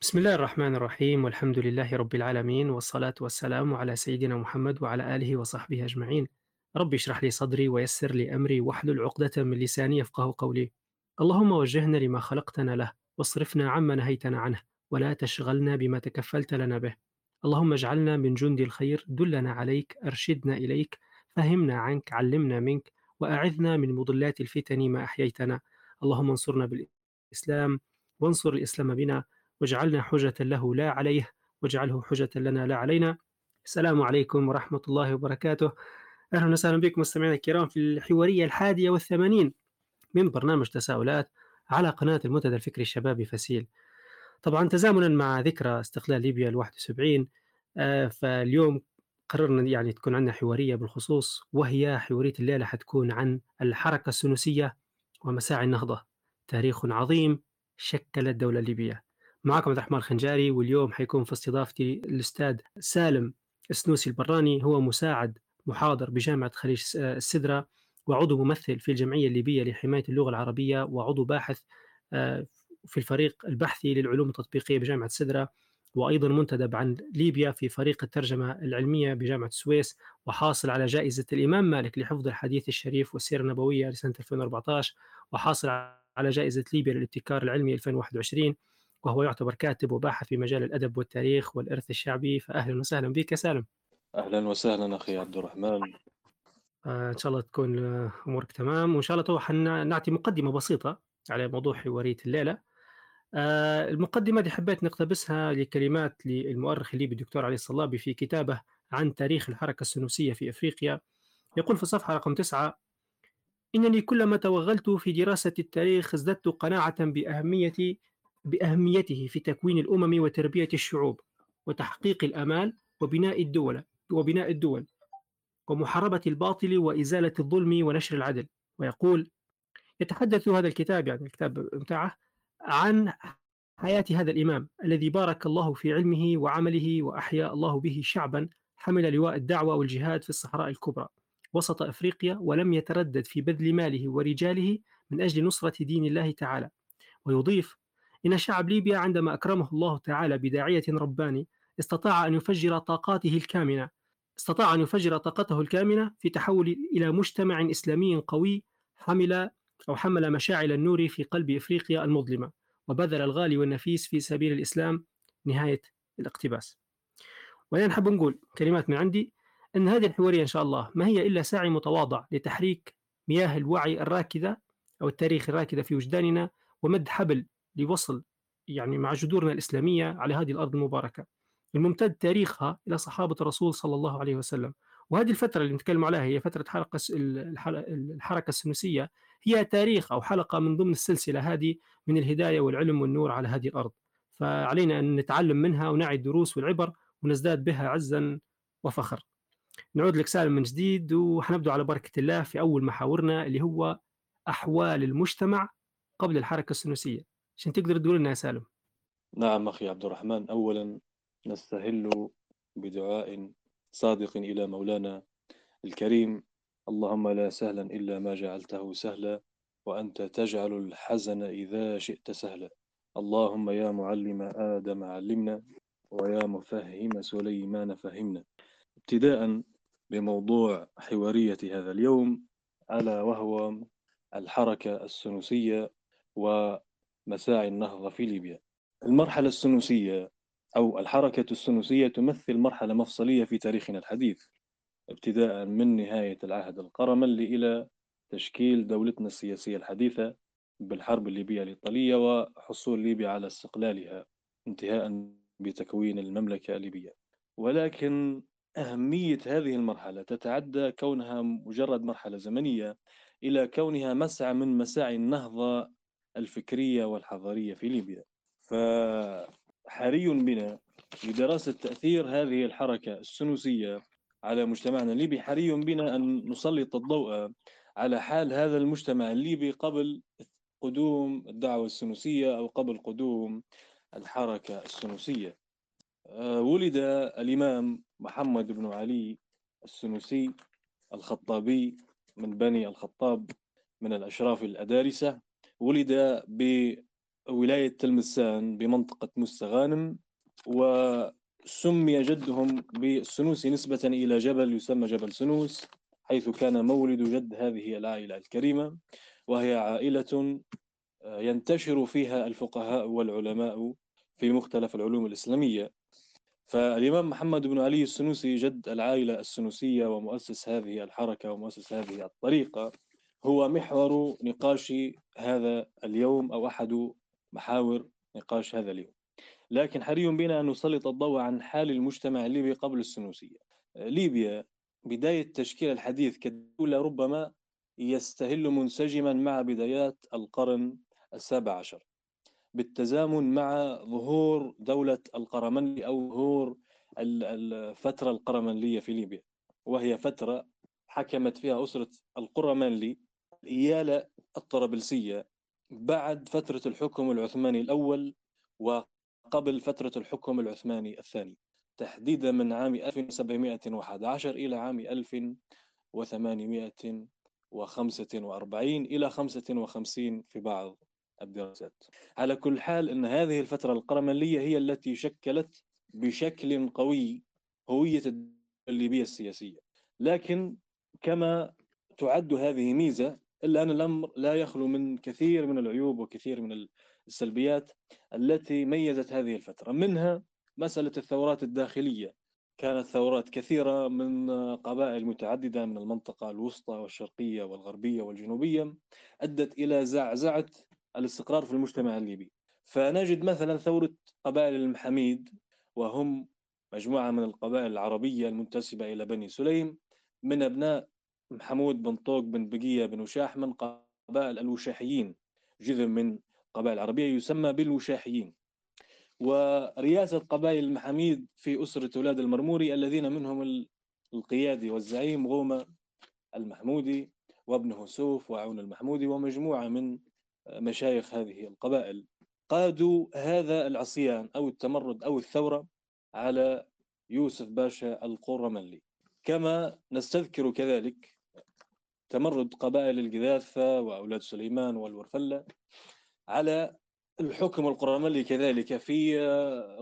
بسم الله الرحمن الرحيم والحمد لله رب العالمين والصلاة والسلام على سيدنا محمد وعلى آله وصحبه أجمعين. رب اشرح لي صدري ويسر لي أمري واحلل عقدة من لساني يفقه قولي. اللهم وجهنا لما خلقتنا له واصرفنا عما نهيتنا عنه ولا تشغلنا بما تكفلت لنا به. اللهم اجعلنا من جند الخير دلنا عليك أرشدنا إليك فهمنا عنك علمنا منك وأعذنا من مضلات الفتن ما أحييتنا. اللهم انصرنا بالإسلام وانصر الإسلام بنا واجعلنا حجة له لا عليه واجعله حجة لنا لا علينا. السلام عليكم ورحمة الله وبركاته. أهلا وسهلا بكم مستمعينا الكرام في الحوارية الحادية والثمانين من برنامج تساؤلات على قناة المنتدى الفكري الشبابي فسيل. طبعا تزامنا مع ذكرى استقلال ليبيا ال 71 آه، فاليوم قررنا يعني تكون عندنا حوارية بالخصوص وهي حوارية الليلة حتكون عن الحركة السنوسية ومساعي النهضة. تاريخ عظيم شكل الدولة الليبية معكم عبد الرحمن الخنجاري واليوم حيكون في استضافتي الأستاذ سالم السنوسي البراني. هو مساعد محاضر بجامعة خليج السدرة وعضو ممثل في الجمعية الليبية لحماية اللغة العربية وعضو باحث آه، في الفريق البحثي للعلوم التطبيقية بجامعة السدرة وأيضا منتدب عن ليبيا في فريق الترجمة العلمية بجامعة السويس وحاصل على جائزة الإمام مالك لحفظ الحديث الشريف والسيرة النبوية لسنة 2014 وحاصل على جائزة ليبيا للابتكار العلمي 2021 وهو يعتبر كاتب وباحث في مجال الأدب والتاريخ والإرث الشعبي فأهلا وسهلا بك يا سالم. أهلا وسهلا أخي عبد الرحمن. آه إن شاء الله تكون أمورك تمام. وإن شاء الله تو نعطي مقدمة بسيطة على موضوع حوارية الليلة. آه المقدمة دي حبيت نقتبسها لكلمات للمؤرخ الليبي الدكتور علي الصلابي في كتابه عن تاريخ الحركة السنوسية في أفريقيا. يقول في الصفحة رقم تسعة إنني كلما توغلت في دراسة التاريخ ازددت قناعة بأهمية بأهميته في تكوين الأمم وتربية الشعوب وتحقيق الآمال وبناء الدول وبناء الدول ومحاربة الباطل وإزالة الظلم ونشر العدل. ويقول يتحدث هذا الكتاب يعني الكتاب بتاعه عن حياة هذا الإمام الذي بارك الله في علمه وعمله وأحيا الله به شعبا حمل لواء الدعوة والجهاد في الصحراء الكبرى وسط أفريقيا ولم يتردد في بذل ماله ورجاله من أجل نصرة دين الله تعالى. ويضيف إن شعب ليبيا عندما أكرمه الله تعالى بداعية رباني استطاع أن يفجر طاقاته الكامنة استطاع أن يفجر طاقته الكامنة في تحول إلى مجتمع إسلامي قوي حمل أو حمل مشاعل النور في قلب إفريقيا المظلمة وبذل الغالي والنفيس في سبيل الإسلام نهاية الاقتباس. وأنا نحب نقول كلمات من عندي أن هذه الحوارية إن شاء الله ما هي إلا سعي متواضع لتحريك مياه الوعي الراكدة أو التاريخ الراكدة في وجداننا ومد حبل لوصل يعني مع جذورنا الإسلامية على هذه الأرض المباركة. الممتد تاريخها إلى صحابة الرسول صلى الله عليه وسلم. وهذه الفترة اللي نتكلم عليها هي فترة حلقة الحركة السنوسية. هي تاريخ أو حلقة من ضمن السلسلة هذه من الهداية والعلم والنور على هذه الأرض. فعلينا أن نتعلم منها ونعي الدروس والعبر ونزداد بها عزا وفخر. نعود لك سالم من جديد وحنبدأ على بركة الله في أول محاورنا اللي هو أحوال المجتمع قبل الحركة السنوسية. عشان تقدر تقول يا سالم. نعم أخي عبد الرحمن أولا نستهل بدعاء صادق إلى مولانا الكريم. اللهم لا سهلا إلا ما جعلته سهلا وأنت تجعل الحزن إذا شئت سهلا. اللهم يا معلم آدم علمنا ويا مفهم سليمان فهمنا. ابتداء بموضوع حوارية هذا اليوم ألا وهو الحركة السنوسية و مساعي النهضة في ليبيا. المرحلة السنوسية أو الحركة السنوسية تمثل مرحلة مفصلية في تاريخنا الحديث ابتداء من نهاية العهد القرملي إلى تشكيل دولتنا السياسية الحديثة بالحرب الليبية الإيطالية وحصول ليبيا على استقلالها انتهاء بتكوين المملكة الليبية. ولكن أهمية هذه المرحلة تتعدى كونها مجرد مرحلة زمنية إلى كونها مسعى من مساعي النهضة الفكرية والحضارية في ليبيا. فحري بنا لدراسة تأثير هذه الحركة السنوسية على مجتمعنا الليبي حري بنا أن نسلط الضوء على حال هذا المجتمع الليبي قبل قدوم الدعوة السنوسية أو قبل قدوم الحركة السنوسية. آه، ولد الإمام محمد بن علي السنوسي الخطابي من بني الخطاب من الأشراف الأدارسة. ولد ولاية تلمسان بمنطقة مستغانم وسمي جدهم بالسنوسي نسبة إلى جبل يسمى جبل سنوس حيث كان مولد جد هذه العائلة الكريمة وهي عائلة آه، ينتشر فيها الفقهاء والعلماء في مختلف العلوم الإسلامية. فالإمام محمد بن علي السنوسي جد العائلة السنوسية ومؤسس هذه الحركة ومؤسس هذه الطريقة. هو محور نقاش هذا اليوم أو أحد محاور نقاش هذا اليوم. لكن حري بنا أن نسلط الضوء عن حال المجتمع الليبي قبل السنوسية. ليبيا بداية تشكيل الحديث كدولة ربما يستهل منسجما مع بدايات القرن السابع عشر. بالتزامن مع ظهور دولة القرمنلي أو ظهور الفترة القرمنلية في ليبيا. وهي فترة حكمت فيها أسرة القرمنلي الإيالة الطرابلسية بعد فترة الحكم العثماني الأول وقبل فترة الحكم العثماني الثاني تحديدا من عام 1711 إلى عام 1845 إلى 55 في بعض الدراسات. على كل حال أن هذه الفترة القرملية هي التي شكلت بشكل قوي هوية الليبية السياسية. لكن كما تعد هذه ميزة إلا أن الأمر لا يخلو من كثير من العيوب وكثير من السلبيات التي ميزت هذه الفترة. منها مسألة الثورات الداخلية. كانت ثورات كثيرة من قبائل متعددة من المنطقة الوسطى والشرقية والغربية والجنوبية أدت إلى زعزعة الاستقرار في المجتمع الليبي. فنجد مثلا ثورة قبائل المحاميد وهم مجموعة من القبائل العربية المنتسبة إلى بني سليم من أبناء محمود بن طوق بن بقية بن وشاح من قبائل الوشاحيين جذر من قبائل العربية يسمى بالوشاحيين. ورياسة قبائل المحاميد في أسرة أولاد المرموري الذين منهم القيادي والزعيم غومة المحمودي وابنه سوف وعون المحمودي ومجموعة من مشايخ هذه القبائل. قادوا هذا العصيان أو التمرد أو الثورة على يوسف باشا القرملي. كما نستذكر كذلك تمرد قبائل الجذاثة وأولاد سليمان والورفلة على الحكم القرملي كذلك في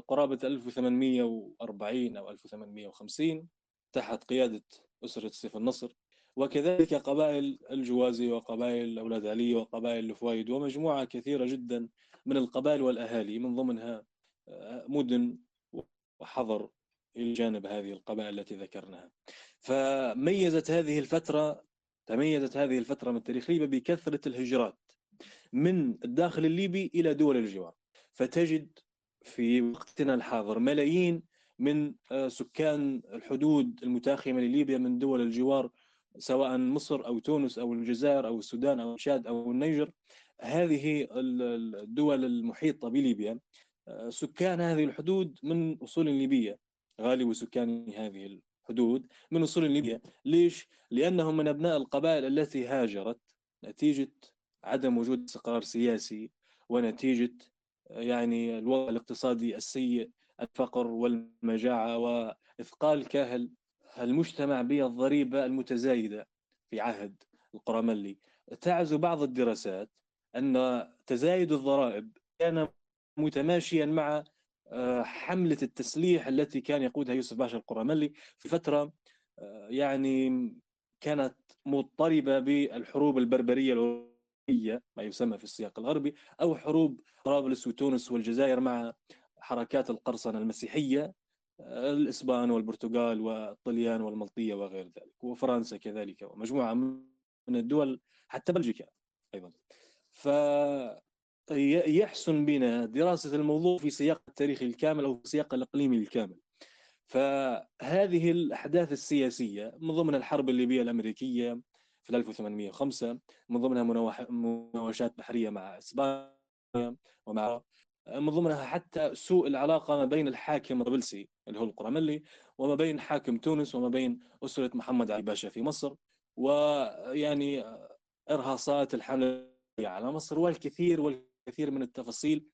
قرابة 1840 أو 1850 تحت قيادة أسرة سيف النصر وكذلك قبائل الجوازي وقبائل أولاد علي وقبائل الفوايد ومجموعة كثيرة جدا من القبائل والأهالي من ضمنها آه، مدن وحضر إلى جانب هذه القبائل التي ذكرناها. فميزت هذه الفترة تميزت هذه الفترة من التاريخ ليبيا بكثرة الهجرات من الداخل الليبي إلى دول الجوار. فتجد في وقتنا الحاضر ملايين من آه، سكان الحدود المتاخمة لليبيا من دول الجوار سواء مصر أو تونس أو الجزائر أو السودان أو تشاد أو النيجر. هذه الدول المحيطة بليبيا آه، سكان هذه الحدود من أصول ليبية غالب سكان هذه الحدود من أصول ليبيا ليش؟ لأنهم من أبناء القبائل التي هاجرت نتيجة عدم وجود استقرار سياسي ونتيجة يعني الوضع الاقتصادي السيء الفقر والمجاعة وإثقال كاهل المجتمع بالضريبة المتزايدة في عهد القرملي تعز بعض الدراسات أن تزايد الضرائب كان متماشيا مع حملة التسليح التي كان يقودها يوسف باشا القرملي في فترة آه، يعني كانت مضطربة بالحروب البربرية الأوروبية ما يسمى في السياق الغربي أو حروب طرابلس وتونس والجزائر مع حركات القرصنة المسيحية الإسبان والبرتغال والطليان والملطية وغير ذلك وفرنسا كذلك ومجموعة من الدول حتى بلجيكا أيضا. فيحسن بنا دراسة الموضوع في سياق التاريخي الكامل أو في سياق الإقليمي الكامل. فهذه الأحداث السياسية من ضمن الحرب الليبية الأمريكية في 1805 من ضمنها مناوشات بحرية مع إسبانيا ومع من ضمنها حتى سوء العلاقة ما بين الحاكم الطرابلسي اللي هو القرملي وما بين حاكم تونس وما بين أسرة محمد علي باشا في مصر ويعني إرهاصات الحملة على مصر والكثير والكثير من التفاصيل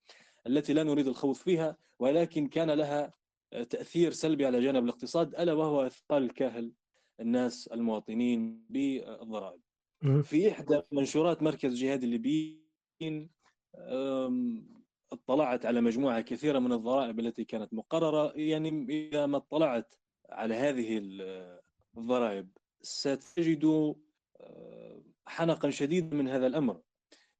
التي لا نريد الخوض فيها ولكن كان لها تأثير سلبي على جانب الاقتصاد ألا وهو إثقال الكاهل الناس المواطنين بالضرائب. في إحدى منشورات مركز جهاد الليبيين اطلعت على مجموعة كثيرة من الضرائب التي كانت مقررة يعني إذا ما اطلعت على هذه الضرائب ستجد آه، حنقا شديدا من هذا الأمر.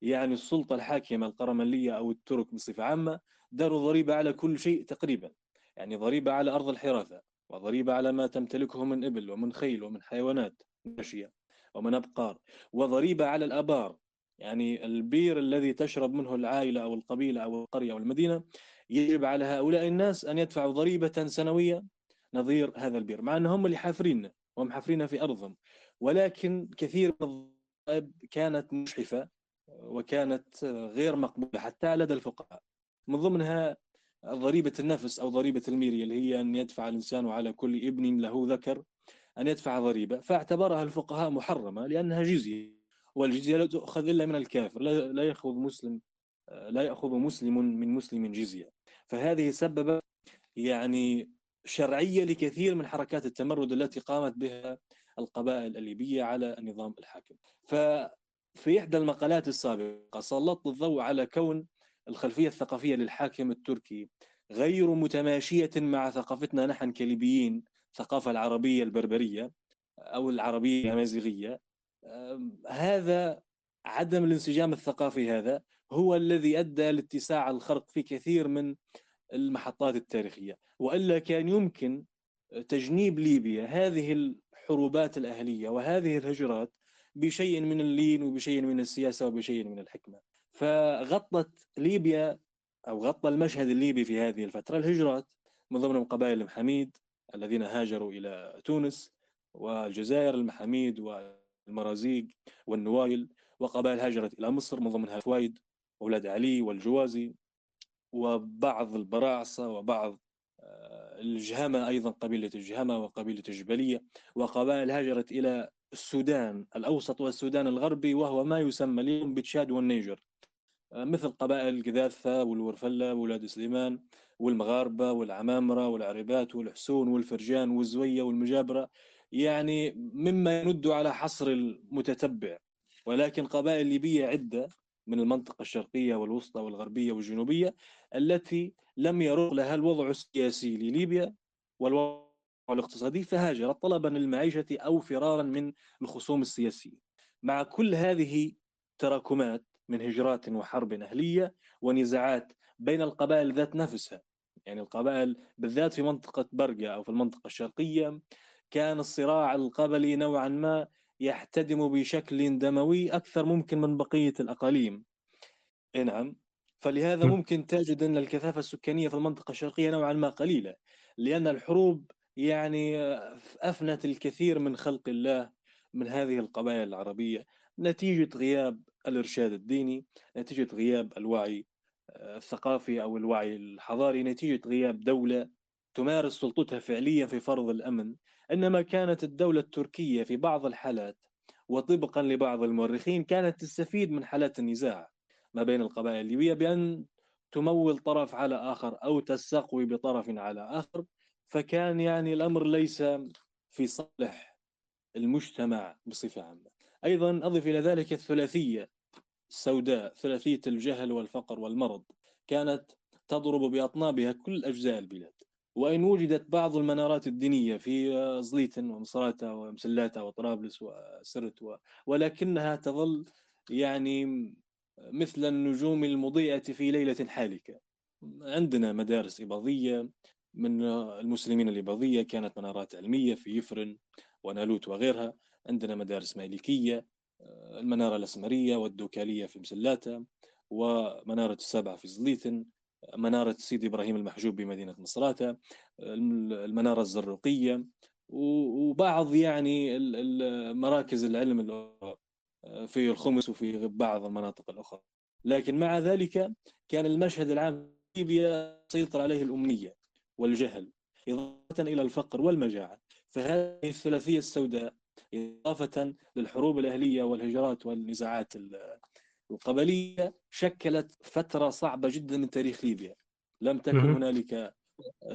يعني السلطة الحاكمة القرملية أو الترك بصفة عامة داروا ضريبة على كل شيء تقريبا. يعني ضريبة على أرض الحرافة وضريبة على ما تمتلكه من إبل ومن خيل ومن حيوانات ماشية ومن أبقار وضريبة على الآبار. يعني البير الذي تشرب منه العائلة أو القبيلة أو القرية أو المدينة يجب على هؤلاء الناس أن يدفعوا ضريبة سنوية نظير هذا البير مع أنهم اللي حافرين وهم حافرين في أرضهم. ولكن كثير من الضرائب كانت مشحفة وكانت غير مقبولة حتى لدى الفقهاء. من ضمنها ضريبة النفس أو ضريبة الميريا اللي هي أن يدفع الإنسان على كل ابن له ذكر أن يدفع ضريبة فاعتبرها الفقهاء محرمة لأنها جزية والجزية لا تؤخذ إلا من الكافر لا يأخذ مسلم لا يأخذ مسلم من مسلم جزية. فهذه سببت يعني شرعية لكثير من حركات التمرد التي قامت بها القبائل الليبية على النظام الحاكم. ففي إحدى المقالات السابقة سلطت الضوء على كون الخلفية الثقافية للحاكم التركي غير متماشية مع ثقافتنا نحن كليبيين الثقافة العربية البربرية أو العربية الأمازيغية هذا عدم الانسجام الثقافي هذا هو الذي أدى لاتساع الخرق في كثير من المحطات التاريخية. وإلا كان يمكن تجنيب ليبيا هذه الحروبات الأهلية وهذه الهجرات بشيء من اللين وبشيء من السياسة وبشيء من الحكمة. فغطت ليبيا أو غطى المشهد الليبي في هذه الفترة الهجرات من ضمنهم قبائل المحاميد الذين هاجروا إلى تونس والجزائر المحاميد والمرازيق والنوايل وقبائل هاجرت إلى مصر من ضمنها فوايد أولاد علي والجوازي وبعض البراعصة وبعض آه، الجهمة أيضا قبيلة الجهمة وقبيلة الجبلية. وقبائل هاجرت إلى السودان الأوسط والسودان الغربي وهو ما يسمى اليوم بتشاد والنيجر. آه، مثل قبائل القذاثة والورفلة وولاد سليمان والمغاربة والعمامرة والعربات والحسون والفرجان والزوية والمجابرة يعني مما يند على حصر المتتبع. ولكن قبائل ليبية عدة من المنطقة الشرقية والوسطى والغربية والجنوبية التي لم يرق لها الوضع السياسي لليبيا والوضع الاقتصادي فهاجرت طلبا للمعيشة أو فرارا من الخصوم السياسية. مع كل هذه تراكمات من هجرات وحرب أهلية ونزاعات بين القبائل ذات نفسها يعني القبائل بالذات في منطقة برقة أو في المنطقة الشرقية كان الصراع القبلي نوعا ما يحتدم بشكل دموي أكثر ممكن من بقية الأقاليم. نعم فلهذا ممكن تجد أن الكثافة السكانية في المنطقة الشرقية نوعا ما قليلة لأن الحروب يعني أفنت الكثير من خلق الله من هذه القبائل العربية. نتيجة غياب الإرشاد الديني نتيجة غياب الوعي آه، الثقافي أو الوعي الحضاري نتيجة غياب دولة تمارس سلطتها فعليا في فرض الأمن. إنما كانت الدولة التركية في بعض الحالات وطبقا لبعض المؤرخين كانت تستفيد من حالات النزاع ما بين القبائل الليبية بأن تمول طرف على آخر أو تستقوي بطرف على آخر. فكان يعني الأمر ليس في صالح المجتمع بصفة عامة. أيضا أضف إلى ذلك الثلاثية السوداء ثلاثية الجهل والفقر والمرض. كانت تضرب بأطنابها كل أجزاء البلاد. وإن وجدت بعض المنارات الدينية في زليتن ومصراتة ومسلاتة وطرابلس وسرت و... ولكنها تظل يعني مثل النجوم المضيئة في ليلة حالكة. عندنا مدارس إباضية من المسلمين الإباضية كانت منارات علمية في يفرن ونالوت وغيرها. عندنا مدارس مالكية المنارة الأسمرية والدوكالية في مسلاتة ومنارة السبعة في زليتن منارة سيدي إبراهيم المحجوب بمدينة مصراتة المنارة الزروقية وبعض يعني مراكز العلم في الخمس وفي بعض المناطق الأخرى. لكن مع ذلك كان المشهد العام في ليبيا سيطر عليه الأمنية والجهل إضافة إلى الفقر والمجاعة. فهذه الثلاثية السوداء إضافة للحروب الأهلية والهجرات والنزاعات القبلية شكلت فترة صعبة جدا من تاريخ ليبيا. لم تكن هنالك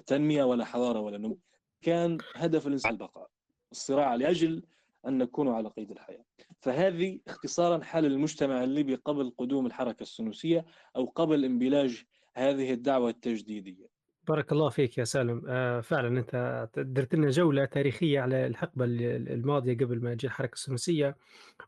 تنمية ولا حضارة ولا نمو. كان هدف الإنسان البقاء الصراع لأجل أن نكون على قيد الحياة. فهذه اختصارا حال المجتمع الليبي قبل قدوم الحركة السنوسية أو قبل انبلاج هذه الدعوة التجديدية. بارك الله فيك يا سالم. آه فعلا أنت درت لنا جولة تاريخية على الحقبة الماضية قبل ما تجي الحركة السنوسيه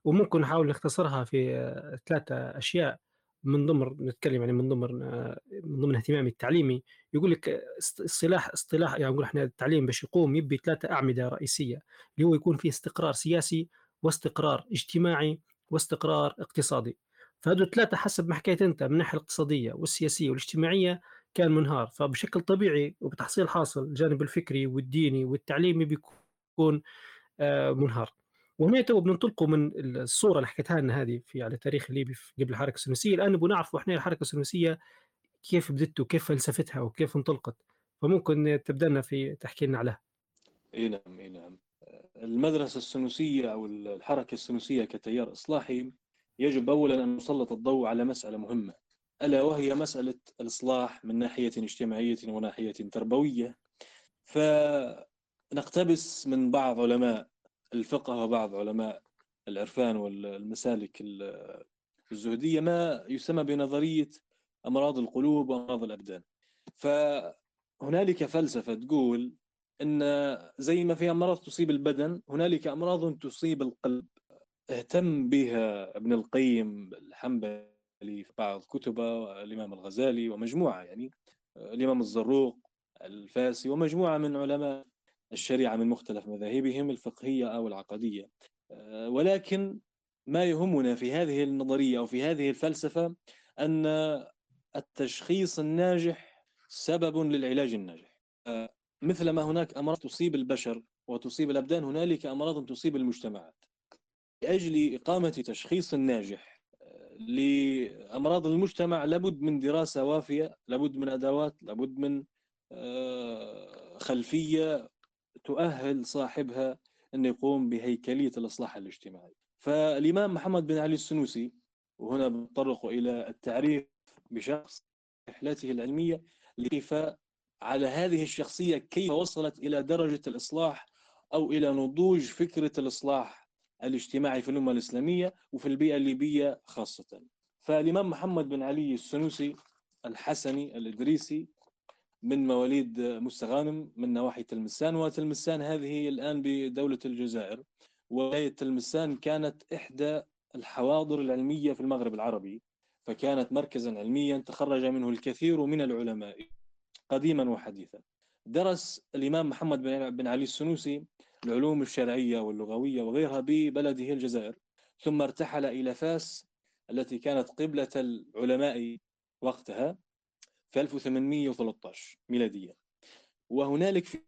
وممكن نحاول نختصرها في آه، ثلاثة أشياء من ضمن نتكلم يعني من ضمن آه، من ضمن اهتمامي التعليمي. يقول لك اصطلاح اصطلاح يعني نقول إحنا التعليم باش يقوم يبي ثلاثة أعمدة رئيسية اللي هو يكون فيه استقرار سياسي واستقرار اجتماعي واستقرار اقتصادي. فهذو الثلاثة حسب ما حكيت أنت من الناحية الاقتصادية والسياسية والاجتماعية كان منهار. فبشكل طبيعي وبتحصيل حاصل الجانب الفكري والديني والتعليمي بيكون آه، منهار. وهنا تو بننطلقوا من الصورة اللي حكيتها لنا هذه في على تاريخ الليبي قبل الحركة السنوسيه الآن نبغى إحنا الحركة السنوسيه كيف بدت وكيف فلسفتها وكيف انطلقت. فممكن تبدأ لنا في تحكي لنا عليها. إي نعم إي نعم. المدرسة السنوسيه أو الحركة السنوسيه كتيار إصلاحي يجب اولا أن نسلط الضوء على مسألة مهمة. ألا وهي مسألة الإصلاح من ناحية اجتماعية وناحية تربوية. فنقتبس من بعض علماء الفقه وبعض علماء العرفان والمسالك الزهدية ما يسمى بنظرية أمراض القلوب وأمراض الأبدان. فهنالك فلسفة تقول أن زي ما في أمراض تصيب البدن هنالك أمراض تصيب القلب. اهتم بها ابن القيم الحنبلي. في بعض كتبه الإمام الغزالي ومجموعة يعني الإمام الزروق الفاسي ومجموعة من علماء الشريعة من مختلف مذاهبهم الفقهية أو العقدية. آه، ولكن ما يهمنا في هذه النظرية أو في هذه الفلسفة أن التشخيص الناجح سبب للعلاج الناجح. آه، مثلما هناك أمراض تصيب البشر وتصيب الأبدان هنالك أمراض تصيب المجتمعات. لأجل إقامة تشخيص ناجح آه، لأمراض المجتمع لابد من دراسة وافية لابد من أدوات لابد من خلفية تؤهل صاحبها أن يقوم بهيكلية الإصلاح الاجتماعي. فالإمام محمد بن علي السنوسي وهنا بنطرق إلى التعريف بشخص رحلته العلمية لكيف على هذه الشخصية كيف وصلت إلى درجة الإصلاح أو إلى نضوج فكرة الإصلاح الاجتماعي في الأمة الإسلامية وفي البيئة الليبية خاصة. فالإمام محمد بن علي السنوسي الحسني الإدريسي من مواليد مستغانم من نواحي تلمسان وتلمسان هذه الآن بدولة الجزائر. ولاية تلمسان كانت إحدى الحواضر العلمية في المغرب العربي فكانت مركزا علميا تخرج منه الكثير من العلماء قديما وحديثا. درس الإمام محمد بن علي السنوسي العلوم الشرعية واللغوية وغيرها ببلده الجزائر ثم ارتحل إلى فاس التي كانت قبلة العلماء وقتها في 1813 ميلادية. وهنالك في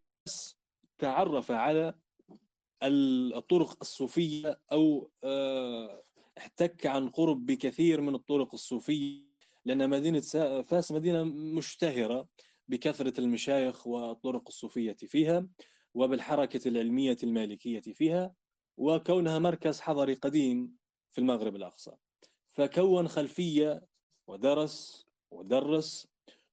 تعرف على الطرق الصوفية أو آه، احتك عن قرب بكثير من الطرق الصوفية لأن مدينة فاس مدينة مشتهرة بكثرة المشايخ والطرق الصوفية فيها وبالحركة العلمية المالكية فيها وكونها مركز حضري قديم في المغرب الأقصى. فكون خلفية ودرس ودرس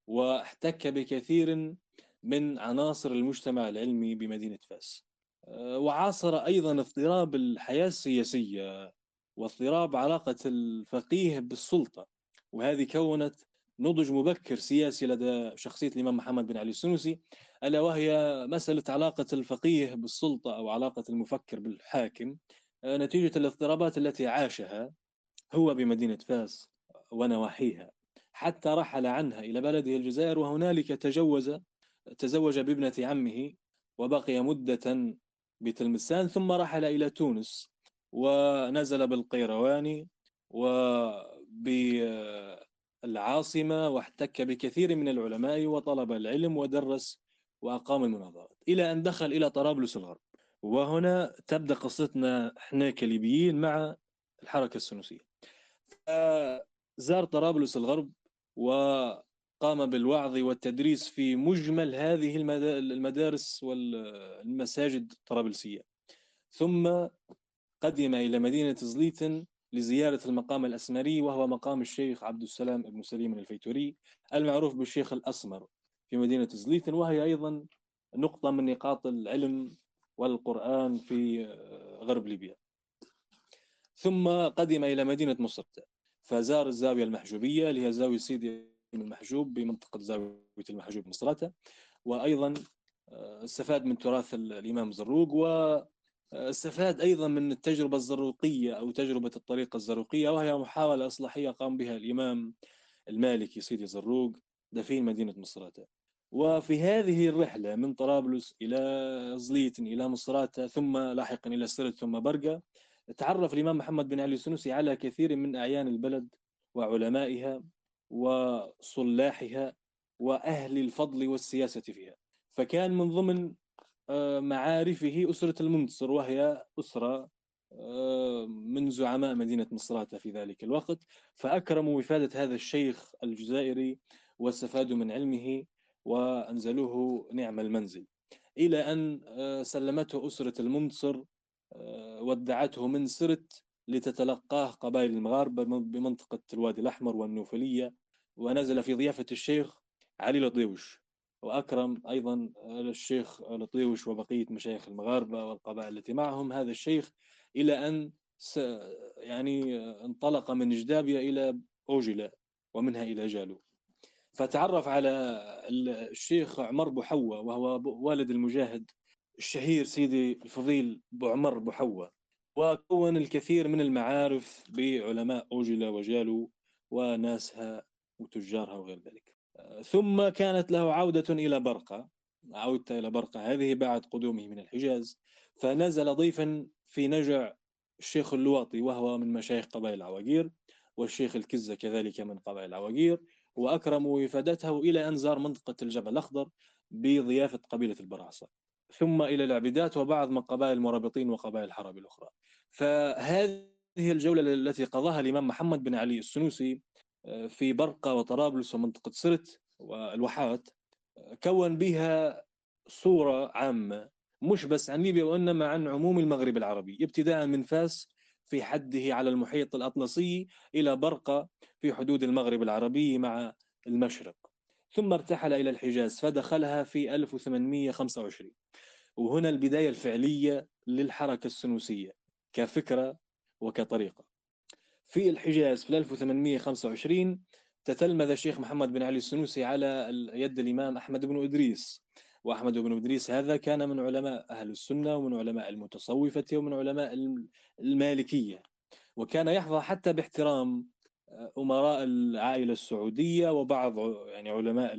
واحتك بكثير من عناصر المجتمع العلمي بمدينة فاس. آه، وعاصر أيضا اضطراب الحياة السياسية واضطراب علاقة الفقيه بالسلطة. وهذه كونت نضج مبكر سياسي لدى شخصية الإمام محمد بن علي السنوسي ألا وهي مسألة علاقة الفقيه بالسلطة أو علاقة المفكر بالحاكم. آه، نتيجة الاضطرابات التي عاشها هو بمدينة فاس ونواحيها حتى رحل عنها إلى بلده الجزائر وهنالك تجوز تزوج بابنة عمه وبقي مدة بتلمسان ثم رحل إلى تونس ونزل بالقيروان وبالعاصمة واحتك بكثير من العلماء وطلب العلم ودرس وأقام المناظرات. إلى أن دخل إلى طرابلس الغرب وهنا تبدأ قصتنا إحنا كليبيين مع الحركة السنوسية. زار طرابلس الغرب وقام بالوعظ والتدريس في مجمل هذه المدارس والمساجد الطرابلسية. ثم قدم إلى مدينة زليتن لزيارة المقام الأسمري وهو مقام الشيخ عبد السلام بن سليم الفيتوري المعروف بالشيخ الأسمر في مدينة زليتن وهي أيضا نقطة من نقاط العلم والقرآن في غرب ليبيا. ثم قدم إلى مدينة مصر فزار الزاوية المحجوبية اللي هي زاوية سيدي المحجوب بمنطقة زاوية المحجوب مصراتة. وأيضا آه، استفاد من تراث الإمام زروق واستفاد أيضا من التجربة الزروقية أو تجربة الطريقة الزروقية وهي محاولة إصلاحية قام بها الإمام المالكي سيدي زروق دفين مدينة مصراتة وفي هذه الرحلة من طرابلس إلى زليت إلى مصراتة ثم لاحقا إلى سرت ثم برقة تعرف الإمام محمد بن علي السنوسي على كثير من أعيان البلد وعلمائها وصلاحها وأهل الفضل والسياسة فيها. فكان من ضمن معارفه أسرة المنتصر وهي أسرة آه، من زعماء مدينة مصراتة في ذلك الوقت. فأكرموا وفادة هذا الشيخ الجزائري واستفادوا من علمه وأنزلوه نعم المنزل. إلى أن آه، سلمته أسرة المنتصر ودعته من سرت لتتلقاه قبائل المغاربة بمنطقة الوادي الأحمر والنوفلية. ونزل في ضيافة الشيخ علي لطيوش. وأكرم أيضا الشيخ لطيوش وبقية مشايخ المغاربة والقبائل التي معهم. هذا الشيخ إلى أن يعني انطلق من جدابيا إلى أوجلة ومنها إلى جالو. فتعرف على الشيخ عمر بوحوة وهو والد المجاهد الشهير سيدي الفضيل بوعمر بوحوة وكون الكثير من المعارف بعلماء أوجلة وجالو وناسها وتجارها وغير ذلك. ثم كانت له عودة إلى برقة عودت إلى برقة هذه بعد قدومه من الحجاز. فنزل ضيفا في نجع الشيخ اللواطي وهو من مشايخ قبائل العواقير والشيخ الكزة كذلك من قبائل العواقير وأكرموا وفادته إلى أن زار منطقة الجبل الأخضر بضيافة قبيلة البراعصة ثم إلى العبيدات وبعض من قبائل المرابطين وقبائل الحرب الأخرى. فهذه الجولة التي قضاها الإمام محمد بن علي السنوسي في برقة وطرابلس ومنطقة سرت والواحات كون بها صورة عامة مش بس عن ليبيا وإنما عن عموم المغرب العربي ابتداء من فاس في حده على المحيط الأطلسي إلى برقة في حدود المغرب العربي مع المشرق ثم ارتحل إلى الحجاز فدخلها في 1825 وهنا البداية الفعلية للحركة السنوسية كفكرة وكطريقة. في الحجاز في 1825 تتلمذ الشيخ محمد بن علي السنوسي على يد الإمام أحمد بن إدريس. وأحمد بن إدريس هذا كان من علماء أهل السنة ومن علماء المتصوفة ومن علماء المالكية. وكان يحظى حتى باحترام أمراء العائلة السعودية وبعض يعني علماء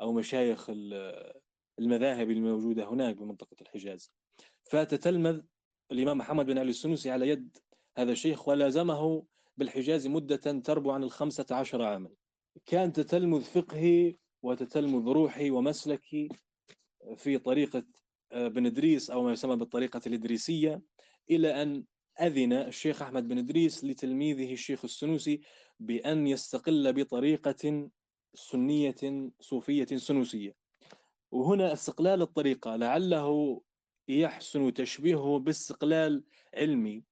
أو مشايخ المذاهب الموجودة هناك بمنطقة الحجاز. فتتلمذ الإمام محمد بن علي السنوسي على يد هذا الشيخ ولازمه بالحجاز مدة تربو عن الخمسة عشر عاما. كان تتلمذ فقهي وتتلمذ روحي ومسلكي في طريقة آه، بن إدريس أو ما يسمى بالطريقة الإدريسية إلى أن أذن الشيخ أحمد بن إدريس لتلميذه الشيخ السنوسي بأن يستقل بطريقة سنية صوفية سنوسية. وهنا استقلال الطريقة لعله يحسن تشبيهه باستقلال علمي.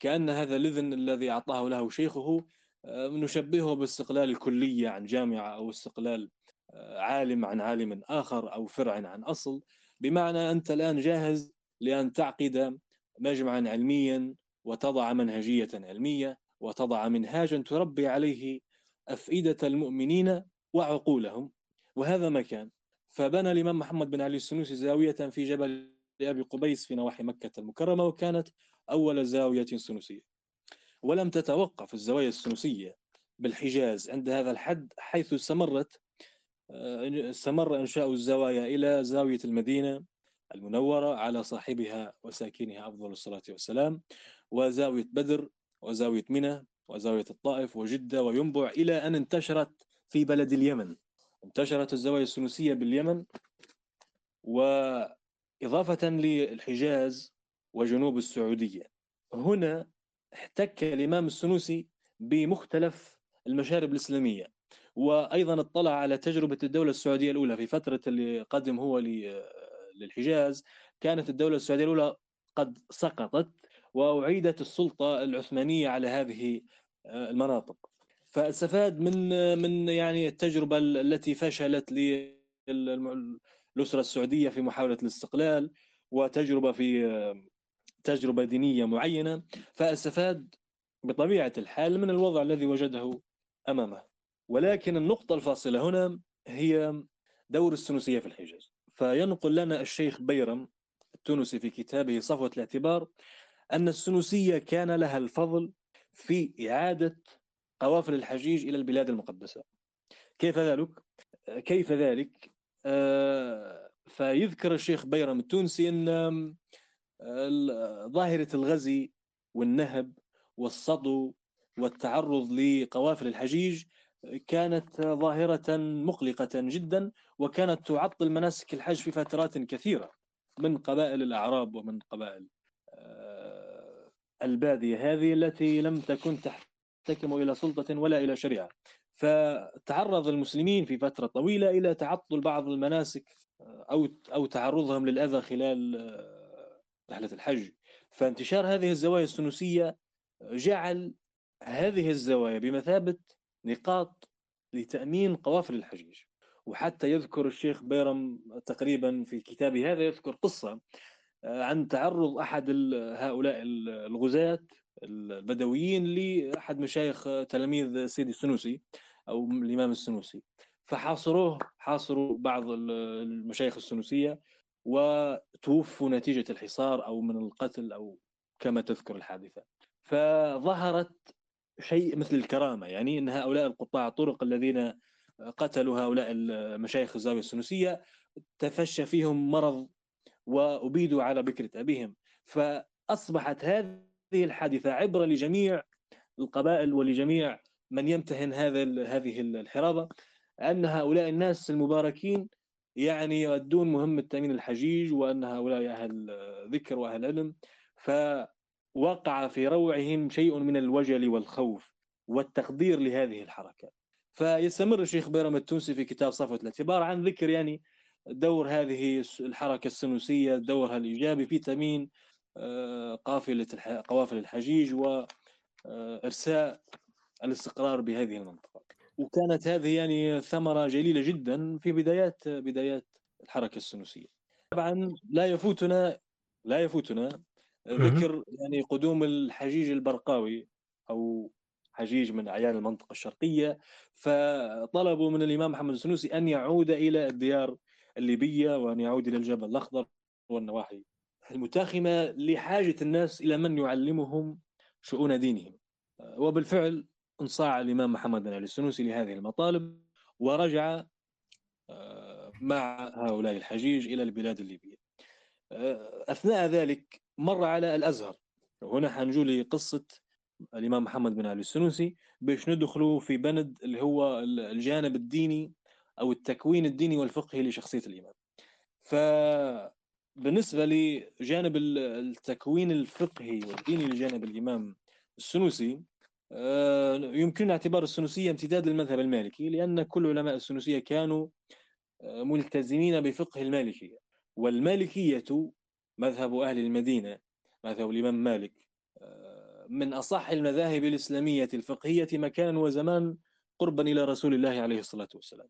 كأن هذا الإذن الذي أعطاه له شيخه آه، نشبهه باستقلال الكلية عن جامعة أو استقلال آه، عالم عن عالم آخر أو فرع عن أصل. بمعنى أنت الآن جاهز لأن تعقد مجمعا علميا وتضع منهجية علمية وتضع منهاجا تربي عليه أفئدة المؤمنين وعقولهم. وهذا ما كان. فبنى الإمام محمد بن علي السنوسي زاوية في جبل لأبي قبيس في نواحي مكة المكرمة وكانت أول زاوية سنوسية. ولم تتوقف الزوايا السنوسية بالحجاز عند هذا الحد حيث استمرت آه، استمر إنشاء الزوايا إلى زاوية المدينة المنورة على صاحبها وساكنها أفضل الصلاة والسلام وزاوية بدر وزاوية منى وزاوية الطائف وجدة وينبع إلى أن انتشرت في بلد اليمن. انتشرت الزوايا السنوسية باليمن و إضافة للحجاز وجنوب السعودية. هنا احتك الإمام السنوسي بمختلف المشارب الإسلامية وأيضا اطلع على تجربة الدولة السعودية الأولى في فترة اللي قدم هو للحجاز. كانت الدولة السعودية الأولى قد سقطت وأعيدت السلطة العثمانية على هذه المناطق. فأستفاد من من يعني التجربة التي فشلت الأسرة السعودية في محاولة الاستقلال وتجربة في تجربة دينية معينة فأستفاد بطبيعة الحال من الوضع الذي وجده أمامه ولكن النقطة الفاصلة هنا هي دور السنوسية في الحجاز فينقل لنا الشيخ بيرم التونسي في كتابه صفوة الاعتبار أن السنوسية كان لها الفضل في إعادة قوافل الحجيج إلى البلاد المقدسة كيف ذلك؟ كيف ذلك؟ آه، فيذكر الشيخ بيرم التونسي أن ظاهرة الغزي والنهب والصدو والتعرض لقوافل الحجيج كانت ظاهرة مقلقة جدا وكانت تعطل مناسك الحج في فترات كثيرة من قبائل الأعراب ومن قبائل آه، البادية هذه التي لم تكن تحتكم إلى سلطة ولا إلى شريعة. فتعرض المسلمين في فترة طويلة إلى تعطل بعض المناسك آه، أو أو تعرضهم للأذى خلال آه، رحلة الحج. فانتشار هذه الزوايا السنوسية جعل هذه الزوايا بمثابة نقاط لتأمين قوافل الحجيج وحتى يذكر الشيخ بيرم تقريبا في كتابه هذا يذكر قصة آه، عن تعرض أحد هؤلاء الغزاة البدويين لأحد مشايخ تلاميذ سيدي السنوسي أو الإمام السنوسي. فحاصروه حاصروا بعض المشايخ السنوسية وتوفوا نتيجة الحصار أو من القتل أو كما تذكر الحادثة. فظهرت شيء مثل الكرامة يعني أن هؤلاء القطاع الطرق الذين قتلوا هؤلاء المشايخ الزاوية السنوسية تفشى فيهم مرض وأبيدوا على بكرة أبيهم. فأصبحت هذه الحادثة عبرة لجميع القبائل ولجميع من يمتهن هذا هذه الحرابة أن هؤلاء الناس المباركين يعني يؤدون مهمة تأمين الحجيج وأن هؤلاء أهل ذكر وأهل علم فوقع في روعهم شيء من الوجل والخوف والتقدير لهذه الحركة. فيستمر الشيخ بيرم التونسي في كتاب صفوة الاعتبار عن ذكر يعني دور هذه الحركة السنوسية دورها الإيجابي في تأمين آه، قافلة قوافل الحجيج وإرساء الاستقرار بهذه المنطقة. وكانت هذه يعني ثمرة جليلة جدا في بدايات بدايات الحركة السنوسية طبعا لا يفوتنا لا يفوتنا ذكر يعني قدوم الحجيج البرقاوي أو حجيج من أعيان المنطقة الشرقية. فطلبوا من الإمام محمد السنوسي أن يعود إلى الديار الليبية وأن يعود إلى الجبل الأخضر والنواحي المتاخمة لحاجة الناس إلى من يعلمهم شؤون دينهم. وبالفعل انصاع الإمام محمد بن علي السنوسي لهذه المطالب ورجع آه، مع هؤلاء الحجيج إلى البلاد الليبية. آه، أثناء ذلك مر على الأزهر. هنا حنجولي قصة الإمام محمد بن علي السنوسي باش ندخلوا في بند اللي هو الجانب الديني أو التكوين الديني والفقهي لشخصية الإمام. فبالنسبة لجانب التكوين الفقهي والديني لجانب الإمام السنوسي آه، يمكن اعتبار السنوسية امتداد للمذهب المالكي لأن كل علماء السنوسية كانوا آه، ملتزمين بفقه المالكية والمالكية مذهب أهل المدينة مذهب الإمام مالك آه، من أصح المذاهب الإسلامية الفقهية مكانا وزمان قربا إلى رسول الله عليه الصلاة والسلام.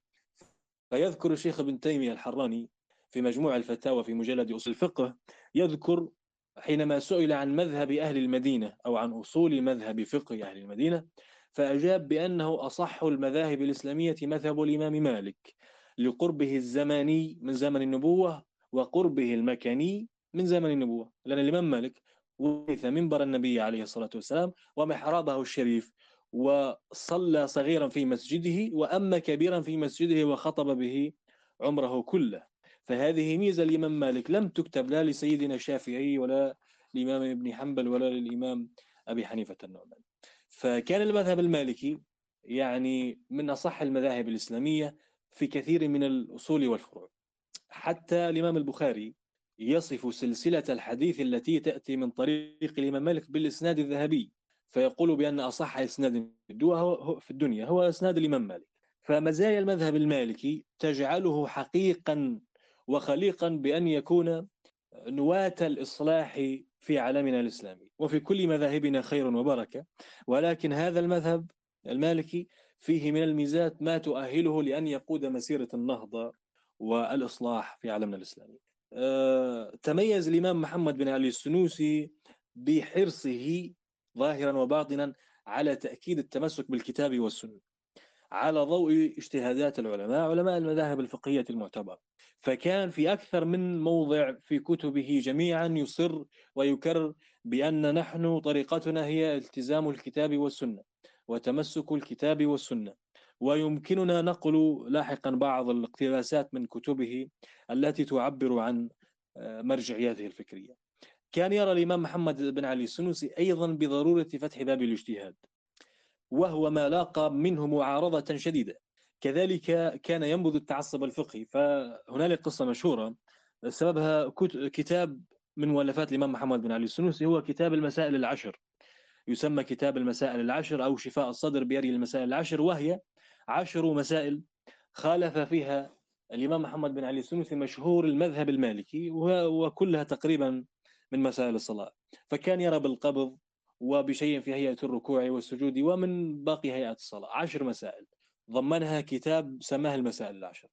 فيذكر الشيخ ابن تيمية الحراني في مجموع الفتاوى في مجلد أصول الفقه يذكر حينما سئل عن مذهب أهل المدينة أو عن أصول مذهب فقه أهل المدينة فأجاب بأنه أصح المذاهب الإسلامية مذهب الإمام مالك لقربه الزماني من زمن النبوة وقربه المكاني من زمن النبوة لأن الإمام مالك ورث منبر النبي عليه الصلاة والسلام ومحرابه الشريف وصلى صغيرا في مسجده وأما كبيرا في مسجده وخطب به عمره كله. فهذه ميزة الإمام مالك. لم تكتب لا لسيدنا الشافعي ولا الإمام ابن حنبل ولا للإمام أبي حنيفة النعمان. فكان المذهب المالكي يعني من أصح المذاهب الإسلامية في كثير من الأصول والفروع. حتى الإمام البخاري يصف سلسلة الحديث التي تأتي من طريق الإمام مالك بالإسناد الذهبي فيقول بأن أصح إسناد في الدنيا هو إسناد الإمام مالك. فمزايا المذهب المالكي تجعله حقيقا وخليقا بأن يكون نواة الإصلاح في عالمنا الإسلامي. وفي كل مذاهبنا خير وبركة. ولكن هذا المذهب المالكي فيه من الميزات ما تؤهله لأن يقود مسيرة النهضة والإصلاح في عالمنا الإسلامي. أه تميز الإمام محمد بن علي السنوسي بحرصه ظاهرا وباطنا على تأكيد التمسك بالكتاب والسنة. على ضوء اجتهادات العلماء علماء المذاهب الفقهية المعتبرة. فكان في أكثر من موضع في كتبه جميعا يصر ويكرر بأن نحن طريقتنا هي التزام الكتاب والسنة وتمسك الكتاب والسنة. ويمكننا نقل لاحقا بعض الاقتباسات من كتبه التي تعبر عن آه، مرجعياته الفكرية. كان يرى الإمام محمد بن علي السنوسي أيضا بضرورة فتح باب الاجتهاد. وهو ما لاقى منه معارضة شديدة. كذلك كان ينبذ التعصب الفقهي. فهنالك قصة مشهورة. سببها كتاب من مؤلفات الإمام محمد بن علي السنوسي. هو كتاب المسائل العشر. يسمى كتاب المسائل العشر أو شفاء الصدر بيري المسائل العشر وهي عشر مسائل خالف فيها الإمام محمد بن علي السنوسي مشهور المذهب المالكي وكلها تقريبا من مسائل الصلاة. فكان يرى بالقبض وبشيء في هيئة الركوع والسجود ومن باقي هيئات الصلاة. عشر مسائل. ضمنها كتاب سماه المسائل العشر.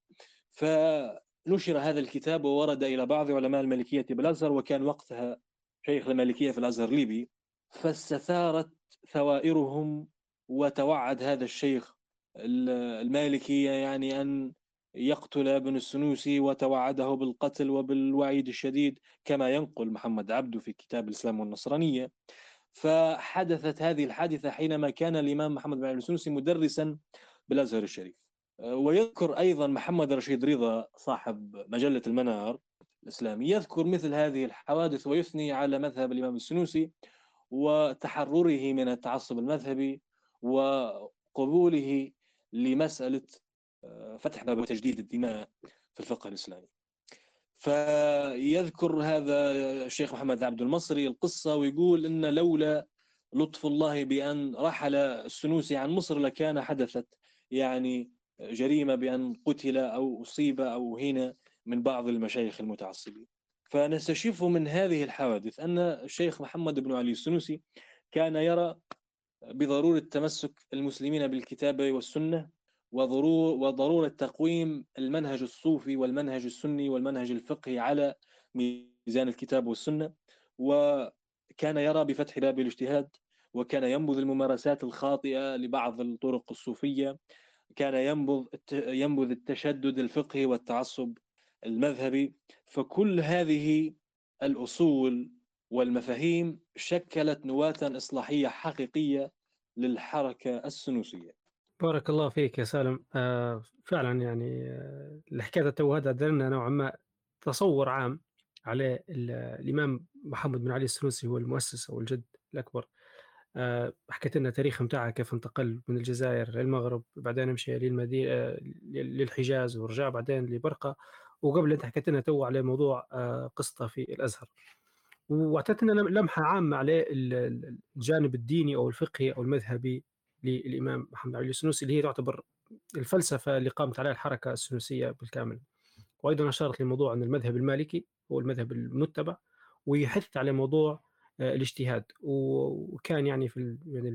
فنشر هذا الكتاب وورد إلى بعض علماء المالكية بالأزهر وكان وقتها شيخ المالكية في الأزهر ليبي فاستثارت ثوائرهم وتوعد هذا الشيخ المالكية يعني أن يقتل ابن السنوسي وتوعده بالقتل وبالوعيد الشديد كما ينقل محمد عبده في كتاب الإسلام والنصرانية. فحدثت هذه الحادثة حينما كان الإمام محمد بن السنوسي مدرسا بالأزهر الشريف. ويذكر أيضا محمد رشيد رضا صاحب مجلة المنار الإسلامي يذكر مثل هذه الحوادث ويثني على مذهب الإمام السنوسي وتحرره من التعصب المذهبي وقبوله لمسألة آه، فتح باب تجديد الدماء في الفقه الإسلامي. فيذكر هذا الشيخ محمد عبد المصري القصة ويقول إن لولا لطف الله بأن رحل السنوسي عن مصر لكان حدثت يعني جريمة بأن قتل أو أصيب أو هين من بعض المشايخ المتعصبين. فنستشف من هذه الحوادث أن الشيخ محمد بن علي السنوسي كان يرى بضرورة تمسك المسلمين بالكتاب والسنة وضرورة تقويم المنهج الصوفي والمنهج السني والمنهج الفقهي على ميزان الكتاب والسنة. وكان يرى بفتح باب الاجتهاد وكان ينبذ الممارسات الخاطئة لبعض الطرق الصوفية. كان ينبذ ينبذ التشدد الفقهي والتعصب المذهبي. فكل هذه الأصول والمفاهيم شكلت نواة إصلاحية حقيقية للحركة السنوسية. بارك الله فيك يا سالم. آه فعلا يعني آه الحكاية تو هذا درنا نوعا ما تصور عام على الإمام محمد بن علي السنوسي هو المؤسس أو الجد الأكبر. آه حكيت لنا تاريخ متاعه كيف انتقل من الجزائر للمغرب بعدين مشى للمدينه آه للحجاز ورجع بعدين لبرقة. وقبل أنت حكيت لنا تو على موضوع آه قصته في الأزهر. واعطيتنا لمحة عامة على الجانب الديني أو الفقهي أو المذهبي للإمام محمد علي السنوسي اللي هي تعتبر الفلسفة اللي قامت عليها الحركة السنوسية بالكامل. وأيضا أشارت لموضوع أن المذهب المالكي هو المذهب المتبع ويحث على موضوع آه، الاجتهاد وكان يعني في يعني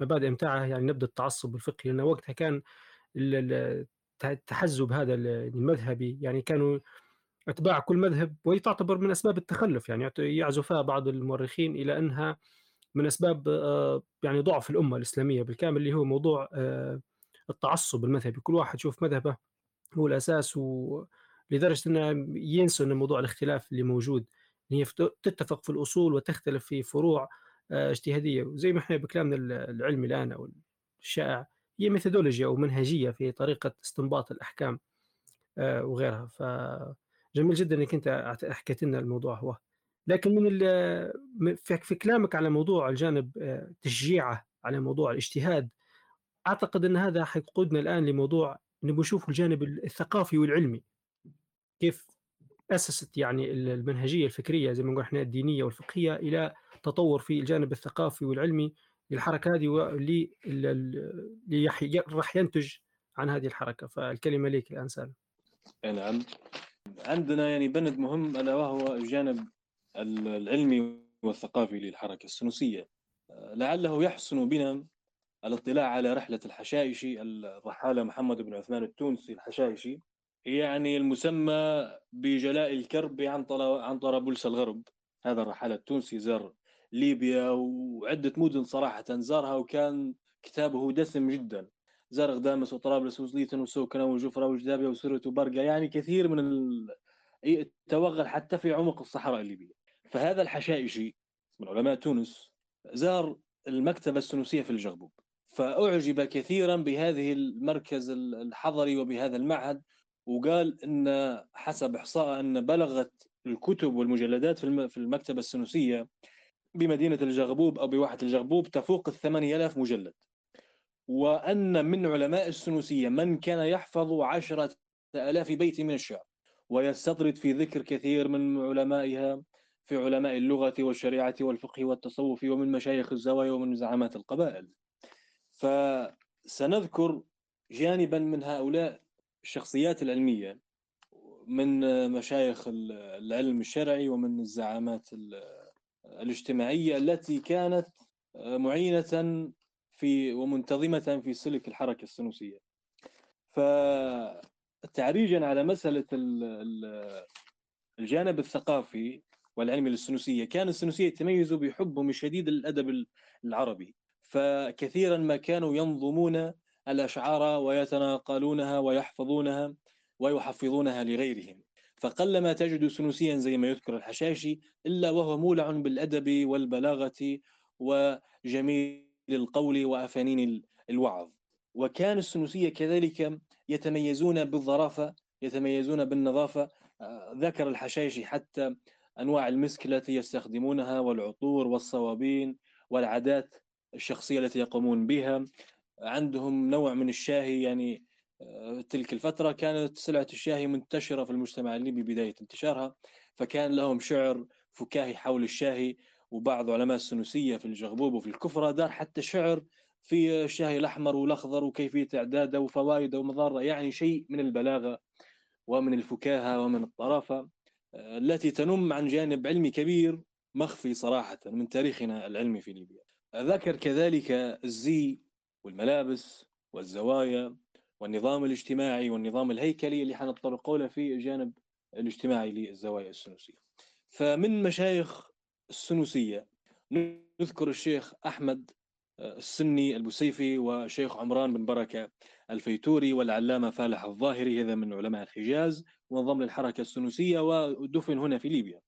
المبادئ متاعه يعني نبدا التعصب الفقهي لأنه وقتها كان التحزب هذا المذهبي يعني كانوا أتباع كل مذهب وهي تعتبر من أسباب التخلف يعني يعزفها بعض المؤرخين إلى أنها من أسباب آه، يعني ضعف الأمة الإسلامية بالكامل اللي هو موضوع آه، التعصب المذهبي. كل واحد يشوف مذهبه هو الأساس ولدرجة إنه ينسوا ان موضوع الاختلاف اللي موجود هي تتفق في الأصول وتختلف في فروع آه، اجتهادية. وزي ما إحنا بكلامنا العلمي الآن أو الشائع هي ميثودولوجيا أو منهجية في طريقة استنباط الأحكام وغيرها. فجميل جدا إنك أنت حكيت لنا الموضوع هو. لكن من في كلامك على موضوع الجانب آه، تشجيعه على موضوع الاجتهاد أعتقد إن هذا حيقودنا الآن لموضوع نبغى نشوف الجانب الثقافي والعلمي كيف أسست يعني المنهجية الفكرية زي ما نقول إحنا الدينية والفقهية إلى تطور في الجانب الثقافي والعلمي للحركة هذه واللي راح ينتج عن هذه الحركة فالكلمة لك الان سالم. نعم عندنا يعني بند مهم ألا وهو الجانب العلمي والثقافي للحركة السنوسية. لعله يحسن بنا الاطلاع على رحلة الحشائشي الرحالة محمد بن عثمان التونسي الحشائشي يعني المسمى بجلاء الكرب عن عن طرابلس الغرب. هذا الرحالة التونسي زار ليبيا وعدة مدن صراحة زارها وكان كتابه دسم جدا. زرق دامس وطرابلس وزليتن وسوكنة وجفرة وجدابية وسرت وبرقة يعني كثير من ال... توغل حتى في عمق الصحراء الليبية. فهذا الحشائشي من علماء تونس زار المكتبة السنوسية في الجغبوب. فأعجب كثيرا بهذه المركز الحضري وبهذا المعهد وقال إن حسب إحصاء إن بلغت الكتب والمجلدات في المكتبة السنوسية بمدينة الجغبوب أو بواحة الجغبوب تفوق الثمانية آلاف مجلد. وأن من علماء السنوسية من كان يحفظ عشرة آلاف بيت من الشعر ويستطرد في ذكر كثير من علمائها. في علماء اللغة والشريعة والفقه والتصوف ومن مشايخ الزوايا ومن زعامات القبائل. فسنذكر جانبا من هؤلاء الشخصيات العلمية من مشايخ العلم الشرعي ومن الزعامات الاجتماعية التي كانت معينة في ومنتظمة في سلك الحركة السنوسية. فتعريجا على مسألة الجانب الثقافي والعلمي للسنوسية. كان السنوسية يتميزوا بحبهم الشديد للأدب العربي. فكثيرا ما كانوا ينظمون الأشعار ويتناقلونها ويحفظونها ويحفظونها لغيرهم. فقلما تجد سنوسيا زي ما يذكر الحشاشي إلا وهو مولع بالأدب والبلاغة وجميل القول وأفانين الوعظ. وكان السنوسية كذلك يتميزون بالظرافة يتميزون بالنظافة. آه، ذكر الحشاشي حتى أنواع المسك التي يستخدمونها والعطور والصوابين والعادات الشخصية التي يقومون بها. عندهم نوع من الشاهي يعني آه، تلك الفترة كانت سلعة الشاهي منتشرة في المجتمع الليبي بداية انتشارها فكان لهم شعر فكاهي حول الشاهي وبعض علماء السنوسية في الجغبوب وفي الكفرة دار حتى شعر في الشاهي الأحمر والأخضر وكيفية إعداده وفوائده ومضارة يعني شيء من البلاغة ومن الفكاهة ومن الطرافة. التي تنم عن جانب علمي كبير مخفي صراحة من تاريخنا العلمي في ليبيا. ذكر كذلك الزي والملابس والزوايا والنظام الاجتماعي والنظام الهيكلي اللي حنتطرق له في الجانب الاجتماعي للزوايا السنوسية. فمن مشايخ السنوسية نذكر الشيخ أحمد آه، السني البسيفي وشيخ عمران بن بركة الفيتوري والعلامة فالح الظاهري هذا من علماء الحجاز. وانضم للحركة السنوسية ودفن هنا في ليبيا.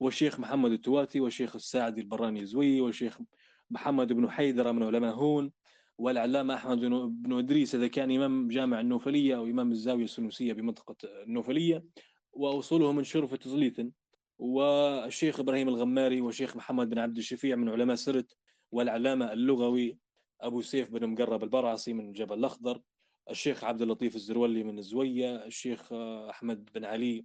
والشيخ محمد التواتي والشيخ الساعدي البراني الزوي والشيخ محمد بن حيدرة من علماء هون والعلامة أحمد بن إدريس إذا كان إمام جامع النوفلية أو إمام الزاوية السنوسية بمنطقة النوفلية وأصوله من شرفة زليتن والشيخ إبراهيم الغماري والشيخ محمد بن عبد الشفيع من علماء سرت والعلامة اللغوي أبو سيف بن مقرب البرعصي من جبل الأخضر. الشيخ عبد اللطيف الزرولي من الزوية الشيخ أحمد بن علي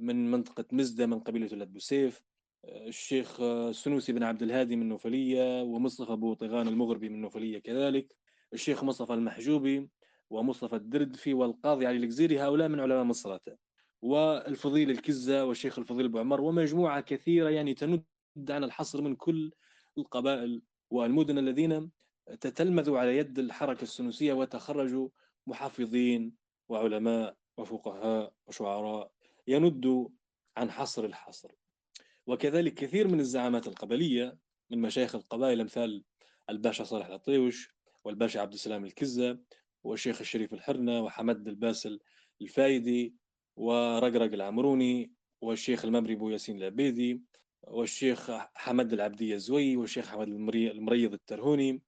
من منطقة مزدة من قبيلة ولاد بوسيف الشيخ السنوسي بن عبد الهادي من نوفلية ومصطفى أبو طغان المغربي من نوفلية كذلك الشيخ مصطفى المحجوبي ومصطفى الدردفي والقاضي علي الجزيري هؤلاء من علماء مصراتة والفضيل الكزة والشيخ الفضيل أبو عمر ومجموعة كثيرة يعني تند عن الحصر من كل القبائل والمدن الذين تتلمذوا على يد الحركة السنوسية وتخرجوا محافظين وعلماء وفقهاء وشعراء يندوا عن حصر الحصر. وكذلك كثير من الزعامات القبلية من مشايخ القبائل أمثال الباشا صالح الطيوش والباشا عبد السلام الكزة والشيخ الشريف الحرنة وحمد الباسل الفايدي ورقرق العمروني والشيخ الممري بو ياسين العبيدي والشيخ حمد العبدية الزوي والشيخ حمد المريض الترهوني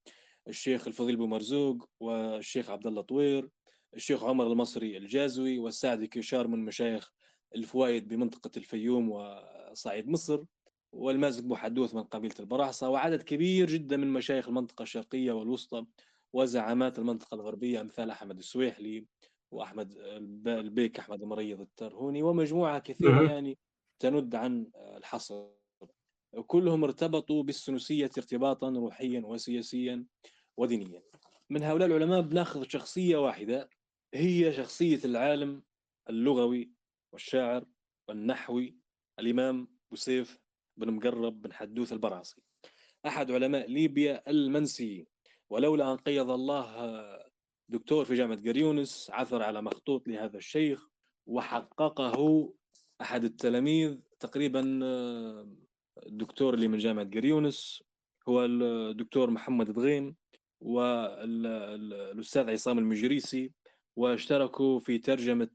الشيخ الفضيل بو مرزوق والشيخ عبد الله طوير الشيخ عمر المصري الجازوي والسعدي كيشار من مشايخ الفوائد بمنطقة الفيوم وصعيد مصر والمازق بو حدوث من قبيلة البراحصة وعدد كبير جدا من مشايخ المنطقة الشرقية والوسطى وزعامات المنطقة الغربية أمثال أحمد السويحلي وأحمد البيك أحمد المريض الترهوني ومجموعة كثيرة يعني تند عن الحصر. كلهم ارتبطوا بالسنوسية ارتباطا روحيا وسياسيا. ودينيا من هؤلاء العلماء بناخذ شخصية واحدة هي شخصية العالم اللغوي والشاعر والنحوي الإمام بوسيف بن مقرب بن حدوث البرعصي أحد علماء ليبيا المنسيين ولولا أن قيض الله دكتور في جامعة قريونس عثر على مخطوط لهذا الشيخ وحققه أحد التلاميذ تقريبا الدكتور اللي من جامعة قريونس هو الدكتور محمد دغيم والأستاذ عصام المجريسي واشتركوا في ترجمة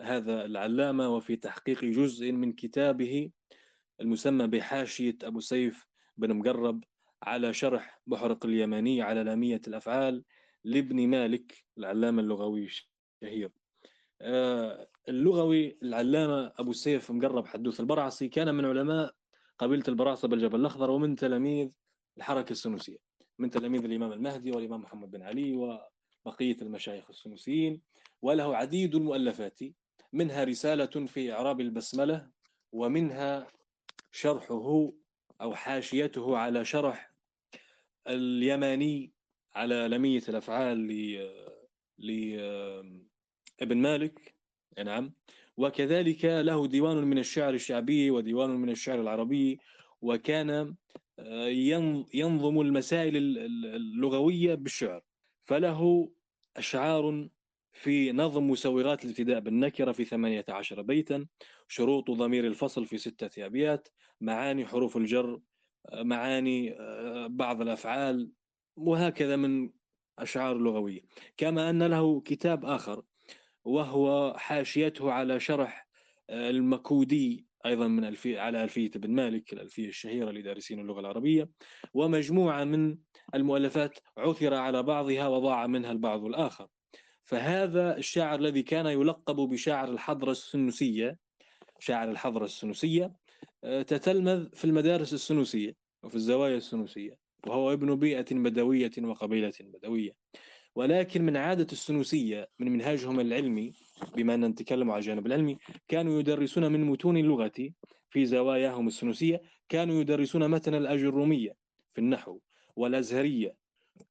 هذا العلامة وفي تحقيق جزء من كتابه المسمى بحاشية أبو سيف بن مقرب على شرح بحرق اليماني على لامية الأفعال لابن مالك العلامة اللغوي الشهير. آه، اللغوي العلامة أبو سيف مقرب حدوث البرعصي كان من علماء قبيلة البراصة بالجبل الأخضر ومن تلاميذ الحركة السنوسية من تلاميذ الإمام المهدي والإمام محمد بن علي وبقية المشايخ السنوسيين وله عديد المؤلفات منها رسالة في إعراب البسملة ومنها شرحه أو حاشيته على شرح اليماني على لمية الأفعال لابن مالك. نعم. وكذلك له ديوان من الشعر الشعبي وديوان من الشعر العربي وكان آه، ينظم المسائل اللغوية بالشعر. فله أشعار في نظم مسوغات الابتداء بالنكرة في 18 بيتا شروط ضمير الفصل في ستة أبيات معاني حروف الجر آه، معاني آه، بعض الأفعال وهكذا من أشعار لغوية. كما أن له كتاب آخر وهو حاشيته على شرح المكودي أيضا من ألفية على ألفية ابن مالك الألفية الشهيرة لدارسين اللغة العربية ومجموعة من المؤلفات عثر على بعضها وضاع منها البعض الآخر. فهذا الشاعر الذي كان يلقب بشاعر الحضرة السنوسية شاعر الحضرة السنوسية آه، تتلمذ في المدارس السنوسية وفي الزوايا السنوسية وهو ابن بيئة بدوية وقبيلة بدوية ولكن من عادة السنوسية من منهاجهم العلمي بما أننا نتكلم على الجانب العلمي كانوا يدرسون من متون اللغة في زواياهم السنوسية كانوا يدرسون متن الأجرومية في النحو والأزهرية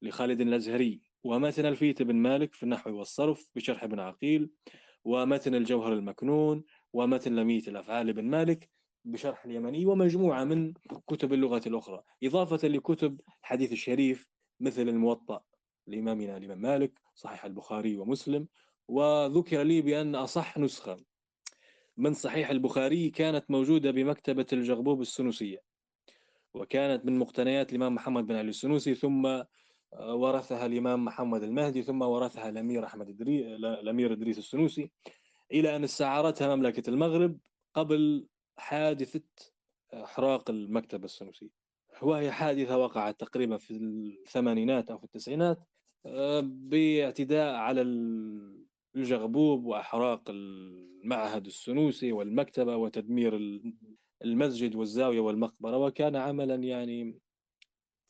لخالد الأزهري ومتن الفية بن مالك في النحو والصرف بشرح ابن عقيل ومتن الجوهر المكنون ومتن لمية الأفعال بن مالك بشرح اليمني ومجموعة من كتب اللغة الأخرى إضافة لكتب الحديث الشريف مثل الموطأ لإمامنا الإمام مالك صحيح البخاري ومسلم وذكر لي بأن أصح نسخة من صحيح البخاري كانت موجودة بمكتبة الجغبوب السنوسية وكانت من مقتنيات الإمام محمد بن علي السنوسي ثم آه، ورثها الإمام محمد المهدي ثم ورثها الأمير أحمد إدري... الأمير إدريس السنوسي إلى أن استعارتها مملكة المغرب قبل حادثة إحراق المكتبة السنوسية. وهي حادثة وقعت تقريبا في الثمانينات أو في التسعينات آه، باعتداء على الجغبوب وأحراق المعهد السنوسي والمكتبة وتدمير المسجد والزاوية والمقبرة وكان عملا يعني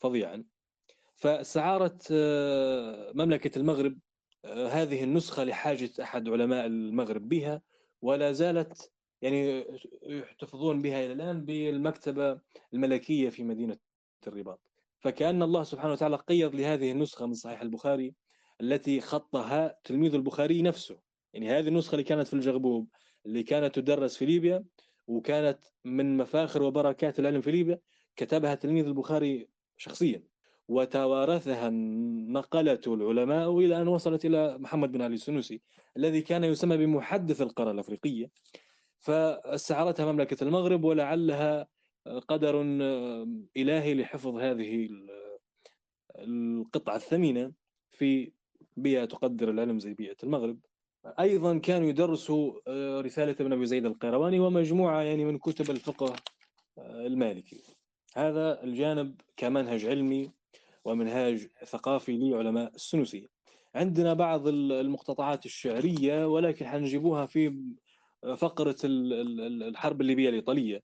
فظيعا. فاستعارت آه، مملكة المغرب آه، هذه النسخة لحاجة أحد علماء المغرب بها ولا زالت يعني يحتفظون بها إلى الآن بالمكتبة الملكية في مدينة الرباط. فكأن الله سبحانه وتعالى قيض لهذه النسخة من صحيح البخاري التي خطها تلميذ البخاري نفسه. يعني هذه النسخة اللي كانت في الجغبوب اللي كانت تدرس في ليبيا وكانت من مفاخر وبركات العلم في ليبيا كتبها تلميذ البخاري شخصيا. وتوارثها نقلته العلماء إلى أن وصلت إلى محمد بن علي السنوسي الذي كان يسمى بمحدث القارة الأفريقية. فاستعارتها مملكة المغرب ولعلها قدر إلهي لحفظ هذه القطعة الثمينة في بيئة تقدر العلم زي بيئة المغرب. أيضا كانوا يدرسوا آه، رسالة ابن أبي زيد القيرواني ومجموعة يعني من كتب الفقه آه، المالكي. هذا الجانب كمنهج علمي ومنهاج ثقافي لعلماء السنوسية. عندنا بعض المقتطعات الشعرية ولكن حنجيبوها في فقرة الحرب الليبية الإيطالية.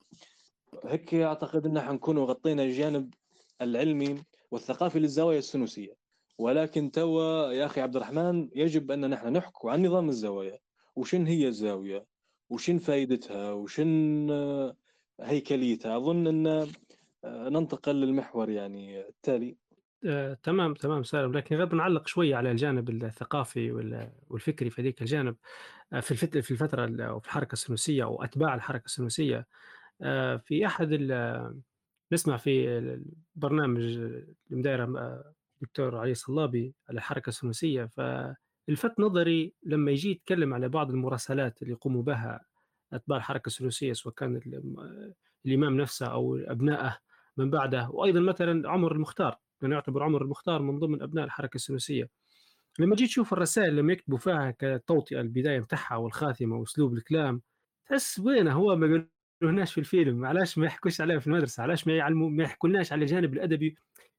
هيك أعتقد إن حنكون غطينا الجانب العلمي والثقافي للزوايا السنوسية. ولكن توا يا أخي عبد الرحمن يجب أن نحن نحكوا عن نظام الزوايا وشن هي الزاوية وشن فائدتها وشن هيكليتها. أظن أن ننتقل للمحور يعني التالي. آه، تمام تمام سالم. لكن غير نعلق شوية على الجانب الثقافي والفكري في ذيك الجانب. آه، في في الفترة أو في الحركة السنوسية أو أتباع الحركة السنوسية آه، في أحد نسمع في البرنامج اللي الدكتور علي صلابي على الحركة السنوسية فالفت نظري لما يجي يتكلم على بعض المراسلات اللي يقوموا بها أتباع الحركة السنوسية سواء كان الإمام نفسه أو أبنائه من بعده وأيضا مثلا عمر المختار كان يعتبر عمر المختار من ضمن أبناء الحركة السنوسية لما جيت تشوف الرسائل لما يكتبوا فيها كتوطئة البداية متاعها والخاتمة وأسلوب الكلام تحس وينه هو ما قالوهناش في الفيلم؟ علاش ما يحكوش عليه في المدرسة؟ علاش ما يعلموا ما يحكولناش على الجانب الأدبي؟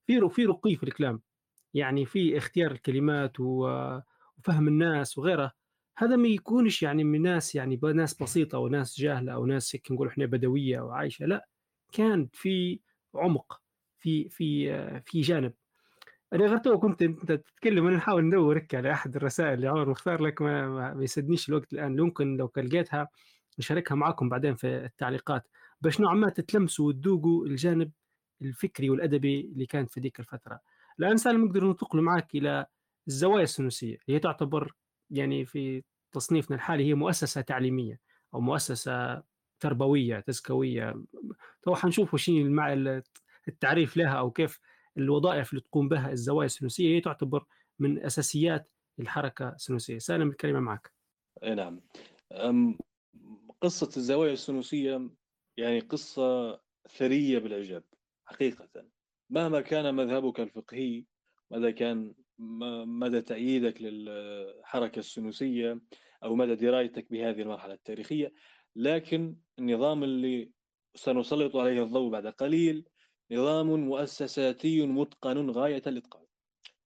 في في رقي في الكلام. يعني في اختيار الكلمات وفهم الناس وغيره هذا ما يكونش يعني من ناس يعني ناس بسيطة وناس جاهلة أو ناس نقول إحنا بدوية وعايشة لا كان في عمق في في في جانب. أنا غير تو كنت أنت تتكلم أنا نحاول ندور على أحد الرسائل اللي عمر مختار لك ما, ما يسدنيش الوقت الآن. ممكن لو لقيتها نشاركها معكم بعدين في التعليقات. باش نوعا ما تتلمسوا وتذوقوا الجانب الفكري والأدبي اللي كانت في ذيك الفترة. الآن سالم نقدر ننتقل معك إلى الزوايا السنوسية هي تعتبر يعني في تصنيفنا الحالي هي مؤسسة تعليمية أو مؤسسة تربوية تزكوية. تو حنشوف وش التعريف لها أو كيف الوظائف اللي تقوم بها الزوايا السنوسية. هي تعتبر من أساسيات الحركة السنوسية. سالم الكلمة معك. أي نعم. قصة الزوايا السنوسية يعني قصة ثرية بالإعجاب. حقيقة. مهما كان مذهبك الفقهي ماذا كان مدى تأييدك للحركة السنوسية أو مدى درايتك بهذه المرحلة التاريخية لكن النظام اللي سنسلط عليه الضوء بعد قليل نظام مؤسساتي متقن غاية الإتقان.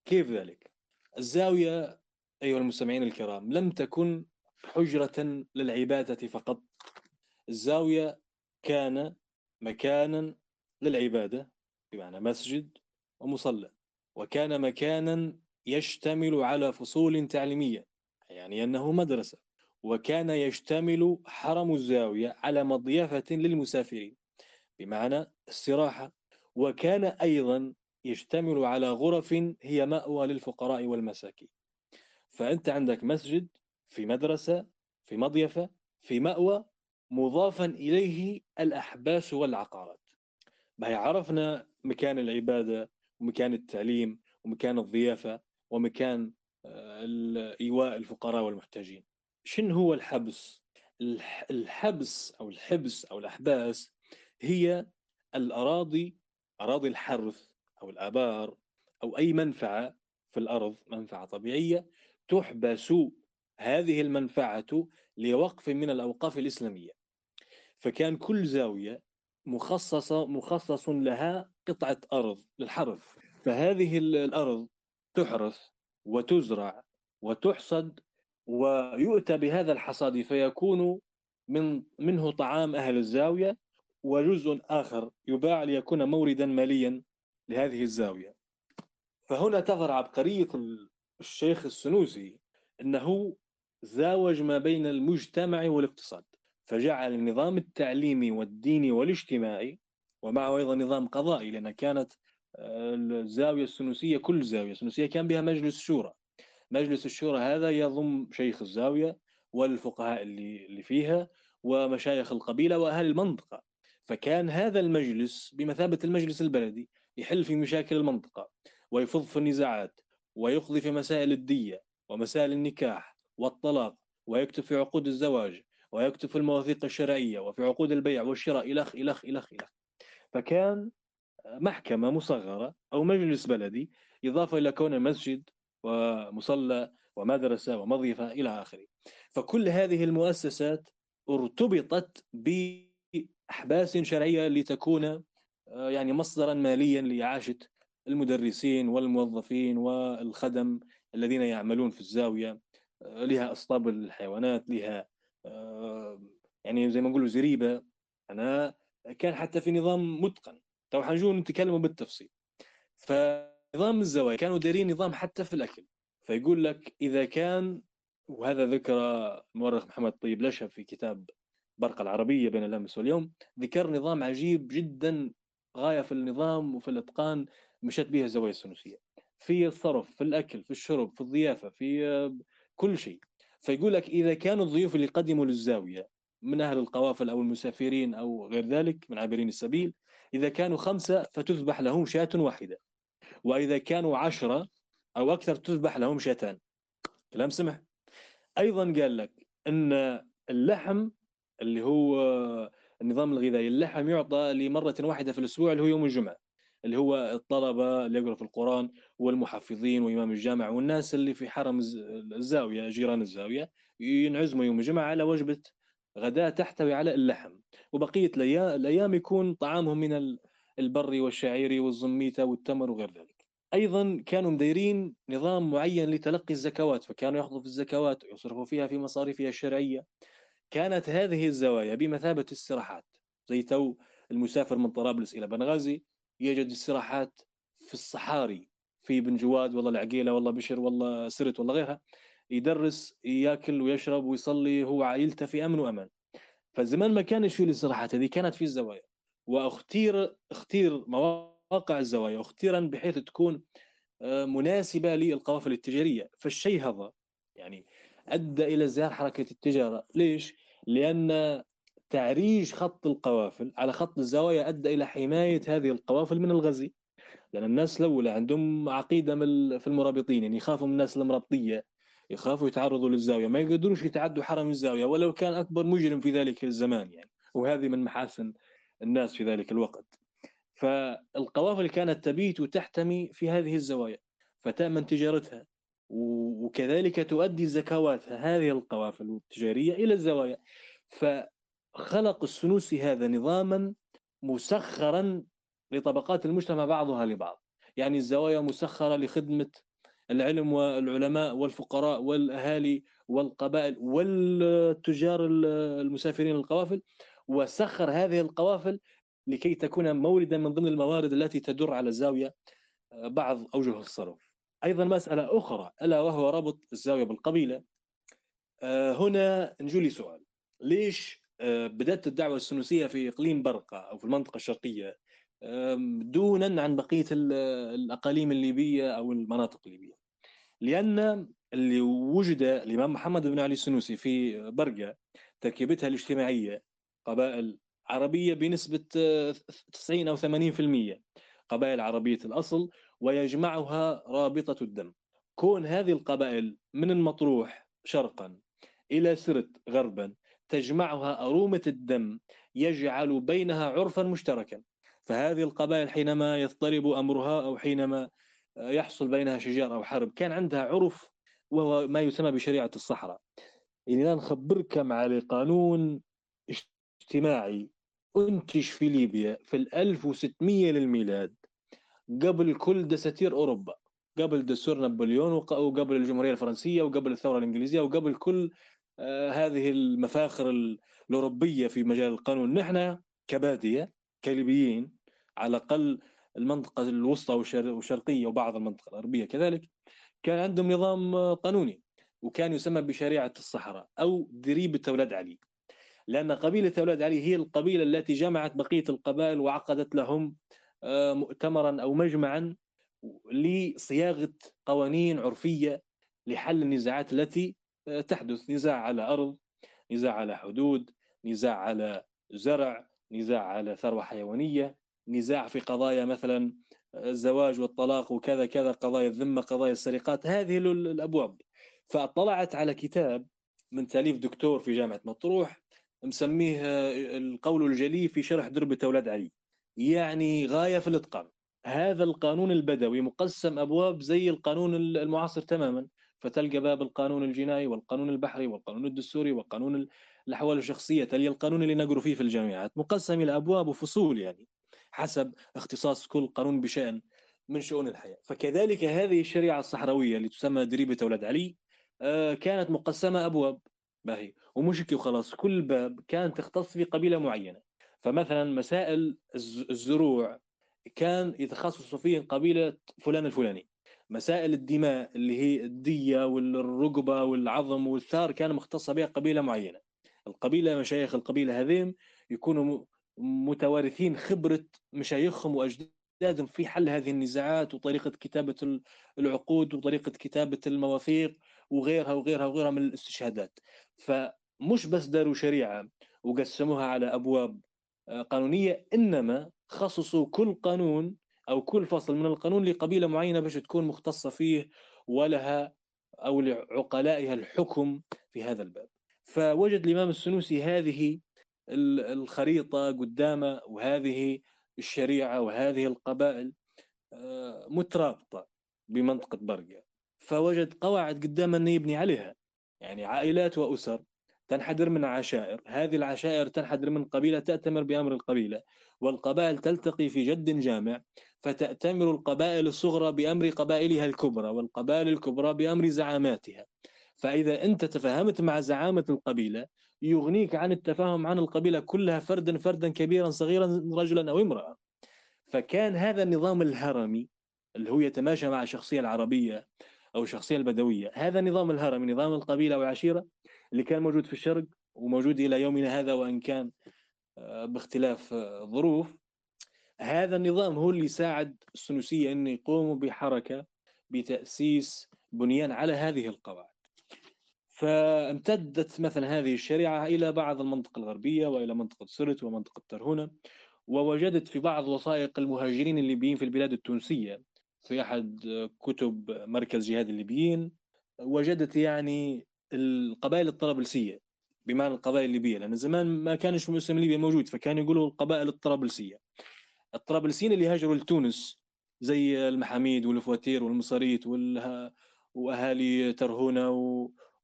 كيف ذلك؟ الزاوية أيها المستمعين الكرام لم تكن حجرة للعبادة فقط. الزاوية كان مكانا للعبادة بمعنى مسجد ومصلى وكان مكانا يشتمل على فصول تعليمية يعني أنه مدرسة وكان يشتمل حرم الزاوية على مضيفة للمسافرين بمعنى استراحة وكان أيضا يشتمل على غرف هي مأوى للفقراء والمساكين. فأنت عندك مسجد في مدرسة في مضيفة في مأوى مضافا إليه الأحباس والعقارات. ما هي عرفنا مكان العبادة ومكان التعليم ومكان الضيافة ومكان آه، إيواء الفقراء والمحتاجين شن هو الحبس؟ الحبس أو الحبس أو الأحباس هي الأراضي أراضي الحرث أو الآبار أو أي منفعة في الأرض منفعة طبيعية تحبس هذه المنفعة لوقف من الأوقاف الإسلامية فكان كل زاوية مخصصة مخصص لها قطعة أرض للحرث. فهذه الأرض تحرث وتزرع وتحصد ويؤتى بهذا الحصاد فيكون من منه طعام أهل الزاوية وجزء آخر يباع ليكون موردا ماليا لهذه الزاوية. فهنا تظهر عبقرية الشيخ السنوسي أنه زاوج ما بين المجتمع والاقتصاد. فجعل النظام التعليمي والديني والاجتماعي ومعه أيضا نظام قضائي لأن كانت آه، الزاوية السنوسية كل زاوية سنوسية كان بها مجلس شورى. مجلس الشورى هذا يضم شيخ الزاوية والفقهاء اللي اللي فيها ومشايخ القبيلة وأهل المنطقة. فكان هذا المجلس بمثابة المجلس البلدي يحل في مشاكل المنطقة ويفض في النزاعات ويقضي في مسائل الدية ومسائل النكاح والطلاق ويكتب في عقود الزواج. ويكتب في المواثيق الشرعية وفي عقود البيع والشراء إلخ إلخ إلخ إلخ فكان محكمة مصغرة أو مجلس بلدي إضافة إلى كونه مسجد ومصلى ومدرسة ومضيفة إلى آخره. فكل هذه المؤسسات ارتبطت بأحباس شرعية لتكون آه، يعني مصدرا ماليا لإعاشة المدرسين والموظفين والخدم الذين يعملون في الزاوية آه، لها أسطاب الحيوانات لها يعني زي ما نقولوا زريبة. أنا كان حتى في نظام متقن. تو حنجون نتكلموا بالتفصيل. فنظام الزوايا كانوا دايرين نظام حتى في الأكل. فيقول لك إذا كان وهذا ذكر المؤرخ محمد طيب لشا في كتاب برقة العربية بين الأمس واليوم ذكر نظام عجيب جدا غاية في النظام وفي الإتقان مشت بها الزوايا السنوسية. في الصرف في الأكل في الشرب في الضيافة في كل شيء. فيقول لك إذا كانوا الضيوف اللي قدموا للزاوية من أهل القوافل أو المسافرين أو غير ذلك من عابرين السبيل إذا كانوا خمسة فتذبح لهم شاة واحدة وإذا كانوا عشرة أو أكثر تذبح لهم شاتان. كلام سمح. أيضا قال لك أن اللحم اللي هو النظام الغذائي اللحم يعطى لمرة واحدة في الأسبوع اللي هو يوم الجمعة. اللي هو الطلبة اللي يقرأوا في القرآن والمحفظين وإمام الجامع والناس اللي في حرم الزاوية جيران الزاوية ينعزموا يوم الجمعة على وجبة غداء تحتوي على اللحم. وبقية الأيام يكون طعامهم من البري والشعيري والزميتة والتمر وغير ذلك. أيضا كانوا مديرين نظام معين لتلقي الزكوات فكانوا يأخذوا في الزكوات ويصرفوا فيها في مصاريفها الشرعية. كانت هذه الزوايا بمثابة استراحات زي تو المسافر من طرابلس إلى بنغازي يجد استراحات في الصحاري في بن جواد والله العقيلة والله بشر والله سرت والله غيرها يدرس ياكل ويشرب ويصلي هو عائلته في أمن وأمان. فزمان ما كانش في الاستراحات هذه كانت في الزوايا. وأختير أختير مواقع الزوايا أختيرا بحيث تكون آه، مناسبة للقوافل التجارية. فالشيء هذا يعني أدى إلى ازدهار حركة التجارة. ليش؟ لأن تعريج خط القوافل على خط الزوايا أدى إلى حماية هذه القوافل من الغزي. لأن الناس الاولى عندهم عقيدة في المرابطين يعني يخافوا من الناس المرابطية يخافوا يتعرضوا للزاوية ما يقدروش يتعدوا حرم الزاوية ولو كان أكبر مجرم في ذلك الزمان يعني. وهذه من محاسن الناس في ذلك الوقت. فالقوافل كانت تبيت وتحتمي في هذه الزوايا فتامن تجارتها وكذلك تؤدي زكواتها هذه القوافل التجارية إلى الزوايا. فخلق السنوسي هذا نظاما مسخرا لطبقات المجتمع بعضها لبعض يعني الزوايا مسخرة لخدمة العلم والعلماء والفقراء والأهالي والقبائل والتجار المسافرين القوافل وسخر هذه القوافل لكي تكون موردا من ضمن الموارد التي تدر على الزاوية آه، بعض أوجه الصرف. أيضا مسألة أخرى ألا وهو ربط الزاوية بالقبيلة. آه، هنا نجولي سؤال ليش بدأت الدعوة السنوسيه في إقليم برقة أو في المنطقة الشرقية دونا عن بقية الأقاليم الليبية أو المناطق الليبية. لأن اللي وجد الإمام محمد بن علي السنوسي في برقة تركيبتها الاجتماعية قبائل عربية بنسبة 90 أو 80% قبائل عربية الأصل ويجمعها رابطة الدم كون هذه القبائل من المطروح شرقا إلى سرت غربا تجمعها أرومة الدم يجعل بينها عرفا مشتركا. فهذه القبائل حينما يضطرب أمرها أو حينما يحصل بينها شجار أو حرب كان عندها عرف وهو ما يسمى بشريعة الصحراء. يعني نخبركم على قانون اجتماعي أنتج في ليبيا في 1600 للميلاد قبل كل دساتير أوروبا قبل دستور نابليون وقبل الجمهورية الفرنسية وقبل الثورة الإنجليزية وقبل كل هذه المفاخر الأوروبية في مجال القانون. نحن كبادية كليبيين على الأقل المنطقة الوسطى والشرقية وبعض المنطقة الغربية كذلك كان عندهم نظام قانوني وكان يسمى بشريعة الصحراء أو دريبة أولاد علي. لأن قبيلة أولاد علي هي القبيلة التي جمعت بقية القبائل وعقدت لهم آه، مؤتمرا أو مجمعا لصياغة قوانين عرفية لحل النزاعات التي آه، تحدث نزاع على أرض نزاع على حدود نزاع على زرع نزاع على ثروة حيوانية نزاع في قضايا مثلا الزواج والطلاق وكذا كذا قضايا الذمة قضايا السرقات هذه الأبواب. فاطلعت على كتاب من تأليف دكتور في جامعة مطروح مسميه القول الجلي في شرح دربة أولاد علي. يعني غاية في الإتقان. هذا القانون البدوي مقسم أبواب زي القانون المعاصر تماما. فتلقى باب القانون الجنائي والقانون البحري والقانون الدستوري والقانون الأحوال الشخصية تلي القانون اللي نقروا فيه في الجامعات. مقسم إلى أبواب وفصول يعني حسب اختصاص كل قانون بشأن من شؤون الحياة. فكذلك هذه الشريعة الصحراوية اللي تسمى دريبة أولاد علي آه، كانت مقسمة أبواب. باهي ومشكي وخلاص كل باب كان تختص في قبيلة معينة. فمثلا مسائل الزروع كان يتخصص فيه قبيلة فلان الفلاني. مسائل الدماء اللي هي الدية والرقبة والعظم والثار كان مختصة بها قبيلة معينة. القبيلة مشايخ القبيلة هذين يكونوا متوارثين خبرة مشايخهم وأجدادهم في حل هذه النزاعات وطريقة كتابة العقود وطريقة كتابة المواثيق وغيرها وغيرها وغيرها من الاستشهادات. فمش بس داروا شريعة وقسموها على أبواب آه، قانونية إنما خصصوا كل قانون أو كل فصل من القانون لقبيلة معينة باش تكون مختصة فيه ولها أو لعقلائها الحكم في هذا الباب. فوجد الإمام السنوسي هذه الخريطة قدامه وهذه الشريعة وهذه القبائل آه، مترابطة بمنطقة برقة فوجد قواعد قدام أنه يبني عليها. يعني عائلات وأسر تنحدر من عشائر. هذه العشائر تنحدر من قبيلة تأتمر بأمر القبيلة والقبائل تلتقي في جد جامع فتأتمر القبائل الصغرى بأمر قبائلها الكبرى والقبائل الكبرى بأمر زعاماتها. فإذا أنت تفاهمت مع زعامة القبيلة يغنيك عن التفاهم عن القبيلة كلها فردا فردا كبيرا صغيرا رجلا أو امرأة. فكان هذا النظام الهرمي اللي هو يتماشى مع الشخصية العربية أو الشخصية البدوية هذا النظام الهرمي نظام القبيلة والعشيرة اللي كان موجود في الشرق وموجود إلى يومنا هذا وإن كان آه، باختلاف آه، هذا النظام هو اللي ساعد السنوسية أن يقوموا بحركة بتأسيس بنيان على هذه القواعد. فامتدت مثلا هذه الشريعة إلى بعض المنطقة الغربية وإلى منطقة سرت ومنطقة ترهونة ووجدت في بعض وثائق المهاجرين الليبيين في البلاد التونسية في أحد كتب مركز جهاد الليبيين وجدت يعني القبائل الطرابلسية بمعنى القبائل الليبية لأن زمان ما كانش مسلم ليبيا موجود فكان يقولوا القبائل الطرابلسية. الطرابلسيين اللي هاجروا لتونس زي المحاميد والفواتير والمصاريت وأهالي ترهونة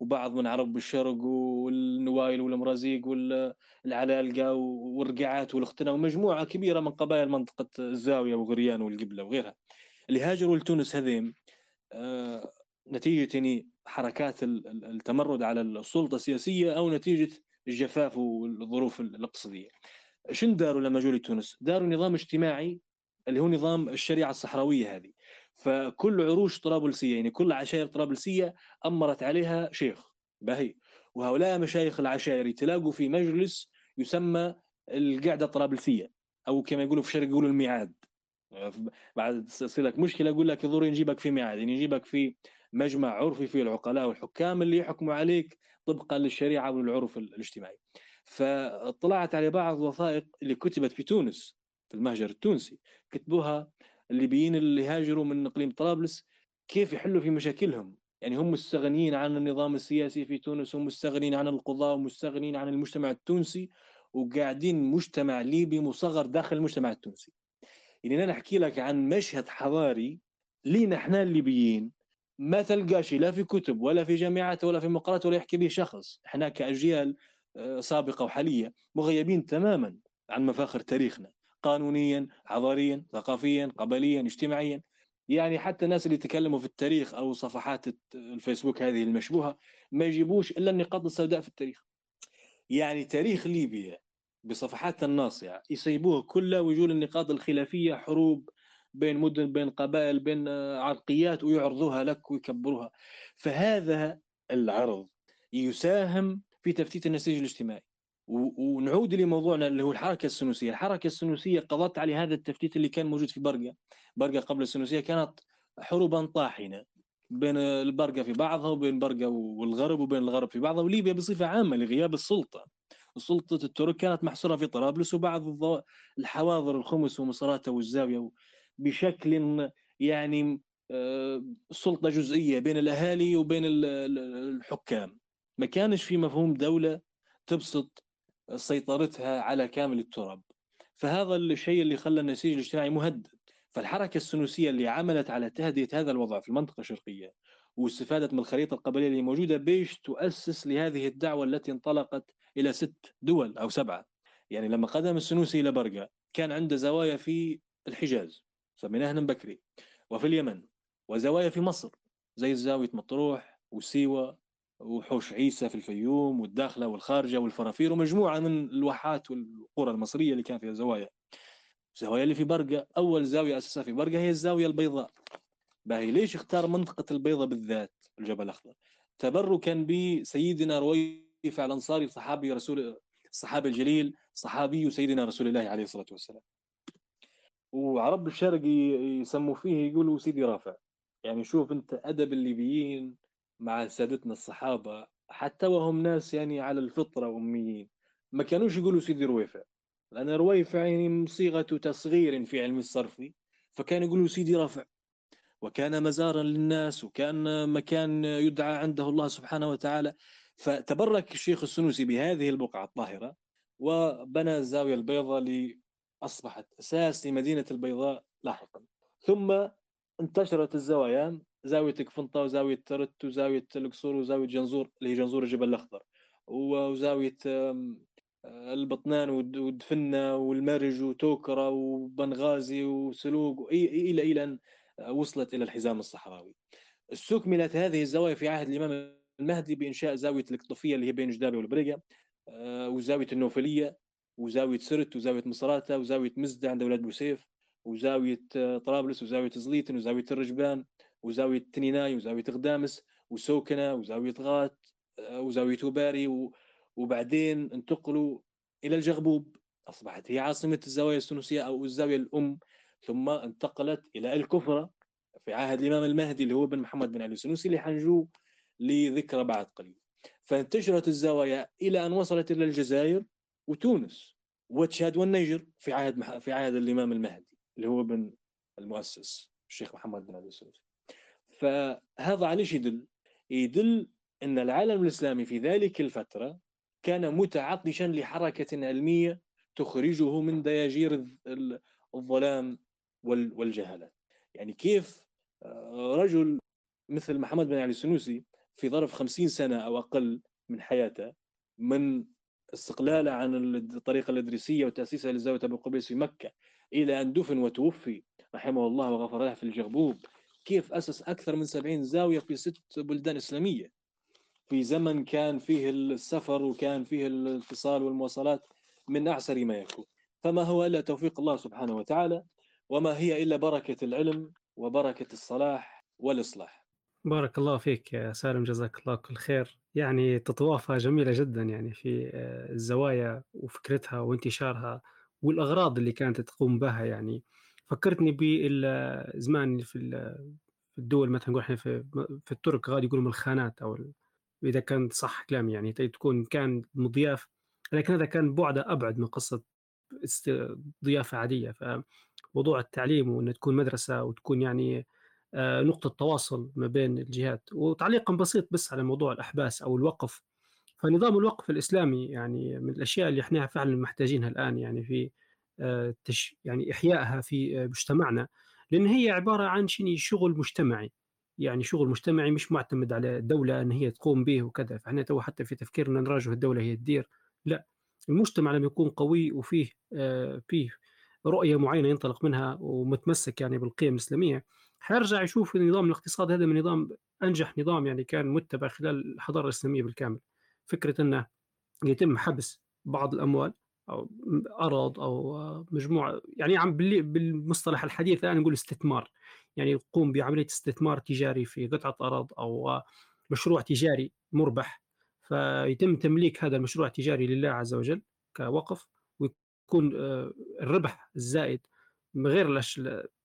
وبعض من عرب الشرق والنوايل والمرازيق والعلالقة والرقعات والاختنا ومجموعة كبيرة من قبائل منطقة الزاوية وغريان والقبلة وغيرها اللي هاجروا لتونس هذين آه، نتيجة يعني حركات التمرد على السلطة السياسية أو نتيجة الجفاف والظروف الإقتصادية. شنو داروا لما جو لتونس؟ داروا نظام اجتماعي اللي هو نظام الشريعة الصحراوية هذه. فكل عروش طرابلسيه يعني كل عشائر طرابلسيه أمرت عليها شيخ باهي وهؤلاء مشايخ العشائر تلاقوا في مجلس يسمى القعدة الطرابلسيه أو كما يقولوا في الشرق يقولوا الميعاد بعد تصير لك مشكلة يقول لك ضروري نجيبك في ميعاد يعني نجيبك في مجمع عرفي فيه العقلاء والحكام اللي يحكموا عليك طبقا للشريعة والعرف الاجتماعي فاطلعت على بعض الوثائق اللي كتبت في تونس في المهجر التونسي. كتبوها الليبيين اللي هاجروا من إقليم طرابلس كيف يحلوا في مشاكلهم؟ يعني هم مستغنيين عن النظام السياسي في تونس هم مستغنيين عن القضاء ومستغنيين عن المجتمع التونسي وقاعدين مجتمع ليبي مصغر داخل المجتمع التونسي. يعني أنا أحكي لك عن مشهد حضاري لينا إحنا الليبيين ما تلقاش لا في كتب ولا في جامعات ولا في مقالات ولا يحكي به شخص. إحنا كأجيال سابقة وحالية مغيبين تماما عن مفاخر تاريخنا قانونيا حضاريا ثقافيا قبليا اجتماعيا. يعني حتى الناس اللي يتكلموا في التاريخ أو صفحات الفيسبوك هذه المشبوهة ما يجيبوش إلا النقاط السوداء في التاريخ. يعني تاريخ ليبيا بصفحات الناصعه يسيبوه كله ويجوا النقاط الخلافية حروب بين مدن بين قبائل بين عرقيات ويعرضوها لك ويكبروها. فهذا العرض يساهم في تفتيت النسيج الاجتماعي ونعود لموضوعنا اللي هو الحركة السنوسية، الحركة السنوسية قضت على هذا التفتيت اللي كان موجود في برقة، برقة قبل السنوسية كانت حروبا طاحنة بين البرقة في بعضها وبين برقة والغرب وبين الغرب في بعضها وليبيا بصفة عامة لغياب السلطة. سلطه الترك كانت محصورة في طرابلس وبعض الحواضر الخمس ومصراته والزاوية بشكل يعني آه، سلطة جزئية بين الأهالي وبين الحكام. ما كانش في مفهوم دولة تبسط سيطرتها على كامل التراب. فهذا الشيء اللي خلى النسيج الاجتماعي مهدد. فالحركة السنوسية اللي عملت على تهدئة هذا الوضع في المنطقة الشرقية واستفادت من الخريطة القبلية اللي موجودة بيش تؤسس لهذه الدعوة التي انطلقت إلى ست دول أو سبعة. يعني لما قدم السنوسي إلى برقة كان عنده زوايا في الحجاز سميناها بكري وفي اليمن وزوايا في مصر زي زاوية مطروح وسيوة وحوش عيسى في الفيوم والداخلة والخارجة والفرافير ومجموعة من الواحات والقرى المصرية اللي كان فيها زوايا. الزوايا اللي في برقة أول زاوية أساسها في برقة هي الزاوية البيضاء. باهي ليش اختار منطقة البيضاء بالذات؟ الجبل الأخضر. تبركا بسيدنا رويفع الأنصاري صحابي رسول الصحابي الجليل صحابي سيدنا رسول الله عليه الصلاة والسلام. وعرب الشرق يسموا فيه يقولوا سيدي رافع. يعني شوف أنت أدب الليبيين مع سادتنا الصحابة حتى وهم ناس يعني على الفطرة أميين. ما كانوش يقولوا سيدي رويفع لأن رويفع يعني صيغة تصغير في علم الصرف فكان يقولوا سيدي رافع. وكان مزارا للناس وكان مكان يدعى عنده الله سبحانه وتعالى. فتبرك الشيخ السنوسي بهذه البقعة الطاهرة وبنى الزاوية البيضاء أصبحت أساس لمدينة البيضاء لاحقا. ثم انتشرت الزوايا زاوية قفنطة وزاوية ترت وزاوية القصور وزاوية جنزور اللي هي جنزور الجبل الأخضر. وزاوية البطنان ودفنة والمرج وتوكرة وبنغازي وسلوق إلى إلى أن وصلت إلى الحزام الصحراوي. استكملت هذه الزوايا في عهد الإمام المهدي بإنشاء زاوية القطفية اللي هي بين جدابة والبريقة آه، وزاوية النوفلية وزاوية سرت وزاوية مصراتة وزاوية مزدة عند أولاد بوسيف وزاوية آه، طرابلس وزاوية زليتن وزاوية الرجبان. وزاوية تنيناي وزاوية غدامس وسوكنة وزاوية غات آه، وزاوية وباري وبعدين انتقلوا إلى الجغبوب. أصبحت هي عاصمة الزوايا السنوسية أو الزاوية الأم ثم انتقلت إلى الكفرة في عهد الإمام المهدي اللي هو بن محمد بن علي السنوسي اللي حنجو لذكرى بعد قليل. فانتشرت الزوايا إلى أن وصلت إلى الجزائر وتونس وتشاد والنيجر في عهد في عهد الإمام المهدي اللي هو بن المؤسس الشيخ محمد بن علي السنوسي. فهذا على إيش يدل؟ يدل أن العالم الإسلامي في ذلك الفترة كان متعطشا لحركة علمية تخرجه من دياجير الظلام والجهالات يعني كيف آه، رجل مثل محمد بن علي السنوسي في ظرف خمسين سنة أو أقل من حياته من استقلاله عن الطريقة الإدريسية وتأسيسها لزاوية أبو قبيس في مكة إلى أن دفن وتوفي رحمه الله وغفر له في الجغبوب كيف أسس أكثر من سبعين زاوية في ست بلدان إسلامية؟ في زمن كان فيه السفر وكان فيه الاتصال والمواصلات من أعسر ما يكون. فما هو إلا توفيق الله سبحانه وتعالى وما هي إلا بركة العلم وبركة الصلاح والإصلاح. بارك الله فيك يا سالم جزاك الله كل خير. يعني تطوافها جميلة جدا يعني في آه، الزوايا وفكرتها وانتشارها والأغراض اللي كانت تقوم بها يعني. فكرتني بالزمان في الدول مثلا نقول إحنا في في الترك غادي يقولوا الخانات أو إذا كان صح كلامي يعني تكون كان مضياف لكن هذا كان بعده أبعد من قصة ضيافة عادية. فموضوع التعليم وان تكون مدرسة وتكون يعني آه، نقطة تواصل ما بين الجهات وتعليقا بسيط بس على موضوع الأحباس أو الوقف. فنظام الوقف الإسلامي يعني من الأشياء اللي إحنا فعلا محتاجينها الآن يعني في يعني إحيائها في آه، مجتمعنا لأن هي عبارة عن شنو شغل مجتمعي. يعني شغل مجتمعي مش معتمد على الدولة إن هي تقوم به وكذا. فإحنا تو حتى في تفكيرنا نراجع الدولة هي تدير. لا المجتمع لما يكون قوي وفيه آه فيه رؤية معينة ينطلق منها ومتمسك يعني بالقيم الإسلامية. حيرجع يشوف النظام الاقتصادي هذا من نظام أنجح نظام يعني كان متبع خلال الحضارة الإسلامية بالكامل. فكرة إنه يتم حبس بعض الأموال أو أرض أو مجموعة يعني عم بالمصطلح الحديث الآن نقول استثمار. يعني يقوم بعملية استثمار تجاري في قطعة أرض أو مشروع تجاري مربح. فيتم تمليك هذا المشروع التجاري لله عز وجل كوقف ويكون آه، الربح الزائد من غير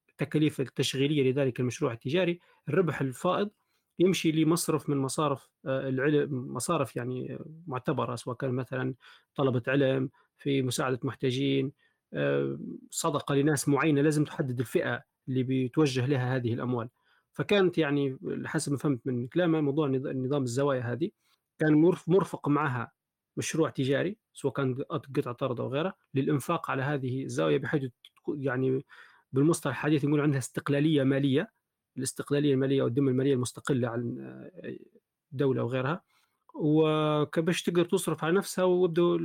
التكاليف التشغيلية لذلك المشروع التجاري الربح الفائض يمشي لمصرف من مصارف آه، العلم مصارف يعني معتبرة سواء كان مثلا طلبة علم في مساعدة محتاجين آه، صدقة لناس معينة لازم تحدد الفئة اللي بيتوجه لها هذه الأموال. فكانت يعني حسب ما فهمت من كلامه موضوع نظام الزوايا هذه كان مرفق معها مشروع تجاري سواء كان قطعة ارض أو غيره للإنفاق على هذه الزاوية بحيث يعني بالمصطلح الحديث يقول عندها استقلالية مالية. الاستقلالية المالية والذمه المالية المستقلة عن الدولة وغيرها وكباش تقدر تصرف على نفسها ويبدو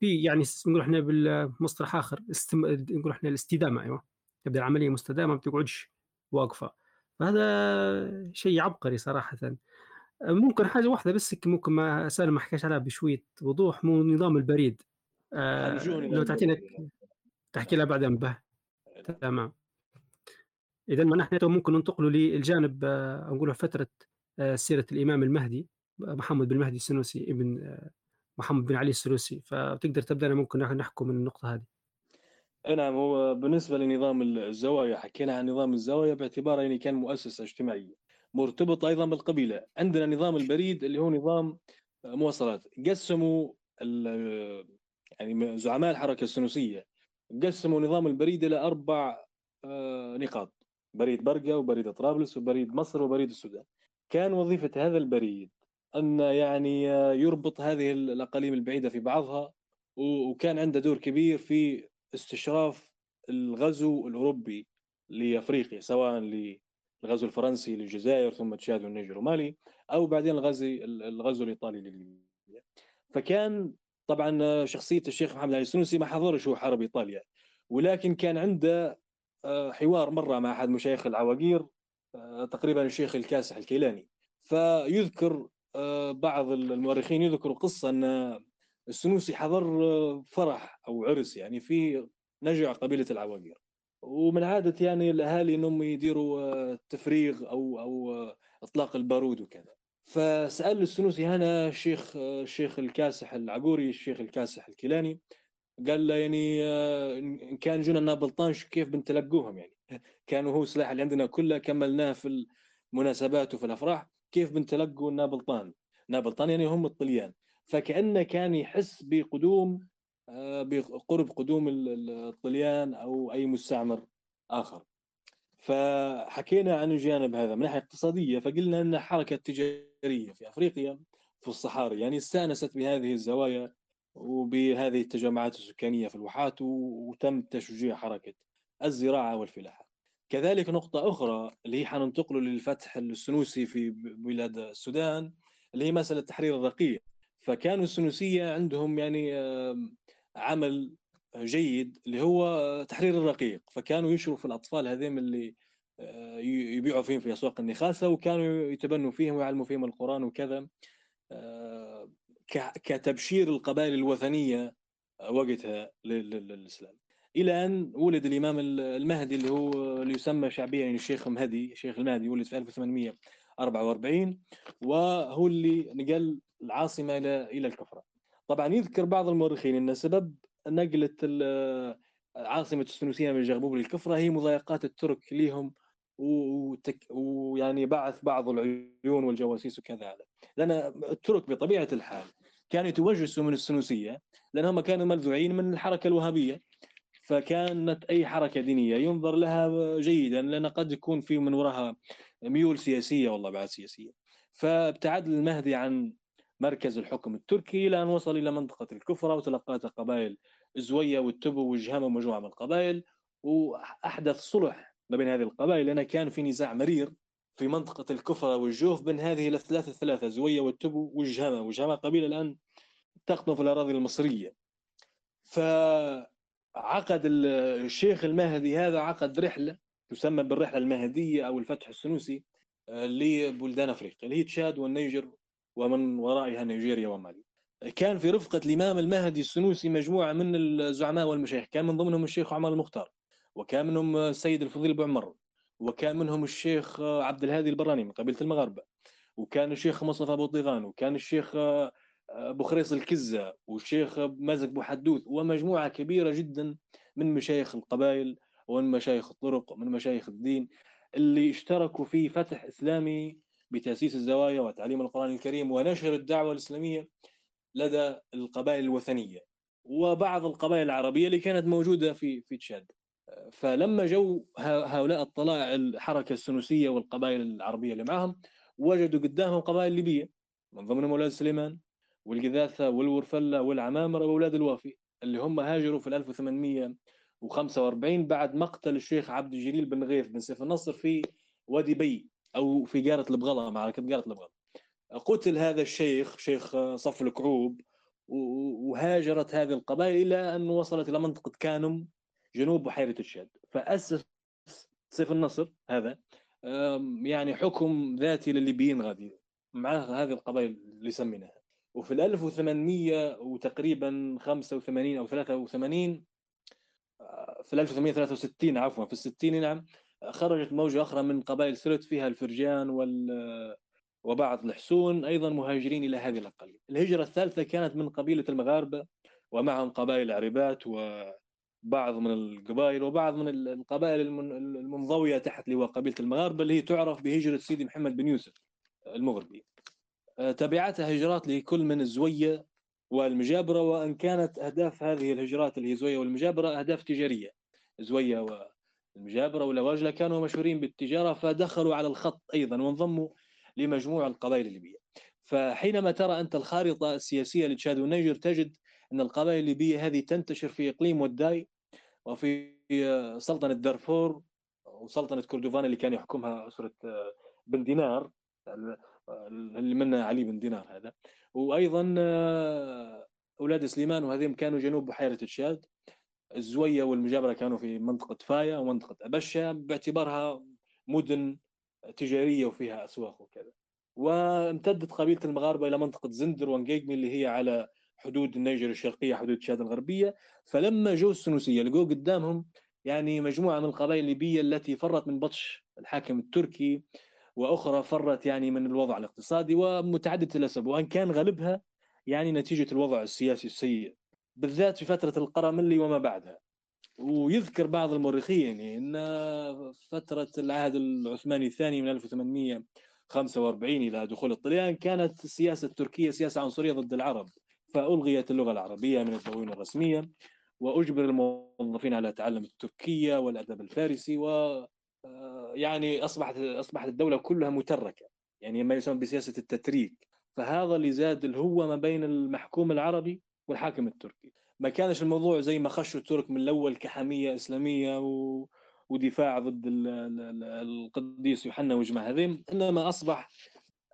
في يعني نقول إحنا بالمصطلح آخر استم... نقول إحنا الاستدامة أيوه. تبدأ العملية مستدامة ما بتقعدش واقفة. فهذا شيء عبقري صراحة. ممكن حاجة واحدة بس ممكن ما سالم ما حكاش عليها بشوية وضوح مو نظام البريد. آه لو تعطينا تحكي لها بعدين به. تمام. اذا ما نحن ممكن ننتقل للجانب آه نقول فترة آه سيرة الإمام المهدي محمد بن المهدي السنوسي ابن آه محمد بن علي السلوسي فتقدر تبدأ؟ نمكن نحكم من النقطة هذه. نعم هو بالنسبة لنظام الزوايا حكينا عن نظام الزوايا باعتباره يعني كان مؤسسة اجتماعية مرتبط أيضا بالقبيلة. عندنا نظام البريد اللي هو نظام مواصلات. قسموا يعني زعماء الحركة السنوسيه قسموا نظام البريد إلى أربع آه، نقاط. بريد برقة وبريد طرابلس وبريد مصر وبريد السودان. كان وظيفة هذا البريد أن يعني يربط هذه الأقاليم البعيدة في بعضها وكان عنده دور كبير في استشراف الغزو الأوروبي لأفريقيا سواء الغزو الفرنسي للجزائر ثم تشاد والنيجر ومالي أو بعدين الغزو الغزو الإيطالي لليبيا. فكان طبعا شخصية الشيخ محمد علي السنوسي ما حضرش هو حرب إيطاليا ولكن كان عنده آه، حوار مرة مع أحد مشايخ العواقير آه، تقريبا الشيخ الكاسح الكيلاني. فيذكر آه، بعض المؤرخين يذكروا قصة أن السنوسي حضر فرح أو عرس يعني في نجع قبيلة العواقير ومن عادة يعني الأهالي أنهم يديروا تفريغ أو أو إطلاق البارود وكذا. فسأل السنوسي هنا الشيخ الشيخ الكاسح العقوري الشيخ الكاسح الكيلاني. قال له يعني إن كان جونا نابلطان كيف بنتلقوهم يعني؟ كانوا هو السلاح اللي عندنا كله كملناه في المناسبات وفي الأفراح. كيف بنتلقوا نابلطان نابلطان يعني هم الطليان فكانه كان يحس بقدوم آه، بقرب قدوم الطليان أو أي مستعمر آخر فحكينا عن الجانب هذا من ناحية اقتصادية فقلنا إن حركة تجارية في أفريقيا في الصحاري يعني استأنست بهذه الزوايا وبهذه التجمعات السكانية في الواحات وتم تشجيع حركة الزراعة والفلاحة. كذلك نقطة أخرى اللي هي حننتقل للفتح السنوسي في بلاد السودان اللي هي مسألة تحرير الرقيق فكانوا السنوسية عندهم يعني عمل جيد اللي هو تحرير الرقيق. فكانوا يشروا في الأطفال هذين اللي آه، يبيعوا فيهم في أسواق النخاسة وكانوا يتبنوا فيهم ويعلموا فيهم القرآن وكذا. آه، كتبشير القبائل الوثنية وقتها للإسلام. إلى أن ولد الإمام المهدي اللي هو اللي يسمى شعبيا يعني الشيخ مهدي الشيخ المهدي ولد في 1844 وهو اللي نقل العاصمة إلى إلى الكفرة. طبعا يذكر بعض المؤرخين أن سبب نقلة عاصمة السنوسية من الجغبوب للكفرة هي مضايقات الترك لهم وتك ويعني بعث بعض العيون والجواسيس وكذا لأن الترك بطبيعة الحال كانوا يتوجسوا من السنوسية لأنهم كانوا ملذوعين من الحركة الوهابية. فكانت أي حركة دينية ينظر لها جيدا لأن قد يكون في من وراها ميول سياسية والله بعد سياسية. فابتعد المهدي عن مركز الحكم التركي إلى أن وصل إلى منطقة الكفرة وتلقتها قبائل زوية والتبو والجهام ومجموعة من القبائل وأحدث صلح ما بين هذه القبائل لأن كان في نزاع مرير في منطقة الكفرة والجوف بين هذه الثلاثة الثلاثة زوية والتبو والجهامة والجهامة قبيلة الآن تقطن في الأراضي المصرية. فعقد الشيخ المهدي هذا عقد رحلة تسمى بالرحلة المهدية أو الفتح السنوسي آه، لبلدان أفريقيا اللي هي تشاد والنيجر ومن ورائها نيجيريا ومالي. كان في رفقة الإمام المهدي السنوسي مجموعة من الزعماء والمشايخ كان من ضمنهم الشيخ عمر المختار وكان منهم السيد الفضيل بن عمر وكان منهم الشيخ عبد الهادي البراني من قبيلة المغاربة وكان الشيخ مصطفى أبو طيغان وكان الشيخ أبو خريص الكزة والشيخ مازك بو حدوث ومجموعة كبيرة جدا من مشايخ القبائل ومن مشايخ الطرق ومن مشايخ الدين اللي اشتركوا في فتح إسلامي بتأسيس الزوايا وتعليم القرآن الكريم ونشر الدعوة الإسلامية لدى القبائل الوثنية وبعض القبائل العربية اللي كانت موجودة في في تشاد. فلما جو هؤلاء الطلائع الحركة السنوسية والقبائل العربية اللي معهم وجدوا قدامهم قبائل ليبية من ضمنهم أولاد سليمان والقذاثة والورفلة والعمامرة وأولاد الوافي اللي هم هاجروا في 1845 بعد مقتل الشيخ عبد الجليل بن غيث بن سيف النصر في وادي بي أو في قارة البغلة معركة قارة البغلة. قتل هذا الشيخ شيخ صف الكعوب وهاجرت هذه القبائل إلى أن وصلت إلى منطقة كانم جنوب بحيرة الشاد فأسس سيف النصر هذا يعني حكم ذاتي للليبيين غادي مع هذه القبائل اللي سميناها. وفي ال 1800 وتقريبا 85 أو 83 آه، في 1863 عفوا في الستين نعم خرجت موجة أخرى من قبائل سرت فيها الفرجان وال وبعض الحسون أيضا مهاجرين إلى هذه الأقاليم الهجرة الثالثة كانت من قبيلة المغاربة ومعهم قبائل عربات وبعض من القبائل وبعض من القبائل المنضوية تحت لواء قبيلة المغاربة اللي هي تعرف بهجرة سيدي محمد بن يوسف المغربي. آه، تبعتها هجرات لكل من الزوية والمجابرة وأن كانت أهداف هذه الهجرات اللي هي زوية والمجابرة أهداف تجارية. زوية والمجابرة والأواجلة كانوا مشهورين بالتجارة فدخلوا على الخط أيضا وانضموا لمجموع القبائل الليبية. فحينما ترى أنت الخارطة السياسية لتشاد والنيجر تجد أن القبائل الليبية هذه تنتشر في إقليم وداي وفي سلطنة دارفور وسلطنة كردوفان اللي كان يحكمها أسرة بن دينار. اللي منها علي بن دينار هذا. وأيضا أولاد سليمان وهذين كانوا جنوب بحيرة تشاد الزوية والمجابرة كانوا في منطقة فايا ومنطقة أبشة باعتبارها مدن تجارية وفيها أسواق وكذا. وامتدت قبيلة المغاربة إلى منطقة زندر وانجيجمي اللي هي على حدود النيجر الشرقية حدود تشاد الغربية. فلما جو السنوسية لقوا قدامهم يعني مجموعة من القبائل الليبية التي فرت من بطش الحاكم التركي وأخرى فرت يعني من الوضع الاقتصادي ومتعددة الأسباب وأن كان غالبها يعني نتيجة الوضع السياسي السيء بالذات في فترة القرملي وما بعدها. ويذكر بعض المؤرخين إن فترة العهد العثماني الثاني من 1845 إلى دخول الطليان كانت السياسة التركية سياسة عنصرية ضد العرب فألغيت اللغة العربية من الدواوين الرسمية وأجبر الموظفين على تعلم التركية والأدب الفارسي و يعني أصبحت أصبحت الدولة كلها متركة يعني ما يسمى بسياسة التتريك. فهذا اللي زاد الهوه ما بين المحكوم العربي والحاكم التركي. ما كانش الموضوع زي ما خشوا الترك من الأول كحميه إسلامية و... ودفاع ضد القديس يوحنا وجماعة هذين إنما أصبح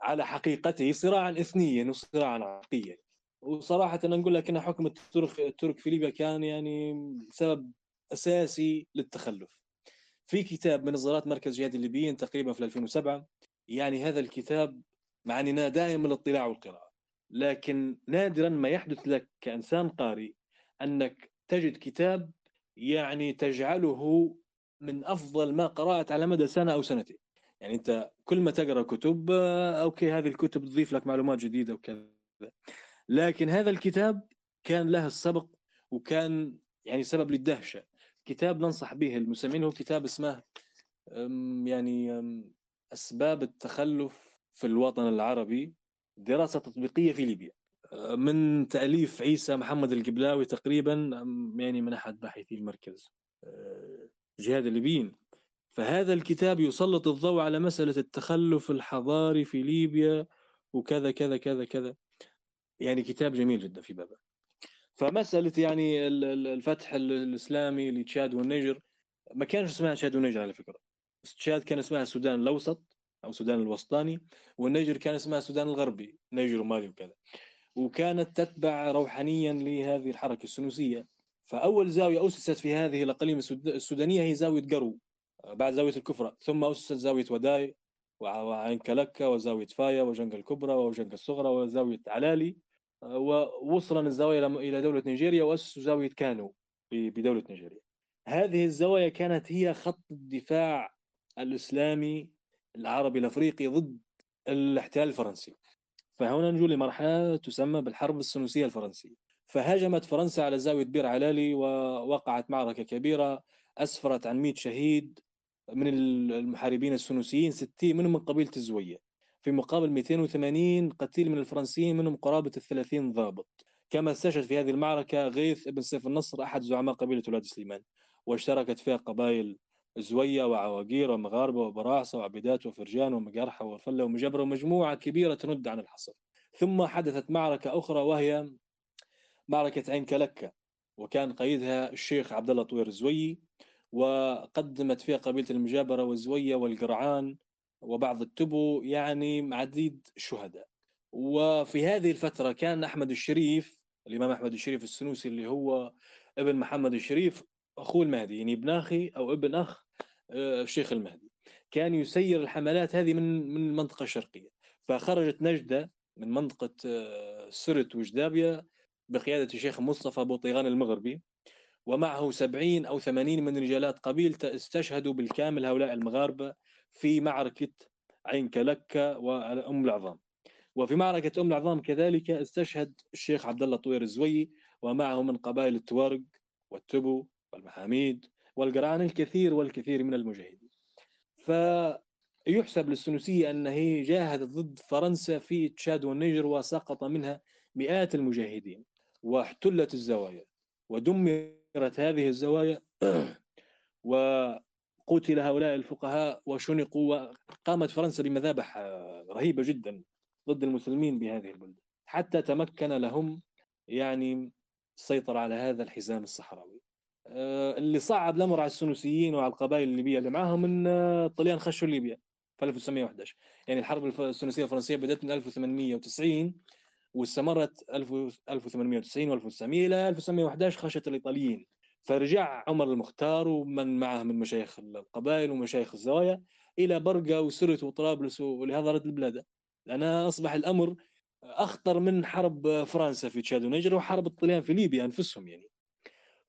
على حقيقته صراعا اثنيا وصراعا عرقيا. وصراحة أنا نقول لك إن حكم الترك الترك في ليبيا كان يعني سبب أساسي للتخلف. في كتاب من نظرات مركز جهاد الليبيين تقريبا في 2007 يعني هذا الكتاب معنينا دائما الاطلاع والقراءة. لكن نادرا ما يحدث لك كإنسان قارئ أنك تجد كتاب يعني تجعله من أفضل ما قرأت على مدى سنة أو سنتين. يعني أنت كل ما تقرأ كتب آه، أوكي هذه الكتب تضيف لك معلومات جديدة وكذا. لكن هذا الكتاب كان له السبق وكان يعني سبب للدهشة. كتاب ننصح به المسلمين هو كتاب اسمه يعني أسباب التخلف في الوطن العربي دراسة تطبيقية في ليبيا. من تأليف عيسى محمد القبلاوي تقريبا يعني من أحد باحثي المركز آه، جهاد الليبيين. فهذا الكتاب يسلط الضوء على مسألة التخلف الحضاري في ليبيا وكذا كذا كذا كذا. يعني كتاب جميل جدا في بابه. فمسألة يعني الفتح الإسلامي لتشاد والنيجر ما كانش اسمها تشاد والنيجر على فكرة. تشاد كان اسمها السودان الأوسط أو السودان الوسطاني والنيجر كان اسمها السودان الغربي نيجر ومالي وكذا. وكانت تتبع روحانيا لهذه الحركة السنوسية فأول زاوية أسست في هذه الأقاليم السودانية هي زاوية قرو بعد زاوية الكفرة. ثم أسست زاوية وداي وعين كلكة وزاوية فايا وجنق الكبرى وجنق الصغرى وزاوية علالي. ووصلا الزوايا إلى دولة نيجيريا وأسسوا زاوية كانو بدولة نيجيريا. هذه الزوايا كانت هي خط الدفاع الإسلامي العربي الأفريقي ضد الاحتلال الفرنسي. فهنا نجو لمرحلة تسمى بالحرب السنوسية الفرنسية. فهاجمت فرنسا على زاوية بير علالي ووقعت معركة كبيرة أسفرت عن 100 شهيد من المحاربين السنوسيين 60 منهم من قبيلة الزوية. في مقابل 280 قتيل من الفرنسيين منهم قرابة ال 30 ضابط. كما استشهد في هذه المعركة غيث بن سيف النصر أحد زعماء قبيلة ولاد سليمان واشتركت فيها قبائل زوية وعواقير ومغاربة وبراعصة وعبيدات وفرجان ومقرحة وفلة ومجبرة ومجموعة كبيرة تند عن الحصر. ثم حدثت معركة أخرى وهي معركة عين كلكة وكان قيدها الشيخ عبد الله طوير الزويي وقدمت فيها قبيلة المجابرة والزوية والقرعان وبعض التبو يعني عديد الشهداء وفي هذه الفترة كان أحمد الشريف الإمام أحمد الشريف السنوسي اللي هو ابن محمد الشريف أخوه المهدي يعني ابن أخي أو ابن أخ آه، الشيخ المهدي. كان يسير الحملات هذه من من المنطقة الشرقية فخرجت نجدة من منطقة آه، سرت وجدابيا بقيادة الشيخ مصطفى أبو طيغان المغربي. ومعه سبعين أو ثمانين من رجالات قبيلته استشهدوا بالكامل هؤلاء المغاربة. في معركة عين كلكة وأم العظام. وفي معركة أم العظام كذلك استشهد الشيخ عبد الله طوير الزوي ومعه من قبائل التوارق والتبو والمحاميد والقرآن الكثير والكثير من المجاهدين. فيحسب للسنوسية أنه جاهدت ضد فرنسا في تشاد والنيجر وسقط منها مئات المجاهدين واحتلت الزوايا ودمرت هذه الزوايا وقتل هؤلاء الفقهاء وشنقوا وقامت فرنسا بمذابح رهيبة جدا ضد المسلمين بهذه البلدة. حتى تمكن لهم يعني السيطرة على هذا الحزام الصحراوي. آه، اللي صعب الأمر على السنوسيين وعلى القبائل الليبية اللي معاهم إن الطليان خشوا ليبيا في 1911 يعني الحرب السنوسية الفرنسية بدأت من 1890 واستمرت 1890 و1900 إلى 1911 خشت الإيطاليين. فرجع عمر المختار ومن معه من مشايخ القبائل ومشايخ الزوايا إلى برقة وسرت وطرابلس ولهذا رد البلاد. لأن أصبح الأمر أخطر من حرب فرنسا في تشاد ونيجر وحرب الطليان في ليبيا أنفسهم يعني.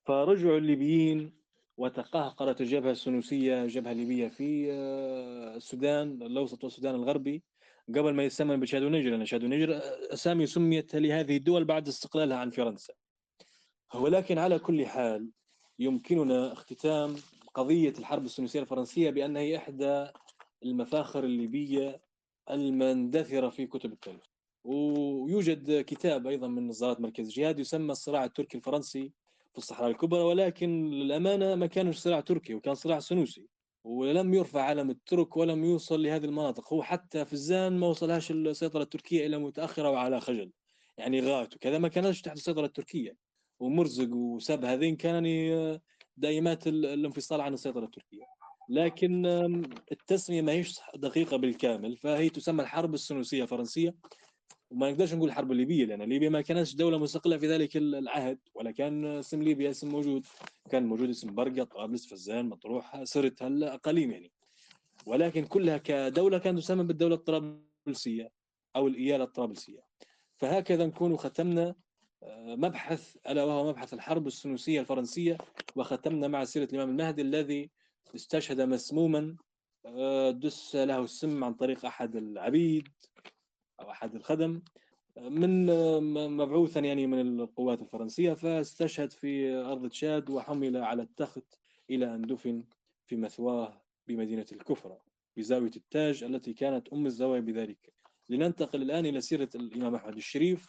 فرجعوا الليبيين وتقهقرت الجبهه السنوسية الجبهه الليبيه في آه، السودان الأوسط والسودان الغربي قبل ما يسمى بتشاد ونيجر. لأن تشاد ونيجر أسامي سميت لهذه الدول بعد استقلالها عن فرنسا. ولكن على كل حال يمكننا اختتام قضية الحرب السنوسيه الفرنسية بانها إحدى المفاخر الليبية المندثرة في كتب التاريخ. ويوجد كتاب أيضا من نظارات مركز الجهاد يسمى الصراع التركي الفرنسي في الصحراء الكبرى ولكن للأمانة ما كان صراع تركي وكان صراع سنوسي ولم يرفع علم الترك ولم يوصل لهذه المناطق. هو حتى في الزان ما وصلهاش السيطرة التركية الا متأخرة وعلى خجل يعني غات وكذا ما كانتش تحت السيطرة التركية. ومرزق وسب هذين كان دائمات الانفصال عن السيطرة التركية. لكن التسمية ما هيش دقيقة بالكامل فهي تسمى الحرب السنوسيه الفرنسيه وما نقدرش نقول الحرب الليبيه لأن ليبيا ما كانتش دولة مستقلة في ذلك العهد. ولا كان اسم ليبيا اسم موجود. كان موجود اسم برقة طرابلس فزان مطروح سرت الاقاليم يعني. ولكن كلها كدولة كانت تسمى بالدولة الطرابلسية أو الإيالة الطرابلسية. فهكذا نكون ختمنا آه، مبحث ألا وهو مبحث الحرب السنوسيه الفرنسية وختمنا مع سيرة الإمام المهدي الذي استشهد مسموما آه، دس له السم عن طريق أحد العبيد أو أحد الخدم من مبعوثا يعني من القوات الفرنسية فاستشهد في أرض تشاد وحمل على التخت إلى أن دفن في مثواه بمدينة الكفرة بزاوية التاج التي كانت أم الزوايا بذلك. لننتقل الآن إلى سيرة الإمام أحمد الشريف.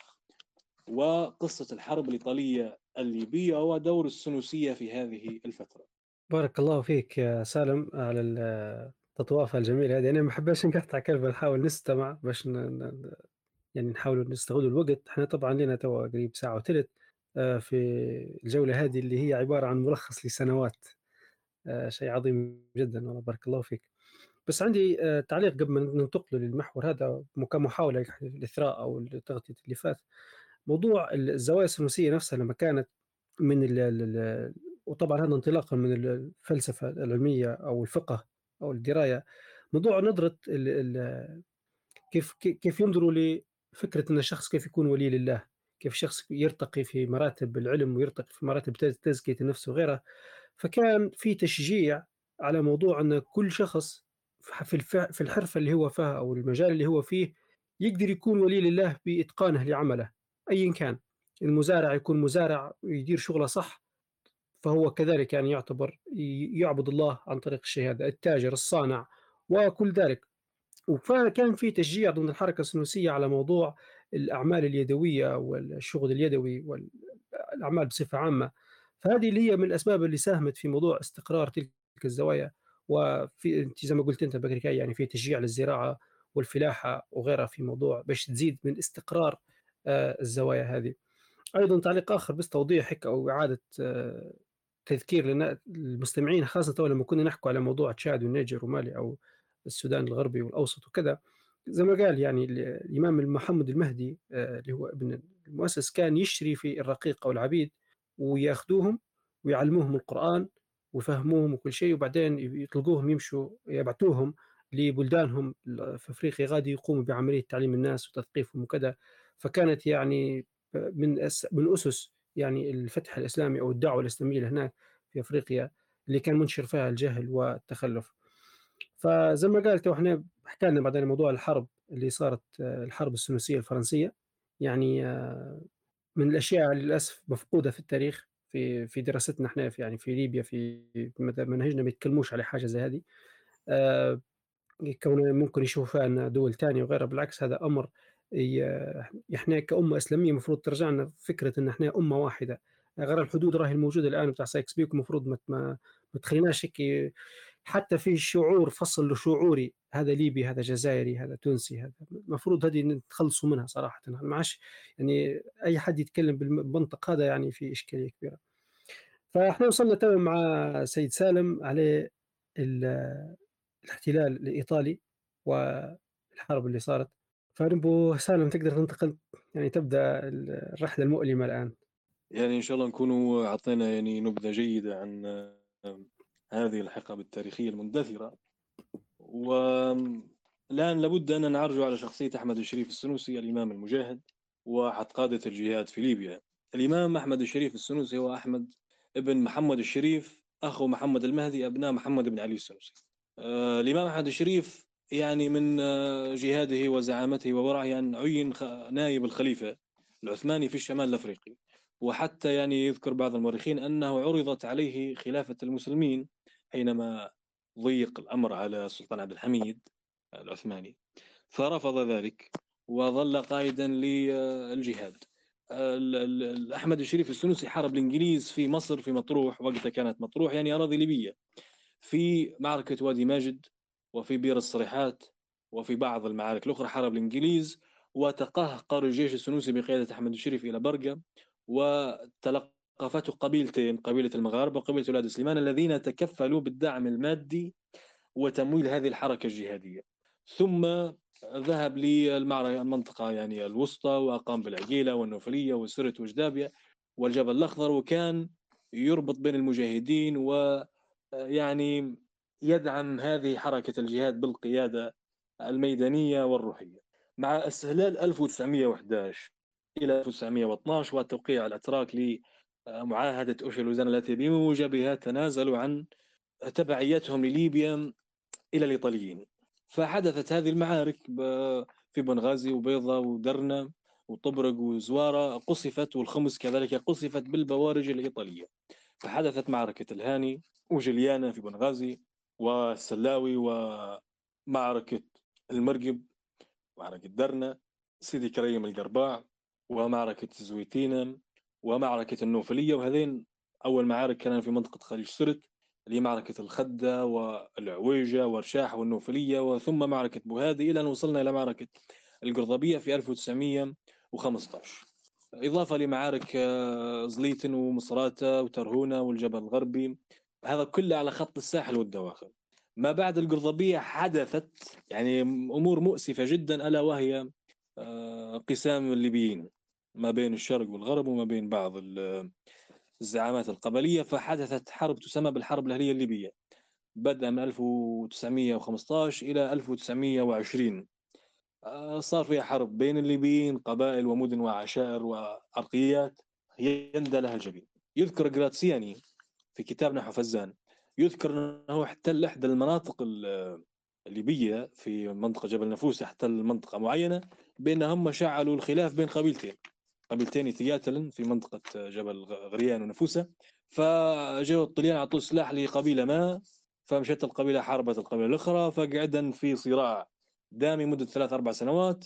وقصة الحرب الإيطالية الليبية ودور السنوسية في هذه الفترة. بارك الله فيك يا سالم على التطوافة الجميلة هذه. أنا ما حبيتش نقطع كلمة نحاول نستمع باش ن... يعني نحاول نستغل الوقت. إحنا طبعا لنا توا قريب ساعة وثلث آه، في الجولة هذه اللي هي عبارة عن ملخص لسنوات آه، شيء عظيم جدا. والله بارك الله فيك. بس عندي آه، تعليق قبل ما ننتقل للمحور هذا كمحاولة للإثراء أو لتغطية اللي فات. موضوع الزوايا السنوسية نفسها لما كانت من ال ال وطبعا هذا انطلاقا من الفلسفة العلمية أو الفقه أو الدراية موضوع نظرة ال ال كيف كيف ينظروا لفكرة أن الشخص كيف يكون ولي لله كيف شخص يرتقي في مراتب العلم ويرتقي في مراتب تزكية النفس وغيرها. فكان في تشجيع على موضوع أن كل شخص في في الحرفة اللي هو فيها أو المجال اللي هو فيه يقدر يكون ولي لله بإتقانه لعمله. ايا كان المزارع يكون مزارع ويدير شغله صح فهو كذلك يعني يعتبر يعبد الله عن طريق هذا التاجر الصانع وكل ذلك. وكان في تشجيع ضمن الحركة السنوسية على موضوع الأعمال اليدوية والشغل اليدوي والأعمال بصفة عامة. فهذه اللي هي من الأسباب اللي ساهمت في موضوع استقرار تلك الزوايا. وفي انت زي ما قلت أنت بكري يعني في تشجيع للزراعة والفلاحة وغيرها في موضوع باش تزيد من استقرار الزوايا هذه. أيضا تعليق آخر بس توضيح هيك أو إعادة آه، تذكير للمستمعين خاصة لما كنا نحكوا على موضوع تشاد والنيجر ومالي أو السودان الغربي والأوسط وكذا زي ما قال يعني الإمام محمد المهدي آه، اللي هو ابن المؤسس كان يشتري في الرقيق أو العبيد ويأخذوهم ويعلموهم القرآن ويفهموهم وكل شيء وبعدين يطلقوهم يمشوا يبعثوهم لبلدانهم في أفريقيا غادي يقوموا بعملية تعليم الناس وتثقيفهم وكذا فكانت يعني من من أسس يعني الفتح الإسلامي أو الدعوة الإسلامية هناك في أفريقيا اللي كان منشر فيها الجهل والتخلف. فزي ما قلت إحنا حكى لنا بعدين موضوع الحرب اللي صارت الحرب السنوسيه الفرنسية. يعني من الأشياء للأسف مفقودة في التاريخ في في دراستنا إحنا في يعني في ليبيا في منهجنا ما يتكلموش على حاجة زي هذه. كونه ممكن يشوفوا فيها دول ثانية وغيرها. بالعكس هذا أمر إحنا كأمة إسلامية المفروض ترجعنا فكرة إن إحنا أمة واحدة. غير الحدود راهي الموجودة الآن بتاع سايكس بيك المفروض ما ما تخليناش هيك حتى في شعور فصل شعوري هذا ليبي هذا جزائري هذا تونسي هذا المفروض هذه نتخلصوا منها صراحة. ما عادش يعني أي حد يتكلم بالمنطق هذا يعني في إشكالية كبيرة. فإحنا وصلنا توا مع سيد سالم على الاحتلال الإيطالي والحرب اللي صارت. فنبو سالم تقدر تنتقل يعني تبدأ الرحلة المؤلمة الآن. يعني إن شاء الله نكونوا أعطينا يعني نبذة جيدة عن هذه الحقب التاريخية المندثرة. والآن لابد أن نعرج على شخصية أحمد الشريف السنوسي الإمام المجاهد وأحد قادة الجهاد في ليبيا. الإمام أحمد الشريف السنوسي هو أحمد ابن محمد الشريف أخو محمد المهدي أبناء محمد بن علي السنوسي. آه الإمام أحمد الشريف يعني من آه جهاده وزعامته وورعه يعني عين نائب الخليفة العثماني في الشمال الأفريقي. وحتى يعني يذكر بعض المؤرخين أنه عرضت عليه خلافة المسلمين حينما ضيق الأمر على السلطان عبد الحميد العثماني. فرفض ذلك وظل قائدا للجهاد. احمد الشريف السنوسي حارب الإنجليز في مصر في مطروح وقتها كانت مطروح يعني أراضي ليبية في معركة وادي ماجد وفي بير الصريحات وفي بعض المعارك الأخرى حارب الإنجليز وتقهقر الجيش السنوسي بقيادة أحمد الشريف إلى برقه وتلقفته قبيلتين قبيلة المغاربة وقبيلة أولاد سليمان الذين تكفلوا بالدعم المادي وتمويل هذه الحركة الجهادية. ثم ذهب للمنطقة يعني الوسطى وأقام بالعقيلة والنوفلية وسرت وجدابية والجبل الأخضر وكان يربط بين المجاهدين ويعني يدعم هذه حركة الجهاد بالقيادة الميدانية والروحية. مع استهلال 1911 إلى 1912 وتوقيع الأتراك لمعاهدة أوشلوزان التي بموجبها تنازلوا عن تبعيتهم لليبيا إلى الإيطاليين. فحدثت هذه المعارك في بنغازي وبيضة ودرنا وطبرق وزوارة قصفت والخمس كذلك قصفت بالبوارج الإيطالية. فحدثت معركة الهاني وجليانا في بنغازي والسلاوي ومعركة المرقب معركة درنا سيدي كريم القرباع ومعركة زويتينا ومعركة النوفلية. وهذين أول معارك كانت في منطقة خليج سرت اللي معركة الخدة والعويجة ورشاح والنوفلية. وثم معركة بوهادي إلى أن وصلنا إلى معركة القرضبية في 1915 إضافة لمعارك آه، زليتن ومصراتة وترهونة والجبل الغربي. هذا كله على خط الساحل والدواخل. ما بعد القرضبية حدثت يعني أمور مؤسفة جدا ألا وهي آه، قسام الليبيين ما بين الشرق والغرب وما بين بعض الزعامات القبلية. فحدثت حرب تسمى بالحرب الأهلية الليبية بدأ من 1915 إلى 1920 آه، صار فيها حرب بين الليبيين قبائل ومدن وعشائر وعرقيات يندى لها الجبين يذكر جراتسياني في كتاب نحو فزان يذكر أنه احتل إحدى المناطق الليبية في منطقة جبل نفوس احتل منطقة معينة بأن هم شعلوا الخلاف بين قبيلتين. قبيلتين يتقاتلن في منطقة جبل غريان ونفوسة. فجاءوا الطليان أعطوا سلاح لقبيلة ما فمشت القبيلة حاربت القبيلة الأخرى فقعدا في صراع دامي مدة ثلاث أربع سنوات.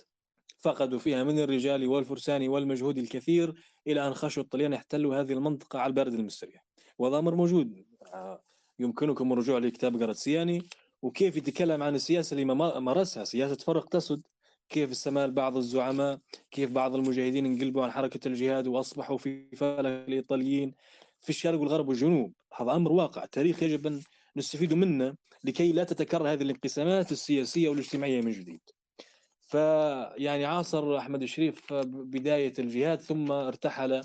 فقدوا فيها من الرجال والفرسان والمجهود الكثير إلى أن خشوا الطليان يحتلوا هذه المنطقة على البارد المستريح وهذا أمر موجود. يمكنكم الرجوع لكتاب جراتسياني وكيف يتكلم عن السياسة اللي مارسها؟ سياسة فرق تسد. كيف استمال بعض الزعماء؟ كيف بعض المجاهدين انقلبوا عن حركة الجهاد وأصبحوا في فلك الإيطاليين؟ في الشرق والغرب والجنوب. هذا أمر واقع. تاريخ يجب أن نستفيد منه لكي لا تتكرر هذه الانقسامات السياسية والاجتماعية من جديد. فيعني عاصر أحمد الشريف بداية الجهاد ثم ارتحل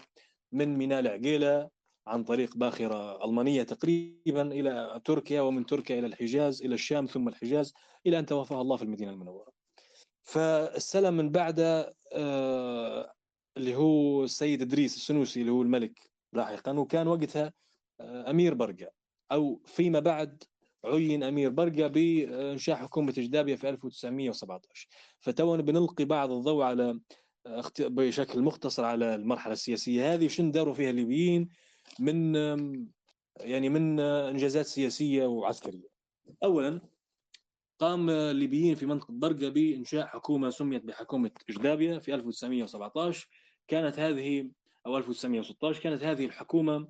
من ميناء العقيلة. عن طريق باخرة ألمانية تقريبا إلى تركيا ومن تركيا إلى الحجاز إلى الشام ثم الحجاز إلى أن توفاه الله في المدينة المنورة. فاستلم من بعده آه، اللي هو السيد إدريس السنوسي اللي هو الملك لاحقا وكان وقتها آه، أمير برقه أو فيما بعد عين أمير برقه بإنشاء حكومة جدابيه في 1917 فتونا بنلقي بعض الضوء على آه، بشكل مختصر على المرحلة السياسية هذه شن داروا فيها الليبيين من يعني من إنجازات سياسية وعسكرية. اولا قام الليبيين في منطقة برقة بإنشاء حكومة سميت بحكومة إجدابيا في 1917 كانت هذه أو 1916 كانت هذه الحكومة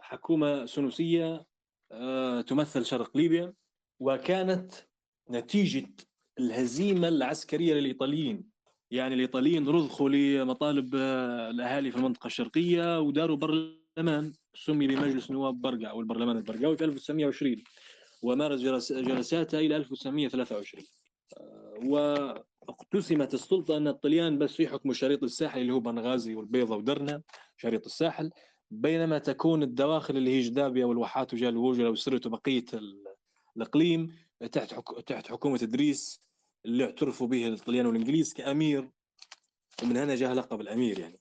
حكومة سنوسية آه، تمثل شرق ليبيا وكانت نتيجة الهزيمة العسكرية للإيطاليين. يعني الإيطاليين رضخوا لمطالب آه، الأهالي في المنطقة الشرقية وداروا بر برلمان سمي بمجلس نواب برقع أو البرلمان البرقاوي في 1920 ومارس جلساته إلى 1923 واقتسمت السلطة أن الطليان بس في حكم شريط الساحل اللي هو بنغازي والبيضة ودرنا شريط الساحل بينما تكون الدواخل اللي هي جدابيا والواحات وجال ووجل وسرت وبقية الإقليم تحت تحت حكومة إدريس اللي اعترفوا به الطليان والإنجليز كأمير ومن هنا جاء لقب الأمير يعني.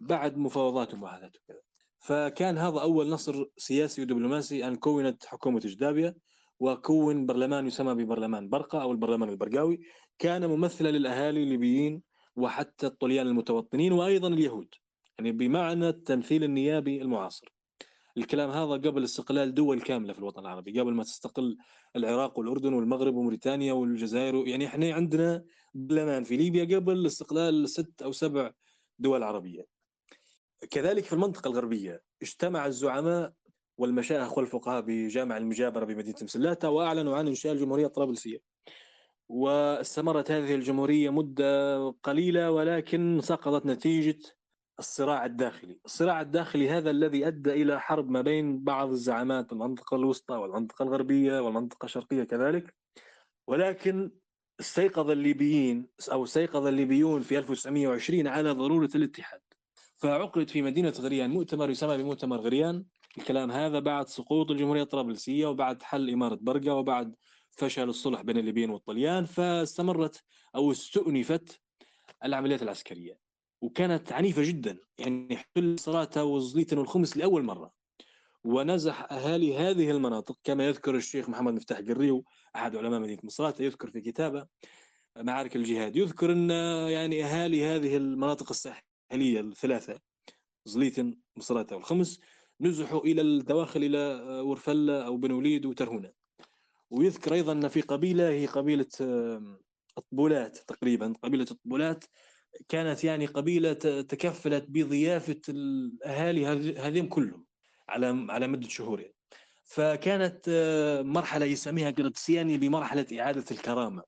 بعد مفاوضات ومعاهدات وكذا فكان هذا أول نصر سياسي ودبلوماسي أن كونت حكومة جدابيا وكون برلمان يسمى ببرلمان برقة أو البرلمان البرقاوي. كان ممثلا للأهالي الليبيين وحتى الطليان المتوطنين وأيضا اليهود يعني بمعنى التمثيل النيابي المعاصر. الكلام هذا قبل استقلال دول كاملة في الوطن العربي قبل ما تستقل العراق والأردن والمغرب وموريتانيا والجزائر يعني إحنا عندنا برلمان في ليبيا قبل استقلال ست أو سبع دول عربية. كذلك في المنطقة الغربية اجتمع الزعماء والمشايخ والفقهاء بجامع المجابرة بمدينة مسلاتة وأعلنوا عن إنشاء الجمهورية الطرابلسية واستمرت هذه الجمهورية مدة قليلة ولكن سقطت نتيجة الصراع الداخلي. الصراع الداخلي هذا الذي أدى إلى حرب ما بين بعض الزعامات المنطقة الوسطى والمنطقة الغربية والمنطقة الشرقية كذلك. ولكن استيقظ الليبيين أو استيقظ الليبيون في 1920 على ضرورة الاتحاد. فعقد في مدينة غريان. مؤتمر يسمى بمؤتمر غريان. الكلام هذا بعد سقوط الجمهورية الطرابلسية وبعد حل إمارة برقة وبعد فشل الصلح بين الليبيين والطليان فاستمرت أو استؤنفت العمليات العسكرية. وكانت عنيفة جدا. يعني حل صلاة وزليتن والخمس لأول مرة. ونزح أهالي هذه المناطق. كما يذكر الشيخ محمد مفتاح قريو أحد علماء مدينة مصراتة يذكر في كتابه معارك الجهاد. يذكر أن يعني أهالي هذه المناطق الساحلية الثلاثة زليتن مصراتة والخمس نزحوا إلى الدواخل إلى ورفلة أو بن وليد وترهونة ويذكر أيضا أن في قبيلة هي قبيلة الطبولات تقريبا قبيلة الطبولات كانت يعني قبيلة تكفلت بضيافة الأهالي هذين كلهم على على مدة شهور يعني. فكانت مرحلة يسميها قرطسياني بمرحلة إعادة الكرامة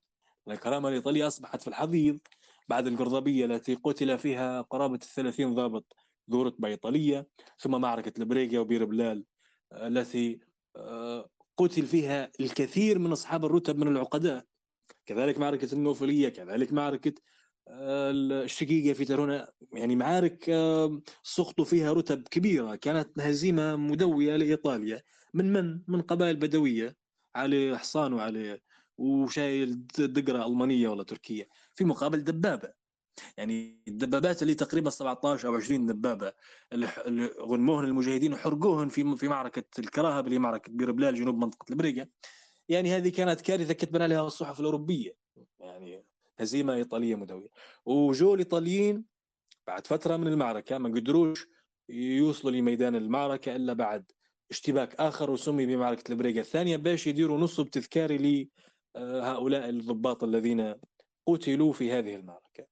الكرامة الإيطالية أصبحت في الحضيض بعد القرضبية التي قتل فيها قرابة الثلاثين ضابط ذو رتبة إيطالية ثم معركة البريغا وبير بلال التي آه، قتل فيها الكثير من أصحاب الرتب من العقداء. كذلك معركة النوفلية كذلك معركة آه، الشقيقة في ترونا يعني معارك آه، سقطوا فيها رتب كبيرة كانت هزيمة مدوية لإيطاليا. من من؟ من قبائل بدوية على حصان وعلى وشايل دقرة ألمانية ولا تركية. في مقابل دبابة. يعني الدبابات اللي تقريبا 17 أو 20 دبابة اللي غنموهن المجاهدين وحرقوهن في في معركة الكراهب اللي معركة بير بلال جنوب منطقة البريقه يعني هذه كانت كارثة كتبنا عليها الصحف الأوروبية. يعني هزيمة إيطالية مدوية. وجو الإيطاليين بعد فترة من المعركة ما قدروش يوصلوا لميدان المعركة إلا بعد اشتباك آخر وسمي بمعركة البريقه الثانية باش يديروا نصب تذكاري لهؤلاء الضباط الذين قتلوا في هذه المعركة.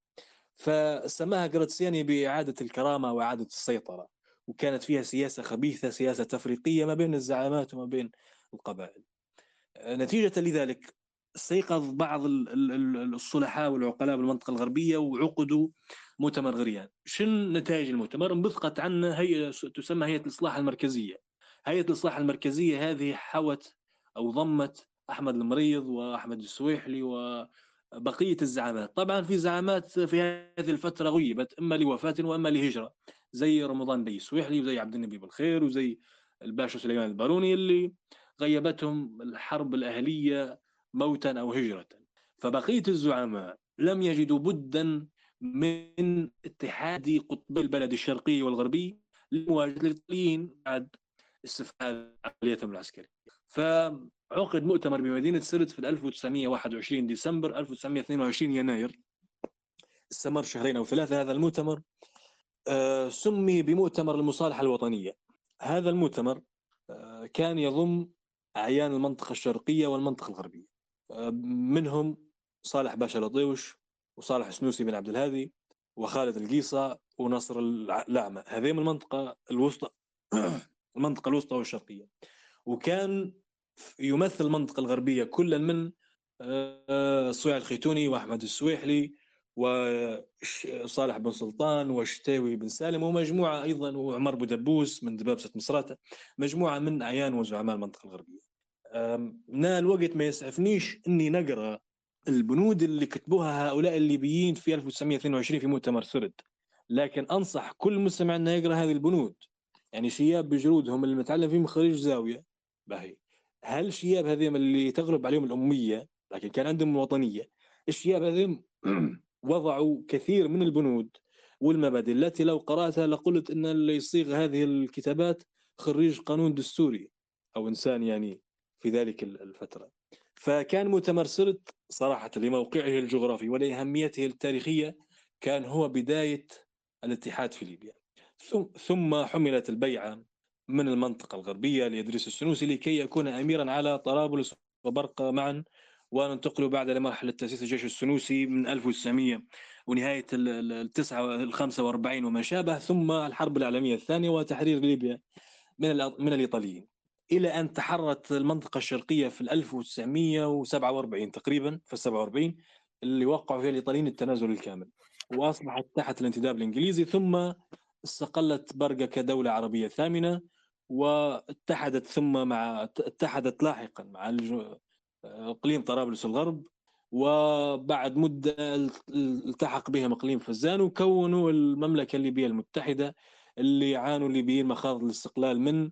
فسماها جراتسياني بإعادة الكرامة وإعادة السيطرة وكانت فيها سياسة خبيثة سياسة تفريقية ما بين الزعامات وما بين القبائل. نتيجة لذلك استيقظ بعض الصلحاء والعقلاء بالمنطقة الغربية وعقدوا مؤتمر غريان. شن نتائج المؤتمر؟ انبثقت عنه هيئة تسمى هيئة الإصلاح المركزية. هيئة الإصلاح المركزية هذه حوت أو ضمت أحمد المريض وأحمد السويحلي و بقية الزعامات. طبعا في زعامات في هذه الفترة غيبت إما لوفاة وإما لهجرة زي رمضان بي سويحلي وزي عبد النبي بالخير وزي الباشا سليمان الباروني اللي غيبتهم الحرب الأهلية موتا أو هجرة. فبقية الزعماء لم يجدوا بدا من اتحاد قطبي البلد الشرقي والغربي لمواجهة الايطاليين بعد استفاد عملياتهم العسكريه ف عقد مؤتمر بمدينة سرت في 1921 ديسمبر 1922 يناير. استمر شهرين أو ثلاثة هذا المؤتمر. آه، سمي بمؤتمر المصالحة الوطنية. هذا المؤتمر آه، كان يضم أعيان المنطقة الشرقية والمنطقة الغربية. آه، منهم صالح باشا لطيوش وصالح سنوسي بن عبد الهادي وخالد القيصة ونصر الأعمى. هذه من المنطقة الوسطى المنطقة الوسطى والشرقية. وكان يمثل المنطقة الغربية كلا من آه، صويع الخيتوني وأحمد السويحلي وصالح بن سلطان وشتاوي بن سالم ومجموعة أيضا وعمر بودبوس من دبابسة مصراتة مجموعة من أعيان وزعماء المنطقة الغربية. نال الوقت ما يسعفنيش أني نقرأ البنود اللي كتبوها هؤلاء الليبيين في 1922 في مؤتمر سرد. لكن أنصح كل مستمع أنه يقرأ هذه البنود. يعني شياب بجرودهم اللي متعلم فيهم خريج زاوية. باهي. هل شياب هذين اللي تغلب عليهم الأمية لكن كان عندهم وطنية الشياب هذين وضعوا كثير من البنود والمبادئ التي لو قرأتها لقلت أن اللي يصيغ هذه الكتابات خريج قانون دستوري أو إنسان يعني في ذلك الفترة. فكان مؤتمر سرت صراحة لموقعه الجغرافي ولأهميته التاريخية كان هو بداية الاتحاد في ليبيا. ثم حملت البيعة من المنطقة الغربية لإدريس السنوسي لكي يكون أميرا على طرابلس وبرقة معا وننتقل بعد لمرحلة تأسيس الجيش السنوسي من 1900 ونهاية ال 45 وما شابه ثم الحرب العالمية الثانية وتحرير ليبيا من من الإيطاليين. إلى أن تحررت المنطقة الشرقية في 1947 تقريبا في 47 اللي وقعوا فيها الإيطاليين التنازل الكامل. وأصبحت تحت الانتداب الإنجليزي ثم استقلت برقة كدولة عربية ثامنة واتحدت ثم مع اتحدت لاحقا مع اقليم طرابلس الغرب وبعد مدة التحق بهم اقليم فزان وكونوا المملكة الليبية المتحدة اللي عانوا الليبيين مخاض الاستقلال من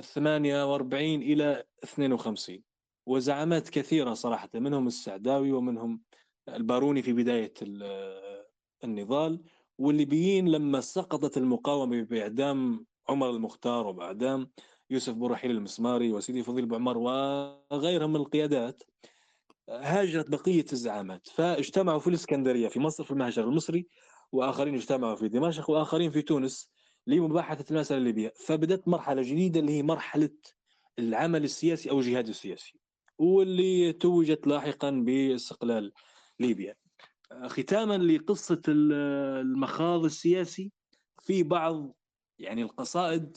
48 آه، إلى 52 وزعامات كثيرة صراحة منهم السعداوي ومنهم الباروني في بداية آه، النضال. والليبيين لما سقطت المقاومة بإعدام عمر المختار وباعدام يوسف بن رحيل المسماري وسيدي فضيل بوعمر وغيرهم من القيادات هاجرت بقية الزعامات. فاجتمعوا في الإسكندرية في مصر في المهجر المصري وآخرين اجتمعوا في دمشق وآخرين في تونس لمباحثة المسألة الليبية. فبدأت مرحلة جديدة اللي هي مرحلة العمل السياسي أو الجهاد السياسي واللي توجت لاحقا باستقلال ليبيا. ختاما لقصة المخاض السياسي في بعض يعني القصائد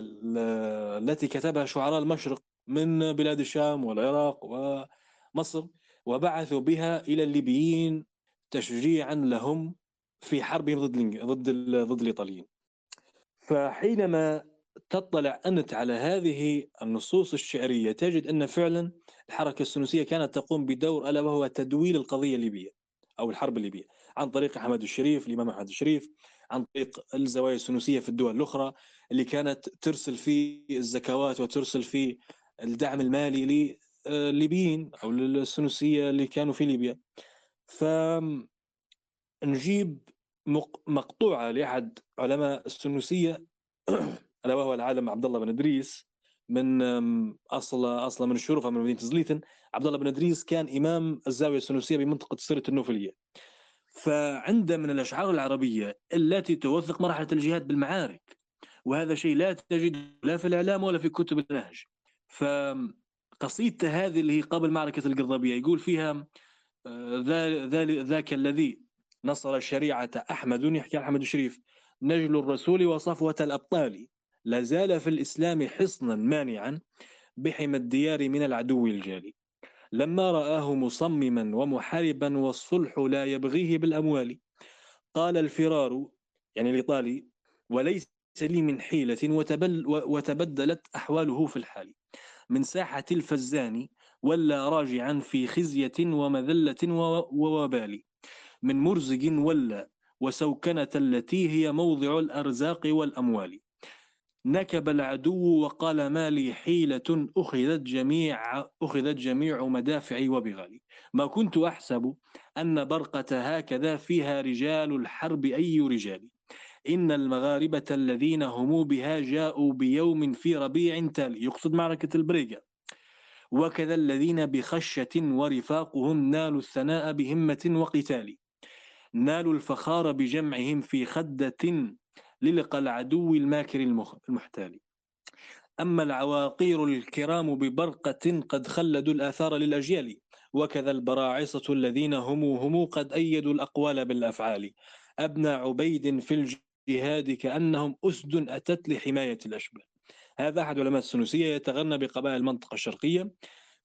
التي كتبها شعراء المشرق من بلاد الشام والعراق ومصر وبعثوا بها إلى الليبيين تشجيعا لهم في حربهم ضد ضد ضد الإيطاليين. فحينما تطلع أنت على هذه النصوص الشعرية تجد أن فعلا الحركة السنوسية كانت تقوم بدور ألا وهو تدويل القضية الليبية أو الحرب الليبية عن طريق أحمد الشريف الإمام أحمد الشريف عن طريق الزوايا السنوسية في الدول الأخرى اللي كانت ترسل في الزكوات وترسل في الدعم المالي لليبيين أو للسنوسية اللي كانوا في ليبيا. ف نجيب مقطوعة لأحد علماء السنوسية ألا وهو العالم عبد الله بن إدريس من اصل أصلا من الشرفه من مدينة زليتن عبد الله بن إدريس كان إمام الزاوية السنوسية بمنطقة سيرة النوفلية. فعنده من الأشعار العربية التي توثق مرحلة الجهاد بالمعارك وهذا شيء لا تجده لا في الإعلام ولا في كتب النهج. فقصيدته هذه اللي هي قبل معركة القرضبيه يقول فيها آه، ذاك الذي نصر الشريعة أحمد يحكي عن أحمد الشريف نجل الرسول وصفوة الأبطال. لا زال في الإسلام حصنا مانعا بحمى الديار من العدو الجالي. لما رآه مصمما ومحاربا والصلح لا يبغيه بالأموال. قال الفرار يعني الإيطالي وليس لي من حيلة وتبل وتبدلت أحواله في الحال. من ساحة الفزان ولا راجعا في خزية ومذلة ووبال. من مرزق ولا وسوكنة التي هي موضع الأرزاق والأموال. نكب العدو وقال ما لي حيلة أخذت جميع أخذت جميع مدافعي وبغالي. ما كنت أحسب أن برقة هكذا فيها رجال الحرب أي رجال. إن المغاربة الذين هم بها جاءوا بيوم في ربيع تالي. يقصد معركة البريغا وكذا الذين بخشة ورفاقهم نالوا الثناء بهمة وقتال. نالوا الفخار بجمعهم في خدة للقى العدو الماكر المحتال أما العواقير الكرام ببرقة قد خلدوا الآثار للأجيال وكذا البراعصة الذين هم هم قد أيدوا الأقوال بالأفعال. أبنى عبيد في الجهاد كأنهم أسد أتت لحماية الأشبال. هذا أحد علماء السنوسية يتغنى بقبائل المنطقة الشرقية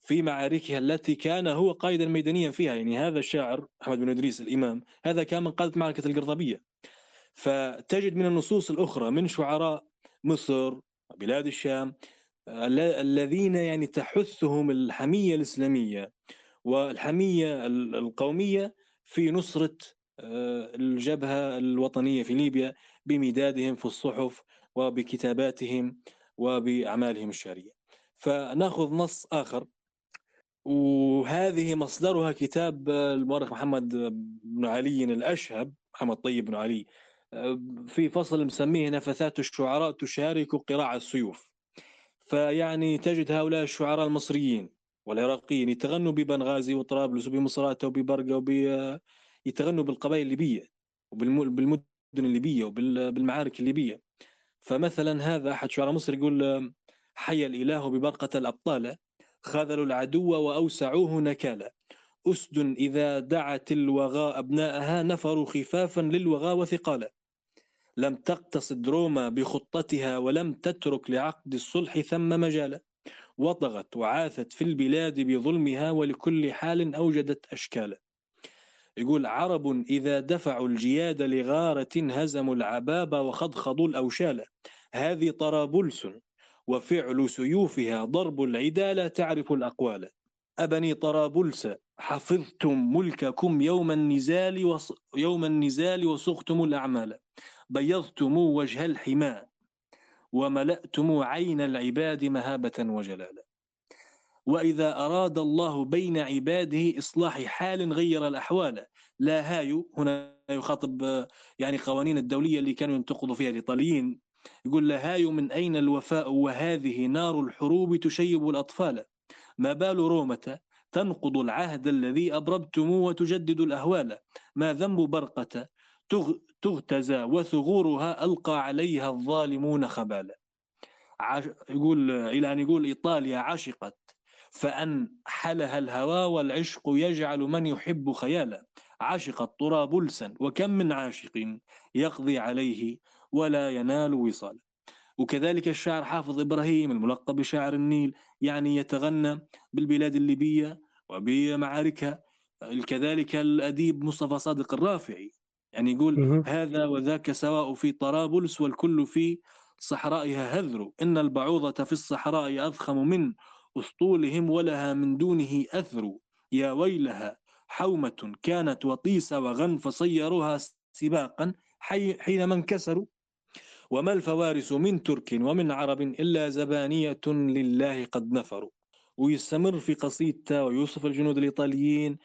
في معاركها التي كان هو قائدا ميدانيا فيها. يعني هذا الشاعر أحمد بن إدريس الإمام هذا كان من قادة معركة القرطبية. فتجد من النصوص الأخرى من شعراء مصر بلاد الشام الذين يعني تحثهم الحمية الإسلامية والحمية القومية في نصرة آه، الجبهة الوطنية في ليبيا بمدادهم في الصحف وبكتاباتهم وبأعمالهم الشعرية. فنأخذ نص آخر. وهذه مصدرها كتاب المؤرخ محمد بن علي الأشهب محمد طيب بن علي. آه، في فصل مسميه نفثات الشعراء تشارك قراع السيوف. فيعني تجد هؤلاء الشعراء المصريين والعراقيين يتغنوا ببنغازي وطرابلس وبمصراتة وببرقة وب يتغنوا بالقبائل الليبية وبالمدن الليبية وبالمعارك الليبية. فمثلا هذا أحد شعراء مصر يقول حي الإله ببرقة الأبطال خذلوا العدو وأوسعوه نكالا. أسد إذا دعت الوغى أبناءها نفروا خفافا للوغى وثقالا. لم تقتصد روما بخطتها ولم تترك لعقد الصلح ثم مجالا وطغت وعاثت في البلاد بظلمها ولكل حال أوجدت أشكالا. يقول عرب إذا دفعوا الجياد لغارة هزموا العباب وخضخضوا الأوشال. هذه طرابلس وفعل سيوفها ضرب العدا لا تعرف الأقوال. أبني طرابلس حفظتم ملككم يوم النزال وص... يوم النزال وصغتم الأعمال. بيضتم وجه الحماء وملأتم عين العباد مهابة وجلالا. وإذا أراد الله بين عباده إصلاح حال غير الأحوال لا هايو هنا يخاطب يعني قوانين الدولية اللي كانوا ينتقضوا فيها الإيطاليين. يقول لا هايو من أين الوفاء وهذه نار الحروب تشيب الأطفال؟ ما بال رومة تنقض العهد الذي أبربتم وتجدد الأهوال. ما ذنب برقة تغتزى وثغورها ألقى عليها الظالمون خبالا. يقول إلى أن يقول إيطاليا عشقت فأن حلها الهوى والعشق يجعل من يحب خيالا. عشقت طرابلسا وكم من عاشق يقضي عليه ولا ينال وصالا. وكذلك الشاعر حافظ إبراهيم الملقب بشاعر النيل يعني يتغنى بالبلاد الليبية وبمعاركها. كذلك الأديب مصطفى صادق الرافعي يعني يقول هذا وذاك سواء في طرابلس والكل في صحرائها هذر. إن البعوضة في الصحراء أضخم من أسطولهم ولها من دونه أثر. يا ويلها حومة كانت وطيسة وغن فصيروها سباقا حينما انكسروا. وما الفوارس من ترك ومن عرب إلا زبانية لله قد نفروا. ويستمر في قصيدته ويوصف الجنود الإيطاليين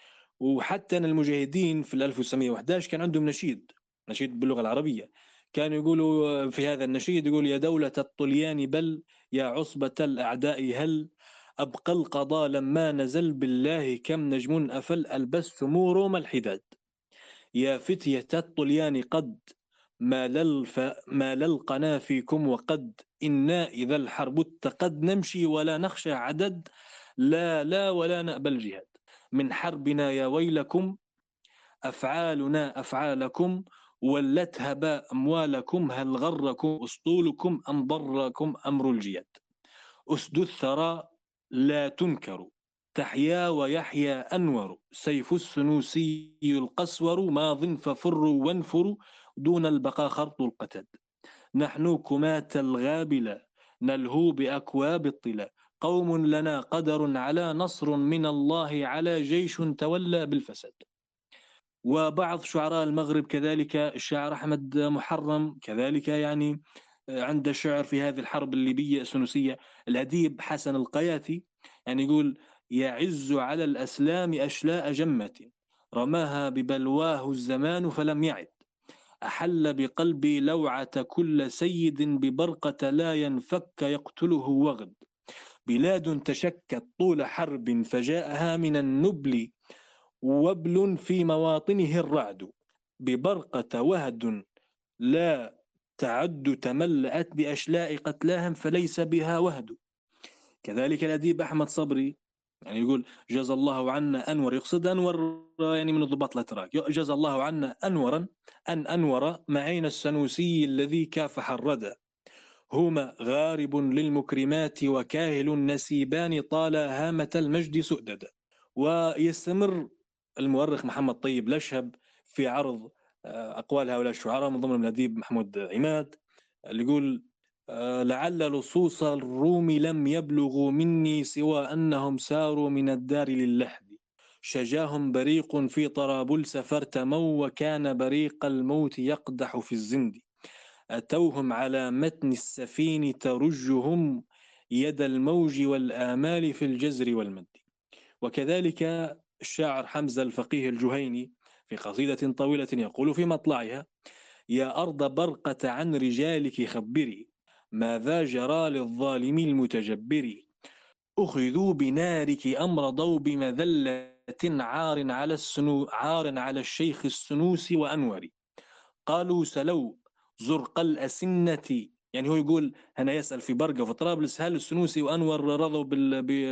وحتى المجاهدين في 1911 كان عندهم نشيد نشيد باللغة العربية. كانوا يقولوا في هذا النشيد يقول يا دولة الطليان بل يا عصبة الأعداء هل أبقى القضاء لما نزل بالله كم نجم أفل ألبس روم الحداد. يا فتية الطليان قد ما للف ما للقنا فيكم وقد إنا إذا الحرب اتقد نمشي ولا نخشى عدد لا لا ولا نأبى الجهاد. من حربنا يا ويلكم أفعالنا أفعالكم ولت هباء أموالكم هل غركم أسطولكم أم ضركم أمر الجياد. أسد الثرى لا تنكر تحيا ويحيا أنور سيف السنوسي القسور ماض ففروا وانفروا دون البقاء خرط القتد. نحن كمات الغابلة نلهو بأكواب الطلا قوم لنا قدر على نصر من الله على جيش تولى بالفساد. وبعض شعراء المغرب كذلك الشاعر أحمد محرم كذلك يعني عند الشعر في هذه الحرب الليبية السنوسية الأديب حسن القياتي يعني يقول يعز على الأسلام أشلاء جمة رماها ببلواه الزمان فلم يعد. أحل بقلبي لوعة كل سيد ببرقة لا ينفك يقتله وغد. بلاد تشكت طول حرب فجاءها من النبل وبل في مواطنه الرعد. ببرقة وهد لا تعد تملأت بأشلاء قتلاهم فليس بها وهد. كذلك الأديب أحمد صبري يعني يقول جزى الله عنا أنور يقصد أنور يعني من الضباط الأتراك جزى الله عنا أنورا أن أنور معين السنوسي الذي كافح الردى هما غارب للمكرمات وكاهل النسيبان طال هامة المجد سؤددا. ويستمر المؤرخ محمد طيب لشهب في عرض آه، أقوال هؤلاء الشعراء من ضمن الأديب محمود عماد اللي يقول آه، لعل لصوص الروم لم يبلغوا مني سوى أنهم ساروا من الدار للحد. شجاهم بريق في طرابلس فارتموا وكان بريق الموت يقدح في الزند. أتوهم على متن السفين ترجهم يد الموج والآمال في الجزر والمد. وكذلك الشاعر حمزة الفقيه الجهيني في قصيدة طويلة يقول في مطلعها يا أرض برقة عن رجالك خبري ماذا جرى للظالم المتجبر أخذوا بنارك أمرضوا بمذلة عار على السنو عار على الشيخ السنوسي وأنوري. قالوا سلوا زرق الأسنة يعني هو يقول هنا يسأل في برقة في طرابلس هل السنوسي وأنور رضوا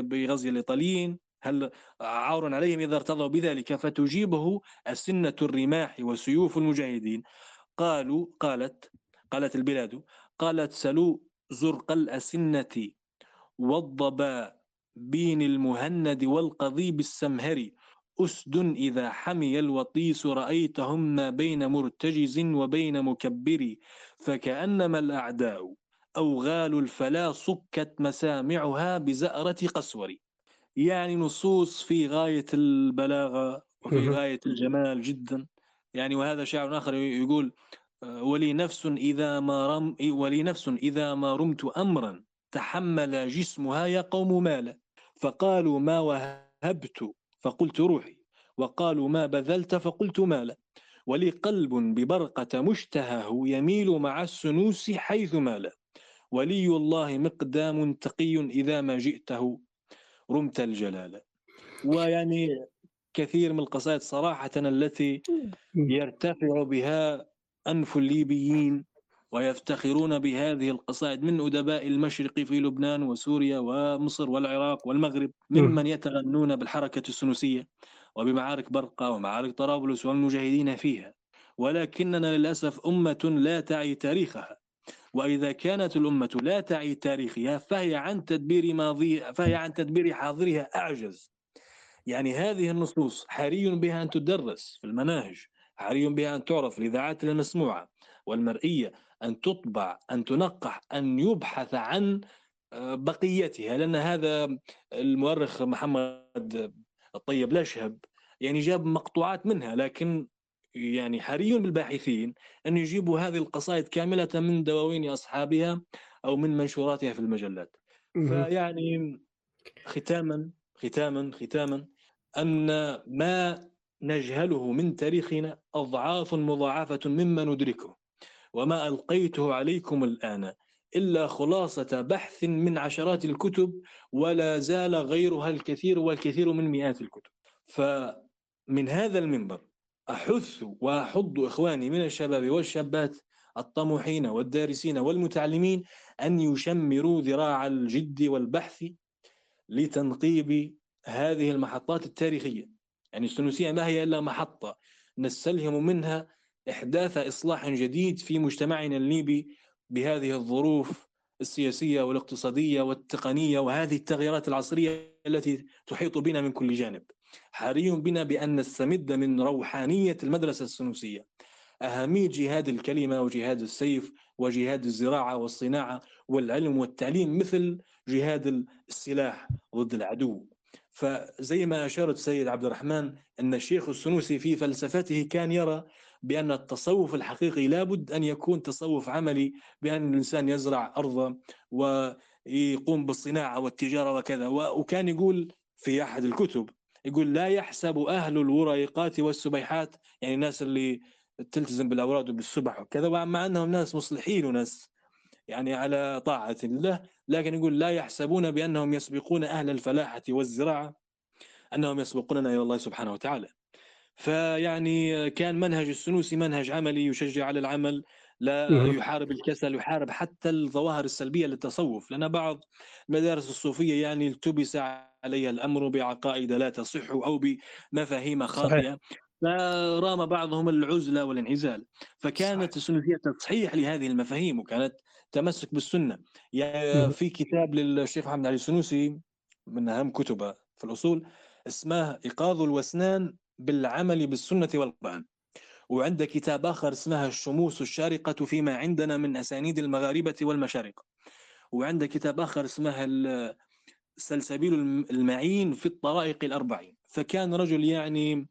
بغزي الإيطاليين؟ هل عار عليهم إذا ارتضوا بذلك؟ فتجيبه أسنة الرماح وسيوف المجاهدين. قالوا قالت قالت البلاد قالت سلوا زرق الأسنة والضبا بين المهند والقضيب السمهري أسد إذا حمي الوطيس رأيتهم ما بين مرتجز وبين مكبر فكأنما الأعداء أوغال الفلا صكت مسامعها بزأرة قسور. يعني نصوص في غاية البلاغة وفي غاية الجمال جدا. يعني وهذا شاعر آخر يقول ولي نفس إذا ما رم ولي نفس إذا ما رمت أمرا تحمل جسمها يا قوم مالا. فقالوا ما وهبت فقلت روحي وقالوا ما بذلت فقلت مالا ولي قلب ببرقة مشتهاه يميل مع السنوس حيث مال ولي الله مقدام تقي إذا ما جئته. رمت الجلال. ويعني كثير من القصائد صراحة التي يرتفع بها أنف الليبيين ويفتخرون بهذه القصائد من أدباء المشرق في لبنان وسوريا ومصر والعراق والمغرب ممن يتغنون بالحركة السنوسية وبمعارك برقة ومعارك طرابلس والمجاهدين فيها. ولكننا للأسف أمة لا تعي تاريخها. وإذا كانت الأمة لا تعي تاريخها فهي عن تدبير ماضي فهي عن تدبير حاضرها أعجز. يعني هذه النصوص حري بها أن تدرس في المناهج حري بها أن تعرف الإذاعات المسموعة والمرئية أن تطبع أن تنقح أن يبحث عن آه، بقيتها لأن هذا المؤرخ محمد الطيب الأشهب يعني جاب مقطوعات منها لكن يعني حري بالباحثين أن يجيبوا هذه القصائد كاملة من دواوين أصحابها أو من منشوراتها في المجلات. فيعني ختاما ختاما ختاما أن ما نجهله من تاريخنا أضعاف مضاعفة مما ندركه. وما ألقيته عليكم الآن إلا خلاصة بحث من عشرات الكتب ولا زال غيرها الكثير والكثير من مئات الكتب فمن هذا المنبر أحث وأحض إخواني من الشباب والشابات الطموحين والدارسين والمتعلمين أن يشمروا ذراع الجد والبحث لتنقيب هذه المحطات التاريخية. يعني السنوسية ما هي إلا محطة نستلهم منها إحداث إصلاح جديد في مجتمعنا الليبي بهذه الظروف السياسية والاقتصادية والتقنية وهذه التغييرات العصرية التي تحيط بنا من كل جانب. حري بنا بأن نستمد من روحانية المدرسة السنوسية. أهمية جهاد الكلمة وجهاد السيف وجهاد الزراعة والصناعة والعلم والتعليم مثل جهاد السلاح ضد العدو. فزي ما أشارت السيد عبد الرحمن أن الشيخ السنوسي في فلسفته كان يرى بأن التصوف الحقيقي لابد أن يكون تصوف عملي بأن الإنسان يزرع أرضه ويقوم بالصناعة والتجارة وكذا. وكان يقول في أحد الكتب يقول لا يحسب أهل الوريقات والسبيحات يعني الناس اللي تلتزم بالأوراد وبالسبح وكذا مع أنهم ناس مصلحين وناس يعني على طاعة الله لكن يقول لا يحسبون بأنهم يسبقون أهل الفلاحة والزراعة أنهم يسبقوننا إلى الله سبحانه وتعالى. فيعني كان منهج السنوسي منهج عملي يشجع على العمل لا يحارب الكسل يحارب حتى الظواهر السلبية للتصوف. لأن بعض المدارس الصوفية يعني التبس عليها الأمر بعقائد لا تصح أو بمفاهيم خاطئة فرام بعضهم العزله والانعزال. فكانت السنوسية تصحيح لهذه المفاهيم وكانت تمسك بالسنة. يعني في كتاب للشيخ محمد علي السنوسي من أهم كتبه في الأصول اسمه إيقاظ الوسنان بالعمل بالسنة والقرآن. وعنده كتاب آخر اسمه الشموس الشارقة فيما عندنا من أسانيد المغاربة والمشارقه وعنده كتاب آخر اسمه سلسبيل المعين في الطرائق الأربعين. فكان رجل يعني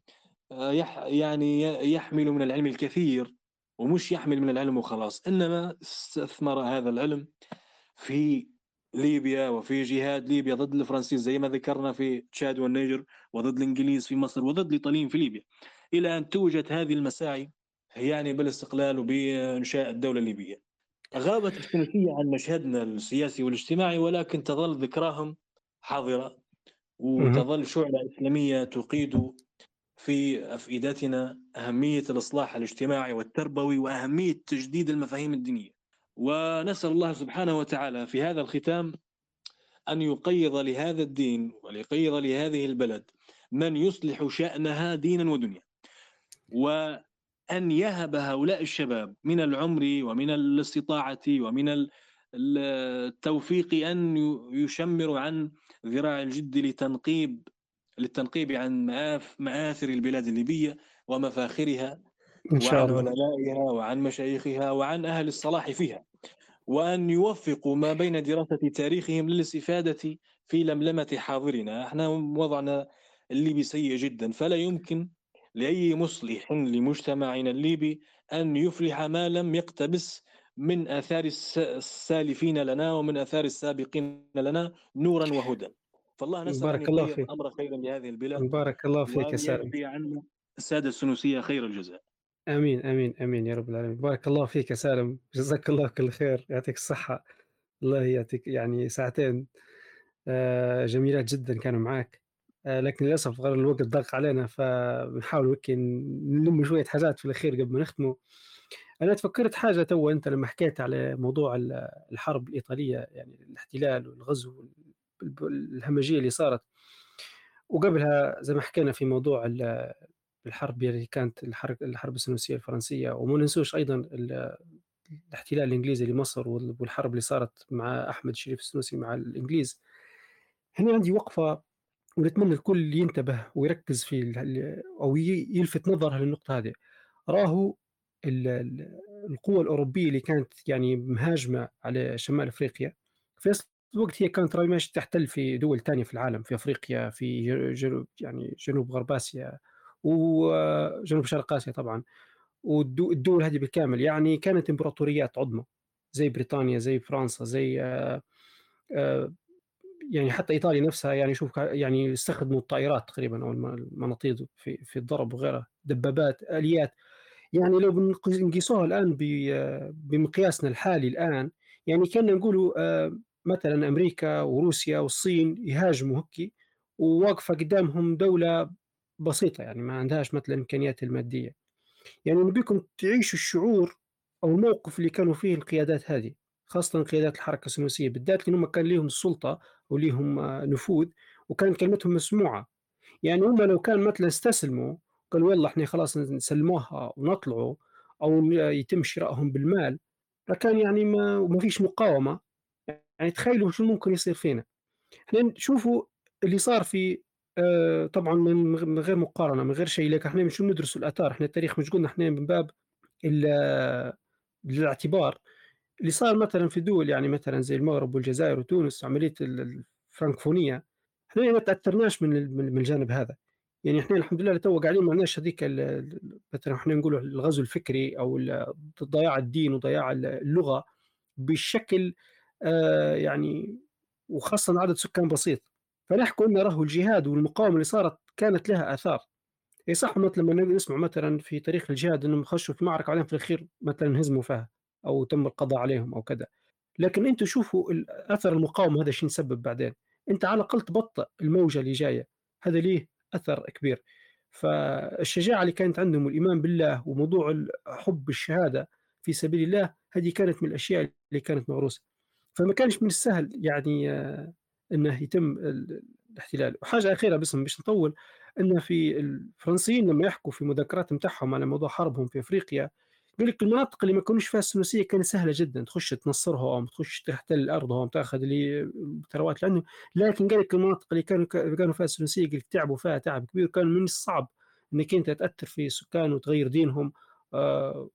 آه، يح يعني يحمل من العلم الكثير ومش يحمل من العلم وخلاص. إنما استثمر هذا العلم في ليبيا وفي جهاد ليبيا ضد الفرنسيس زي ما ذكرنا في تشاد والنيجر وضد الإنجليز في مصر وضد الإيطاليين في ليبيا. إلى أن توجت هذه المساعي يعني بالاستقلال وبإنشاء الدولة الليبية. غابت التونسية عن مشهدنا السياسي والاجتماعي ولكن تظل ذكراهم حاضرة وتظل شعلة إسلامية تقيد في أفئدتنا أهمية الإصلاح الاجتماعي والتربوي وأهمية تجديد المفاهيم الدينية. ونسأل الله سبحانه وتعالى في هذا الختام أن يقيض لهذا الدين وليقيض لهذه البلد من يصلح شأنها دينا ودنيا. وأن يهب هؤلاء الشباب من العمر ومن الاستطاعة ومن التوفيق أن يشمروا عن ذراع الجد لتنقيب للتنقيب عن مآثر البلاد الليبية ومفاخرها إن شاء وعن الله. علمائها وعن مشايخها وعن أهل الصلاح فيها وأن يوفقوا ما بين دراسة تاريخهم للاستفادة في لملمة حاضرنا. إحنا وضعنا الليبي سيء جدا فلا يمكن لأي مصلح لمجتمعنا الليبي أن يفلح ما لم يقتبس من آثار السالفين لنا ومن آثار السابقين لنا نورا وهدى. فالله نسأل بارك الله فيك. أمر خيرا لهذه البلاد بارك الله فيك يا سالم عنا السادة السنوسية خير الجزاء. آمين آمين آمين يا رب العالمين. بارك الله فيك يا سالم. جزاك الله كل خير يعطيك الصحة. الله يعطيك يعني ساعتين. آه، جميلات جدا كانوا معاك. آه، لكن للأسف غير الوقت ضاق علينا فبنحاول وكي نلم شوية حاجات في الأخير قبل ما نختموا أنا تفكرت حاجة تو أنت لما حكيت على موضوع الحرب الإيطالية يعني الاحتلال والغزو الهمجية اللي صارت. وقبلها زي ما حكينا في موضوع الحرب اللي كانت الحرب الحرب السنوسيه الفرنسية وما ننسوش أيضا الاحتلال الإنجليزي لمصر والحرب اللي صارت مع أحمد الشريف السنوسي مع الإنجليز. هنا عندي وقفة ونتمنى الكل ينتبه ويركز في أو يلفت نظره للنقطة هذه. راهو القوى الأوروبية اللي كانت يعني مهاجمة على شمال أفريقيا في الوقت هي كانت ماشي تحتل في دول تانية في العالم في أفريقيا في جنوب يعني جنوب غرب آسيا. وجنوب شرق آسيا طبعا. والدول هذه بالكامل يعني كانت إمبراطوريات عظمى زي بريطانيا زي فرنسا زي آه، آه، يعني حتى إيطاليا نفسها يعني شوف يعني استخدموا الطائرات تقريبا أو المناطيد في في الضرب وغيرها دبابات آليات. يعني لو نقيسوها الآن بمقياسنا الحالي الآن يعني كنا نقولوا آه، مثلا أمريكا وروسيا والصين يهاجموا هكي وواقفة قدامهم دولة بسيطة يعني ما عندهاش مثلا الإمكانيات المادية. يعني نبيكم تعيشوا الشعور أو الموقف اللي كانوا فيه القيادات هذه خاصة قيادات الحركة السنوسية بالذات لأنهم كان لهم السلطة وليهم آه، نفوذ وكان كلمتهم مسموعة. يعني هم لو كان مثلا استسلموا قالوا يلا إحنا خلاص نسلموها ونطلعوا أو يتم شرائهم بالمال لكان يعني ما ما فيش مقاومة. يعني تخيلوا شو ممكن يصير فينا. إحنا نشوفوا اللي صار في آه طبعا من غير مقارنة من غير شيء لكن إحنا مش ندرسوا الآثار. إحنا التاريخ مش قلنا إحنا من باب الاعتبار اللي صار مثلا في دول يعني مثلا زي المغرب والجزائر وتونس عملية الفرنكفونية إحنا ما تأثرناش من من الجانب هذا. يعني إحنا الحمد لله تو قاعدين ما عندناش هذيك مثلا إحنا نقول الغزو الفكري أو ضياع الدين وضياع اللغة بشكل آه يعني وخاصة عدد سكان بسيط. فنحكوا إن راهو الجهاد والمقاومة اللي صارت كانت لها آثار. إي صح مثلا لما نسمع مثلا في تاريخ الجهاد إنهم خشوا في معركة بعدين في الأخير مثلا هزموا فيها أو تم القضاء عليهم أو كذا. لكن أنتم شوفوا أثر المقاومة هذا شو نسبب بعدين؟ أنت على الأقل تبطئ الموجة اللي جاية. هذا ليه أثر كبير. فالشجاعة اللي كانت عندهم والإيمان بالله وموضوع حب الشهادة في سبيل الله هذه كانت من الأشياء اللي كانت مغروسة. فما كانش من السهل يعني آه، إنه يتم الاحتلال. وحاجة أخيرة بس مش نطول ان في الفرنسيين لما يحكوا في مذكرات بتاعهم على موضوع حربهم في أفريقيا يقول لك المناطق اللي ما يكونوش فيها السنوسيه كانت سهلة جدا تخش تنصرهم تخش تحتل أرضهم تأخذ اللي الثروات اللي عندهم لكن قال لك المناطق اللي كانوا كانوا فيها السنوسيه قال تعبوا فيها تعب كبير كان من الصعب إنك أنت تأثر في سكان وتغير دينهم آه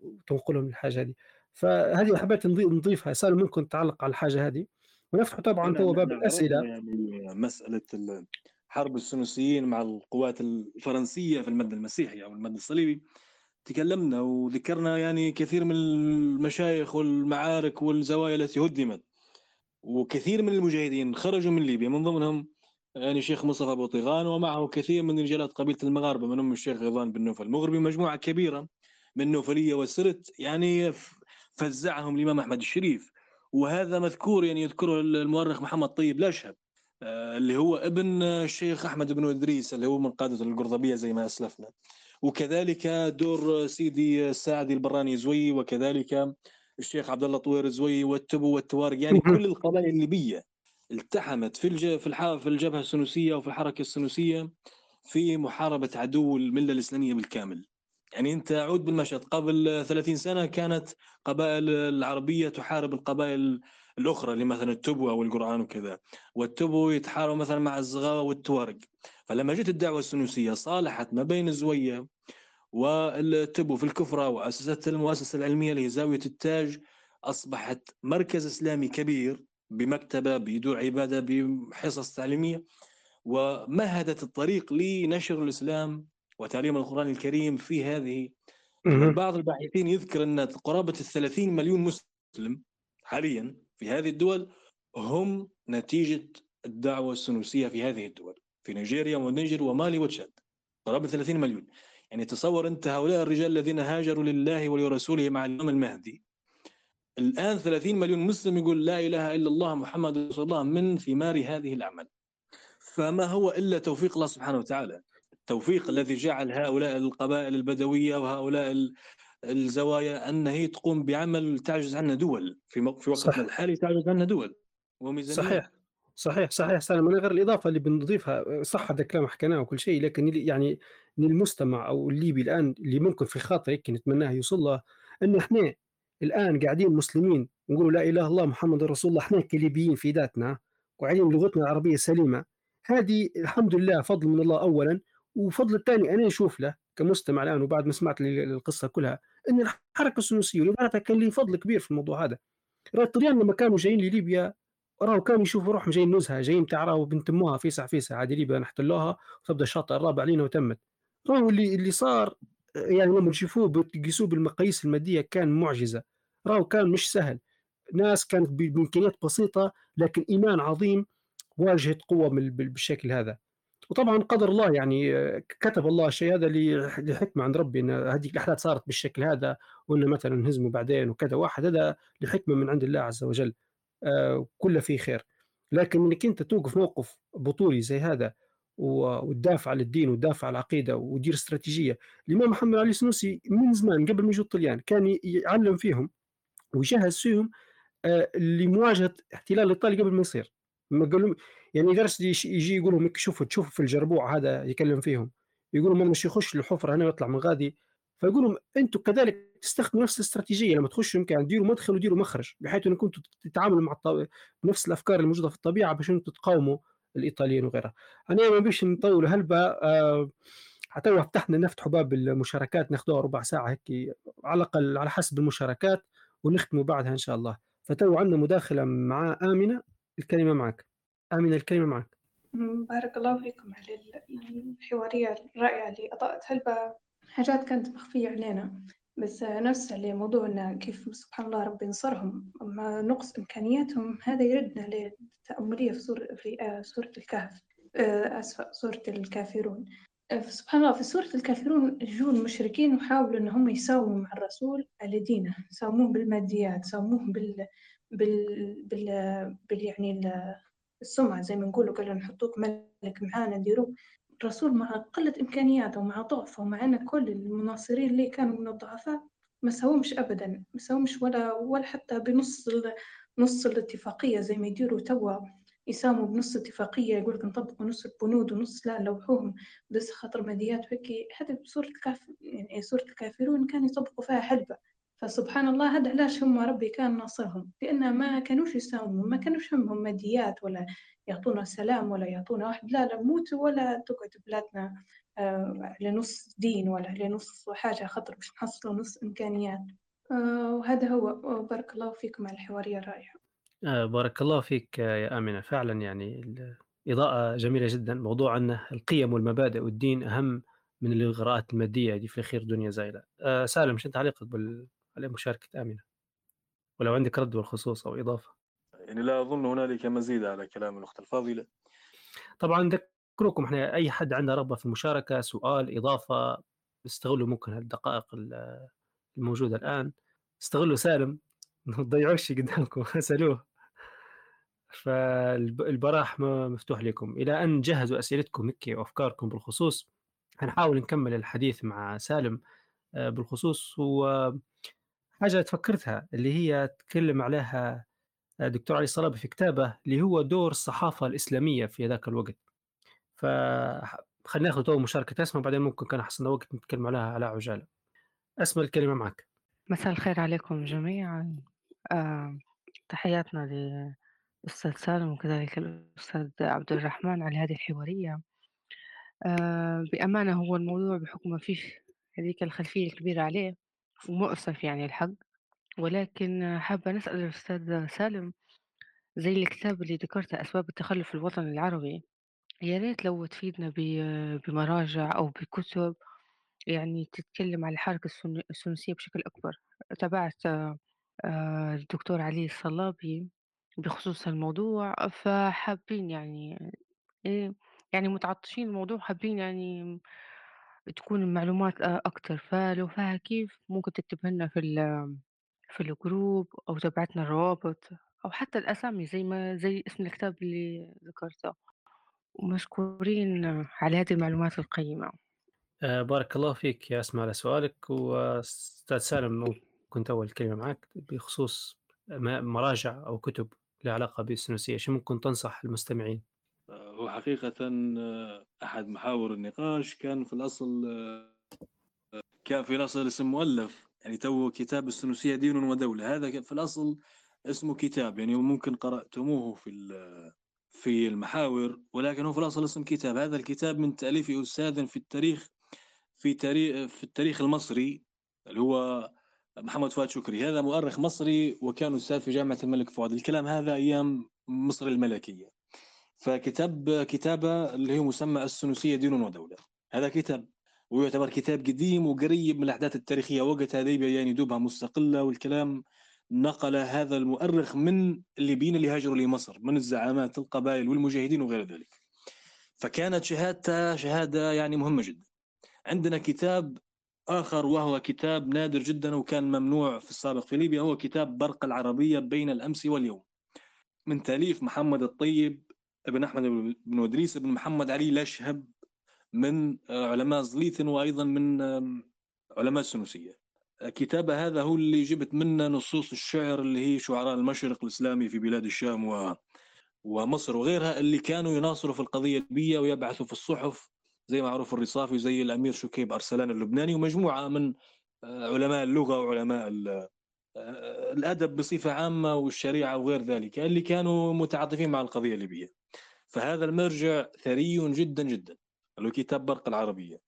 وتنقلهم للحاجة هذه. فهذه حبيت نضيفها. سالم ممكن تعلق على الحاجة هذه؟ ونفتح طبعا تو باب الأسئلة. يعني مسألة حرب السنوسيين مع القوات الفرنسية في المد المسيحي أو المد الصليبي. تكلمنا وذكرنا يعني كثير من المشايخ والمعارك والزوايا التي هدمت. وكثير من المجاهدين خرجوا من ليبيا. من ضمنهم يعني شيخ مصطفى بوطيغان ومعه كثير من رجالات قبيلة المغاربة منهم الشيخ غضان بن نوفل. المغربي مجموعة كبيرة من النوفليه والسرت يعني فزعهم الإمام أحمد الشريف. وهذا مذكور يعني يذكره المؤرخ محمد طيب الأشهب آه، اللي هو ابن الشيخ أحمد بن إدريس اللي هو من قادة القرضبيه زي ما أسلفنا. وكذلك دور سيدي الساعدي البراني زوي وكذلك الشيخ عبد الله طوير زوي والتبو والتوارق يعني كل القبائل الليبيه التحمت في في في الجبهة السنوسية وفي الحركة السنوسية في محاربة عدو الملة الإسلامية بالكامل. يعني أنت عود بالمشهد قبل 30 سنة كانت قبائل العربية تحارب القبائل الأخرى اللي مثلا التبوه والقران وكذا. والتبو يتحارب مثلا مع الزغاوة والتوارق. فلما جت الدعوة السنوسية صالحت ما بين زويه والتبو في الكفرة وأسست المؤسسة العلمية اللي هي زاوية التاج أصبحت مركز إسلامي كبير بمكتبة بدور عبادة بحصص تعليمية ومهدت الطريق لنشر الإسلام وتعليم القرآن الكريم في هذه. بعض الباحثين يذكر أن قرابة الثلاثين مليون مسلم حاليا في هذه الدول هم نتيجة الدعوة السنوسية في هذه الدول في نيجيريا ونيجر ومالي وتشاد. قرابة 30 مليون. يعني تصور أنت هؤلاء الرجال الذين هاجروا لله ولرسوله مع الإمام المهدي. الآن 30 مليون مسلم يقول لا إله إلا الله محمد رسول الله من ثمار هذه الأعمال فما هو إلا توفيق الله سبحانه وتعالى؟ التوفيق الذي جعل هؤلاء القبائل البدوية وهؤلاء الزوايا أن هي تقوم بعمل تعجز عنه دول في في وقتنا الحالي تعجز عنه دول وميزانية. صحيح. صحيح صحيح. سلام من غير الإضافة اللي بنضيفها صح هذا الكلام حكيناه وكل شيء لكن يعني للمستمع أو الليبي الآن اللي ممكن في خاطر هيك نتمناه يوصل له إن إحنا الآن قاعدين مسلمين نقولوا لا إله إلا الله محمد رسول الله إحنا كليبيين في ذاتنا وقاعدين لغتنا العربية سليمة هذه الحمد لله فضل من الله اولا وفضل الثاني أنا نشوف له كمستمع الآن وبعد ما سمعت القصة كلها ان الحركه السنوسية. والامارات كان لي فضل كبير في الموضوع هذا. الطليان لما كانوا جايين لليبيا راهو كانوا يشوفوا روحهم جايين نزهة جايين تاع راهو بنتموها فيسع فيسع عادي ليبيا نحتلوها وتبدأ الشاطئ الرابع علينا وتمت. راهو اللي اللي صار يعني لما تشوفوه بتقيسوه بالمقاييس المادية كان معجزة. راهو كان مش سهل. ناس كانت بإمكانيات بسيطة لكن إيمان عظيم واجهت قوة بالشكل هذا. وطبعا قدر الله يعني كتب الله الشيء هذا لحكمة عند ربي إن هذه الأحداث صارت بالشكل هذا وإن مثلا انهزموا بعدين وكذا واحد هذا لحكمة من عند الله عز وجل آه كله فيه خير. لكن إنك أنت توقف موقف بطولي زي هذا وتدافع عن الدين وتدافع عن العقيدة ودير استراتيجية. الإمام محمد علي السنوسي من زمان قبل ما يجوا الطليان كان يعلم فيهم ويجهز فيهم آه لمواجهة احتلال الايطالي قبل ما يصير. ما قالوا يعني درس يجي يقول لهم شوفوا تشوفوا في الجربوع هذا يكلم فيهم يقولوا ما مش يخش الحفرة هنا ويطلع من غادي فيقول لهم أنتم كذلك تستخدموا نفس الاستراتيجية لما تخشوا يمكن ديروا مدخل وديروا مخرج بحيث إنكم كنتوا تتعاملوا مع. نفس الأفكار الموجوده في الطبيعة باش أنتم تقاوموا الإيطاليين وغيرها. أنا ما بيش نطول هلبا آه فتحنا نفتحوا باب المشاركات ناخذوها ربع ساعة هيك على الأقل على حسب المشاركات ونختموا بعدها إن شاء الله. فتو عندنا مداخلة مع آمنة الكلمة معك. آمنة الكلمة معك. بارك الله فيكم على الحوارية الرائعة اللي أضاءت هلبا حاجات كانت مخفية علينا بس نفس على موضوعنا كيف سبحان الله ربي ينصرهم. مع نقص إمكانياتهم هذا يردنا للتأملية في سورة في آه، سورة الكهف. آه، أسفة سورة الكافرون. آه، سبحان الله في سورة الكافرون جو المشركين وحاولوا إن هم يساوموا مع الرسول على دينه. ساوموه بالماديات ساوموه بال بال بال, بال يعني السمعة زي ما نقولوا قالوا نحطوك ملك معانا نديروه الرسول مع قلة إمكانياته ومع ضعفه ومع أن كل المناصرين اللي كانوا من الضعفاء ما ساومش أبدا ما ساومش ولا ولا حتى بنص نص الاتفاقية زي ما يديروا توا. يساوموا بنص اتفاقية يقول لك نطبقوا نص البنود ونص لا نلوحوهم بس خاطر ماديات وهيك هذا بصورة الكاف يعني سورة الكافرون كانوا يطبقوا فيها حلبة. فسبحان الله هذا علاش هم ربي كان ناصرهم؟ لأن ما كانوش يساوموا ما كانوش همهم ماديات ولا يعطونا سلام ولا يعطونا واحد لا لا موت ولا تقعد بلادنا آه على نص دين ولا على نص حاجة خاطر باش نحصلوا نص إمكانيات. آه وهذا هو. بارك الله فيكم على الحوارية الرائعة آه، بارك الله فيك يا آمنة. فعلا يعني الإضاءة جميلة جدا. موضوع أن القيم والمبادئ والدين أهم من الإغراءات المادية دي في خير دنيا زايلة آه سالم شو تعليقك بال... على مشاركة آمنة ولو عندك رد بالخصوص أو إضافة. يعني لا أظن هنالك مزيد على كلام الأخت الفاضلة. طبعا ذكركم إحنا أي حد عنده رغبة في المشاركة سؤال إضافة استغلوا ممكن هالدقائق الموجودة الآن. استغلوا سالم ما تضيعوش قدامكم اسألوه فالبراح مفتوح لكم. إلى أن جهزوا أسئلتكم هيك وأفكاركم بالخصوص هنحاول نكمل الحديث مع سالم آه، بالخصوص. وحاجة تفكرتها اللي هي تكلم عليها آه، دكتور علي الصلابي في كتابه اللي هو دور الصحافة الإسلامية في ذاك الوقت. فخلينا ناخذ تو مشاركة أسماء بعدين ممكن كان أحسن وقت نتكلم عليها على عجالة. أسماء الكلمة معك. مساء الخير عليكم جميعا. آه، تحياتنا الأستاذ سالم وكذلك الأستاذ عبد الرحمن على هذه الحوارية. آه بأمانة هو الموضوع بحكم ما فيش هذيك الخلفية الكبيرة عليه. ومؤسف يعني الحق ولكن حابة نسأل الأستاذ سالم زي الكتاب اللي ذكرته أسباب التخلف الوطني العربي يا ريت لو تفيدنا بمراجع أو بكتب يعني تتكلم عن الحركة السنوسية بشكل أكبر. تابعت آه، الدكتور علي الصلابي بخصوص الموضوع فحابين يعني إيه يعني متعطشين الموضوع حابين يعني تكون المعلومات أكتر. فلو فيها كيف ممكن تكتبها لنا في في الجروب أو تبعتنا الروابط أو حتى الأسامي زي ما زي اسم الكتاب اللي ذكرته. ومشكورين على هذه المعلومات القيمة. آه بارك الله فيك يا أسماء على سؤالك. وأستاذ سالم كنت أول كلمة معك بخصوص مراجع أو كتب لها علاقة بالسنوسية شو ممكن تنصح المستمعين؟ هو حقيقة أحد محاور النقاش كان في الأصل كان في الأصل اسم مؤلف. يعني تو كتاب السنوسية دين ودولة. هذا في الأصل اسمه كتاب. يعني ممكن قرأتموه في في المحاور ولكن هو في الأصل اسم كتاب. هذا الكتاب من تأليف أستاذ في التاريخ في تاريخ في التاريخ المصري اللي هو محمد فؤاد شكري. هذا مؤرخ مصري وكان أستاذ في جامعة الملك فؤاد. الكلام هذا أيام مصر الملكية. فكتاب كتابة اللي هي مسمى السنوسية دين ودولة. هذا كتاب ويعتبر كتاب قديم وقريب من الأحداث التاريخية. وقت هذه يعني دوبها مستقلة والكلام نقل هذا المؤرخ من الليبيين اللي هاجروا لمصر من الزعامات القبائل والمجاهدين وغير ذلك. فكانت شهادته شهادة يعني مهمة جدا. عندنا كتاب آخر وهو كتاب نادر جدا وكان ممنوع في السابق في ليبيا. هو كتاب برق العربية بين الأمس واليوم. من تأليف محمد الطيب ابن أحمد بن إدريس بن محمد علي لاشهب من علماء زليثن وأيضا من علماء السنوسية. كتاب هذا هو اللي جبت منه نصوص الشعر اللي هي شعراء المشرق الإسلامي في بلاد الشام و... ومصر وغيرها اللي كانوا يناصروا في القضية الليبية ويبعثوا في الصحف زي معروف الرصافي وزي الأمير شكيب أرسلان اللبناني ومجموعة من آه، علماء اللغة وعلماء آه، الأدب بصفة عامة والشريعة وغير ذلك اللي كانوا متعاطفين مع القضية الليبية فهذا المرجع ثري جدا جدا. له كتاب برق العربية.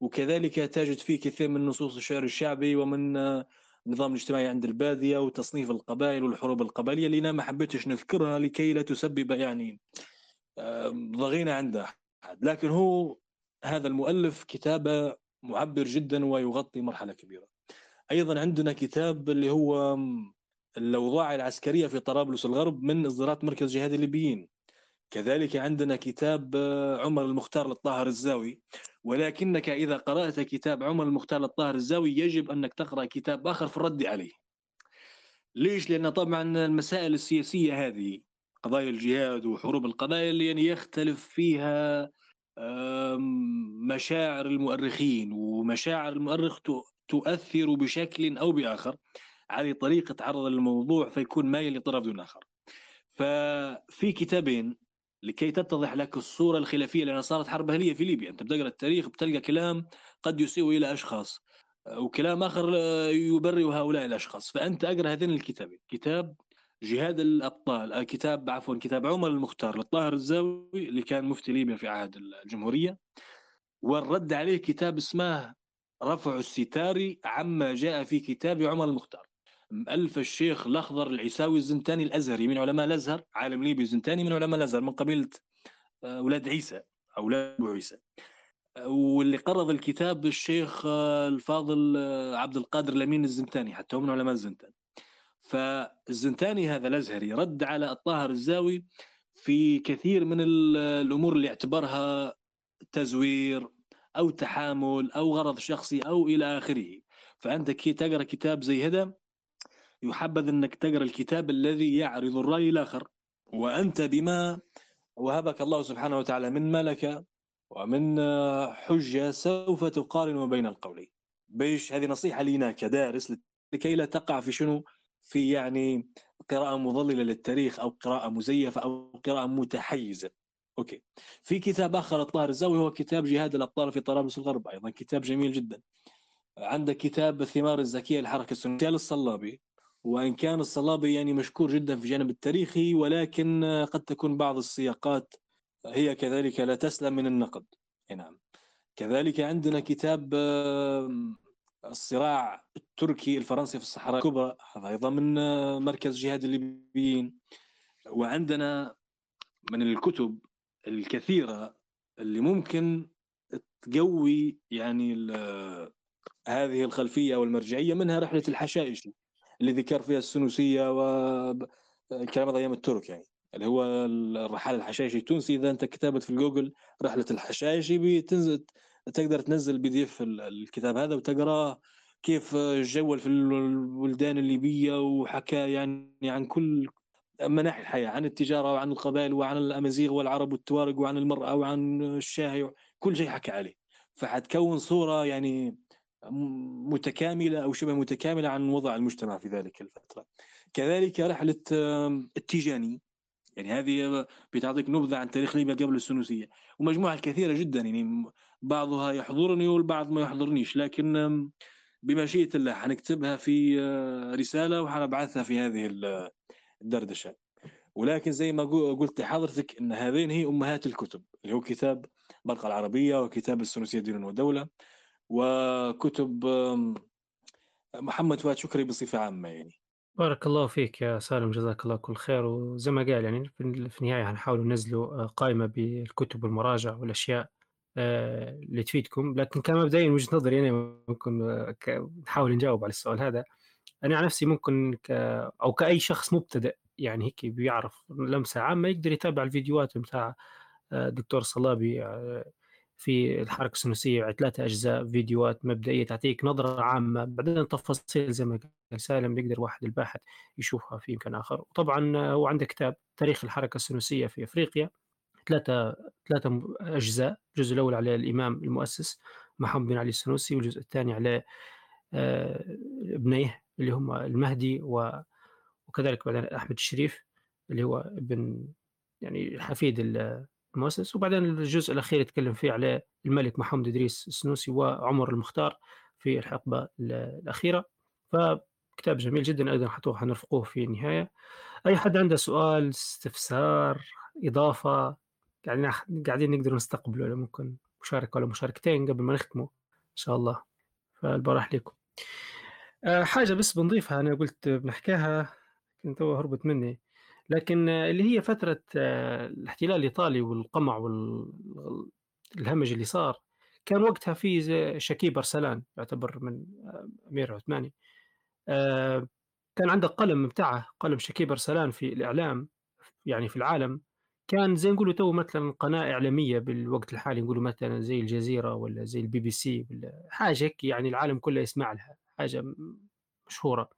وكذلك تجد فيه كثير من نصوص الشعر الشعبي ومن آه، النظام الاجتماعي عند البادية وتصنيف القبائل والحروب القبلية اللي أنا ما حبيتش نذكرها لكي لا تسبب يعني ضغينة عند أحد. لكن هو هذا المؤلف كتابة معبر جدا ويغطي مرحلة كبيرة. أيضا عندنا كتاب اللي هو الأوضاع العسكرية في طرابلس الغرب من إصدارات مركز جهاد الليبيين. كذلك عندنا كتاب عمر المختار للطاهر الزاوي. ولكنك إذا قرأت كتاب عمر المختار للطاهر الزاوي يجب أنك تقرأ كتاب آخر في الرد عليه. ليش؟ لأن طبعا المسائل السياسية هذه قضايا الجهاد وحروب القبائل يعني يختلف فيها مشاعر المؤرخين. ومشاعر المؤرخ تؤثر بشكل أو بآخر على طريقة عرض الموضوع فيكون مايل لطرف دون آخر. ففي كتابين لكي تتضح لك الصورة الخلافية لأن صارت حرب أهلية في ليبيا. أنت بتقرأ التاريخ بتلقى كلام قد يسيء إلى أشخاص وكلام آخر يبرئ هؤلاء الأشخاص. فأنت أقرأ هذين الكتابين. كتاب جهاد الأبطال كتاب عفوا كتاب عمر المختار للطاهر الزاوي اللي كان مفتي ليبيا في عهد الجمهورية. والرد عليه كتاب اسمه رفع الستار عما جاء في كتاب عمر المختار. مؤلف الشيخ الأخضر العيساوي الزنتاني الأزهري من علماء الأزهر عالم ليبي الزنتاني من علماء الأزهر من قبيلة آه، أولاد عيسى أولاد أبو عيسى. واللي قرض الكتاب الشيخ آه، الفاضل آه، عبد القادر الأمين الزنتاني حتى هو من علماء الزنتان. فالزنتاني هذا الأزهري رد على الطاهر الزاوي في كثير من الأمور اللي اعتبرها تزوير أو تحامل أو غرض شخصي أو إلى آخره. فأنت كي تقرأ كتاب زي هذا يحبذ أنك تقرأ الكتاب الذي يعرض الرأي الآخر. وأنت بما وهبك الله سبحانه وتعالى من ملكه ومن حجة سوف تقارن بين القولين بيش هذه نصيحة لنا كدارس لكي لا تقع في شنو؟ في يعني قراءة مضللة للتاريخ أو قراءة مزيفة أو قراءة متحيزة. أوكي. في كتاب آخر الطاهر الزاوي هو كتاب جهاد الأبطال في طرابلس الغرب أيضا كتاب جميل جدا. عندك كتاب الثمار الزكية للحركة السنية للصلابي. وإن كان الصلابي يعني مشكور جدا في الجانب التاريخي ولكن قد تكون بعض السياقات هي كذلك لا تسلم من النقد. نعم. كذلك عندنا كتاب الصراع التركي الفرنسي في الصحراء الكبرى هذا أيضا من مركز جهاد الليبيين. وعندنا من الكتب الكثيرة اللي ممكن تقوي يعني هذه الخلفية والمرجعية منها رحلة الحشائش. اللي ذكر فيها السنوسية وكلام أيام الترك يعني. اللي هو الرحال الحشائشي التونسي إذا أنت كتبت في الجوجل رحلة الحشائشي بتنزل تقدر تنزل PDF الكتاب هذا وتقراه كيف جول في البلدان الليبية وحكى يعني عن كل مناحي الحياة عن التجارة وعن القبائل وعن الأمازيغ والعرب والتوارق وعن المرأة وعن الشاهي كل شيء حكى عليه. فحتكون صورة يعني متكاملة أو شبه متكاملة عن وضع المجتمع في ذلك الفترة. كذلك رحلة التيجاني. يعني هذه بتعطيك نبذة عن تاريخ ليبيا قبل السنوسية. ومجموعة كثيرة جدا يعني بعضها يحضرني والبعض ما يحضرنيش. لكن بمشيئه الله حنكتبها في آه، رسالة وحنبعثها في هذه الدردشة. ولكن زي ما قلت لحضرتك إن هذين هي أمهات الكتب اللي هو كتاب برقه العربية وكتاب السنوسية دين ودوله وكتب محمد فؤاد شكري بصفة عامة يعني. بارك الله فيك يا سالم جزاك الله كل خير. وزي ما قال يعني في النهاية هنحاول ننزلوا آه، قائمة بالكتب والمراجع والأشياء آه، اللي تفيدكم. لكن كان مبدئيا وجهة نظري أنا ممكن آه، نحاول نجاوب على السؤال هذا. أنا عن نفسي ممكن ك... أو كأي شخص مبتدئ يعني هيك بيعرف لمسة عامة يقدر يتابع الفيديوهات بتاع الدكتور صلابي في الحركة السنوسية ثلاثة أجزاء فيديوهات مبدئية تعطيك نظرة عامة بعدين التفاصيل زي ما قال سالم بيقدر واحد الباحث يشوفها في مكان آخر. وطبعا هو عنده كتاب تاريخ الحركة السنوسية في أفريقيا. ثلاثة ثلاثة أجزاء الجزء الأول على الإمام المؤسس محمد بن علي السنوسي والجزء الثاني على آه، ابنيه اللي هم المهدي وكذلك بعدين أحمد الشريف اللي هو ابن يعني حفيد المؤسس وبعدين الجزء الأخير يتكلم فيه على الملك محمد إدريس السنوسي وعمر المختار في الحقبة الأخيرة. فكتاب جميل جدا حتوه حنرفقوه في النهاية. أي حد عنده سؤال استفسار إضافة يعني قاعدين نقدر نستقبله ولا ممكن مشاركة ولا مشاركتين قبل ما نختمه إن شاء الله. فالبارح لكم. أه حاجة بس بنضيفها أنا قلت بنحكيها كنت هربت مني. لكن اللي هي فترة آه، الاحتلال الإيطالي والقمع والهمج اللي صار كان وقتها في شكيب أرسلان يعتبر من آه، أمير عثماني آه، كان عنده قلم بتاعه قلم شكيب أرسلان في الإعلام يعني في العالم كان زي نقولوا تو مثلا قناة إعلامية بالوقت الحالي نقولوا مثلا زي الجزيرة ولا زي البي بي سي ولا حاجة يعني العالم كله يسمع لها حاجة مشهورة.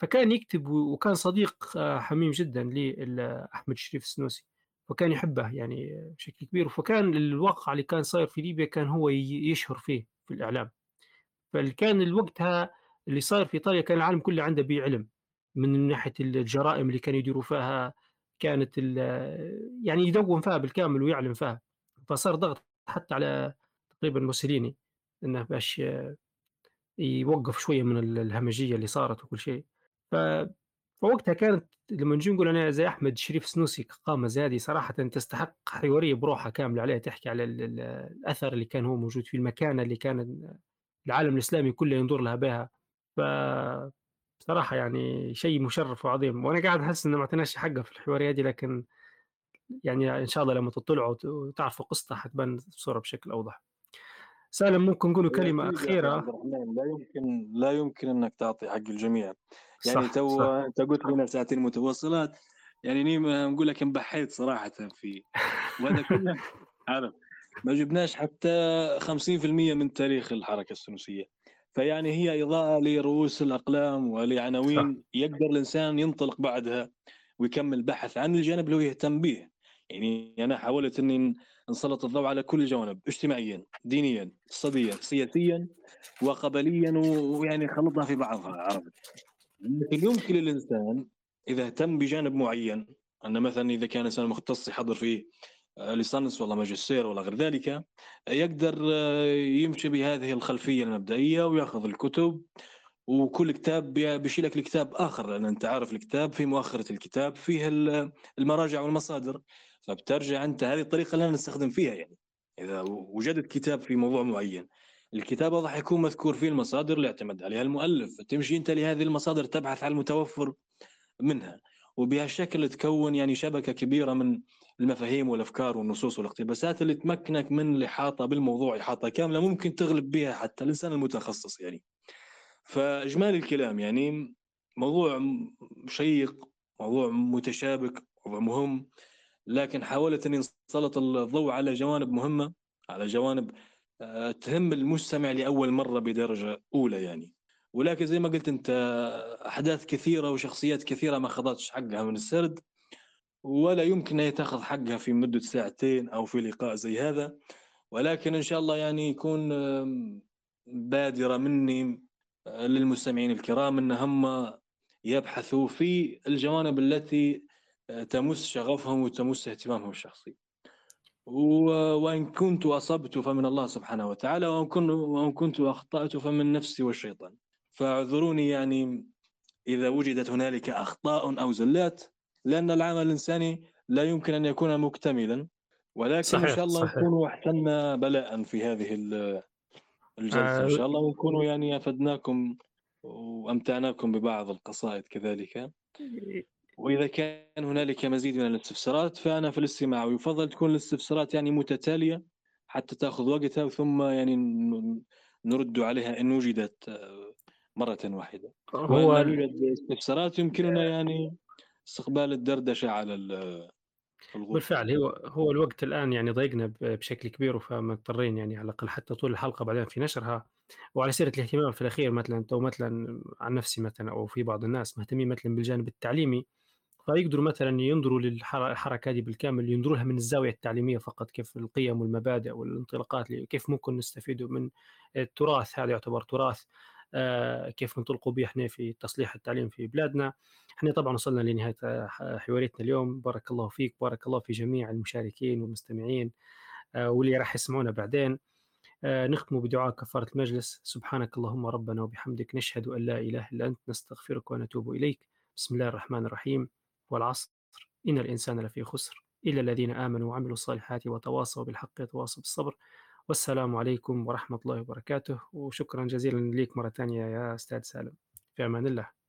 فكان يكتب وكان صديق آه، حميم جدا لأحمد الشريف السنوسي وكان يحبه يعني بشكل كبير. فكان الواقع اللي كان صاير في ليبيا كان هو يشهر فيه في الإعلام. فكان الوقتها اللي صاير في إيطاليا كان العالم كله عنده به علم. من ناحية الجرائم اللي كانوا يديروا فيها كانت يعني يدون فيها بالكامل ويعلن فيها. فصار ضغط حتى على تقريبا موسوليني إنه باش يوقف شوية من الهمجية اللي صارت وكل شيء. ف فوقتها كانت لما نجي نقول أنا زي أحمد شريف سنوسي قامه زي هذه صراحة تستحق حواريه بروحها كاملة عليها تحكي على الأثر اللي كان هو موجود فيه المكانة اللي كان العالم الإسلامي كله ينظر لها بها. ف بصراحه يعني شيء مشرف وعظيم. وأنا قاعد أحس إنه ما اعطيناش حقه في الحواريه دي لكن يعني إن شاء الله لما تطلعوا وتعرفوا قصتها حتبان بصوره بشكل أوضح. سالم ممكن نقول كلمة أخيرة؟ لا يمكن لا يمكن إنك تعطي حق الجميع. يعني تو أنت قلت لنا ساعتين متواصلات يعني نقول لك انبحيت صراحة في وهذا كله. عارف ما جبناش حتى 50% من تاريخ الحركة السنوسيه فيعني هي إضاءة لرؤوس الأقلام ولعناوين يقدر الإنسان ينطلق بعدها ويكمل بحث عن الجانب اللي هو يهتم به. يعني أنا حاولت إني نسلط الضوء على كل الجوانب اجتماعيا دينيا اقتصاديا سياسيا وقبليا ويعني خلطها في بعضها عرفت؟ لكن يمكن للانسان إذا اهتم بجانب معين أن مثلا إذا كان إنسان مختص يحضر فيه ليسانس ولا ماجستير ولا غير ذلك يقدر يمشي بهذه الخلفية المبدئية ويأخذ الكتب وكل كتاب بيشيل لك الكتاب آخر لأن أنت عارف الكتاب في مؤخرة الكتاب فيه المراجع والمصادر. فبترجع أنت هذه الطريقة اللي أنا نستخدم فيها يعني. إذا وجدت كتاب في موضوع معين الكتاب راح يكون مذكور فيه المصادر اللي اعتمد عليها المؤلف تمشي أنت لهذه المصادر تبحث عن المتوفر منها. وبهالشكل تكون يعني شبكة كبيرة من المفاهيم والأفكار والنصوص والاقتباسات اللي تمكنك من الإحاطة بالموضوع إحاطة كاملة ممكن تغلب بها حتى الإنسان المتخصص يعني. فإجمالي الكلام يعني موضوع شيق موضوع متشابك موضوع مهم. لكن حاولت أني اسلط الضوء على جوانب مهمة على جوانب آه، تهم المستمع لأول مرة بدرجة أولى يعني. ولكن زي ما قلت أنت أحداث كثيرة وشخصيات كثيرة ما أخذتش حقها من السرد ولا يمكن أن تاخذ حقها في مدة ساعتين أو في لقاء زي هذا. ولكن إن شاء الله يعني يكون بادرة مني آه، للمستمعين الكرام أن هم يبحثوا في الجوانب التي تمس شغفهم وتمس اهتمامهم الشخصي. وإن كنت أصبت فمن الله سبحانه وتعالى وإن كنت, أخطأت فمن نفسي والشيطان. فاعذروني يعني إذا وجدت هنالك أخطاء أو زلات لأن العمل الإنساني لا يمكن أن يكون مكتملا. ولكن صحيح إن شاء الله صحيح. نكون أحسننا بلاء في هذه الجلسة. آه إن شاء الله ونكون يعني أفدناكم وأمتعناكم ببعض القصائد كذلك. وإذا كان هنالك مزيد من الاستفسارات فأنا في الاستماع. ويفضل تكون الاستفسارات يعني متتالية حتى تأخذ وقتها ثم يعني نرد عليها إن وجدت آه، مرة واحدة. هو يوجد استفسارات يمكننا يعني استقبال الدردشة على الغرفة. بالفعل هو هو الوقت الآن يعني ضيقنا بشكل كبير فمضطرين يعني على الأقل حتى طول الحلقة بعدين في نشرها. وعلى سيرة الاهتمام في الأخير مثلا تو مثلا عن نفسي مثلا أو في بعض الناس مهتمين مثلا بالجانب التعليمي. فيقدروا مثلا ينظروا للحركه هذه بالكامل ينظروا لها من الزاوية التعليمية فقط كيف القيم والمبادئ والانطلاقات كيف ممكن نستفيدوا من التراث هذا يعتبر تراث آه، كيف ننطلقوا به إحنا في تصليح التعليم في بلادنا. إحنا طبعا وصلنا لنهاية حواريتنا اليوم. بارك الله فيك بارك الله في جميع المشاركين والمستمعين آه، واللي راح يسمعونا بعدين. آه، نختم بدعاء كفارة المجلس. سبحانك اللهم ربنا وبحمدك نشهد أن لا إله إلا أنت نستغفرك ونتوب إليك. بسم الله الرحمن الرحيم. والعصر. إن الإنسان لفي خسر إلا الذين آمنوا وعملوا الصالحات وتواصوا بالحق وتواصوا بالصبر. والسلام عليكم ورحمة الله وبركاته وشكرا جزيلا لك مرة ثانية يا أستاذ سالم. في أمان الله.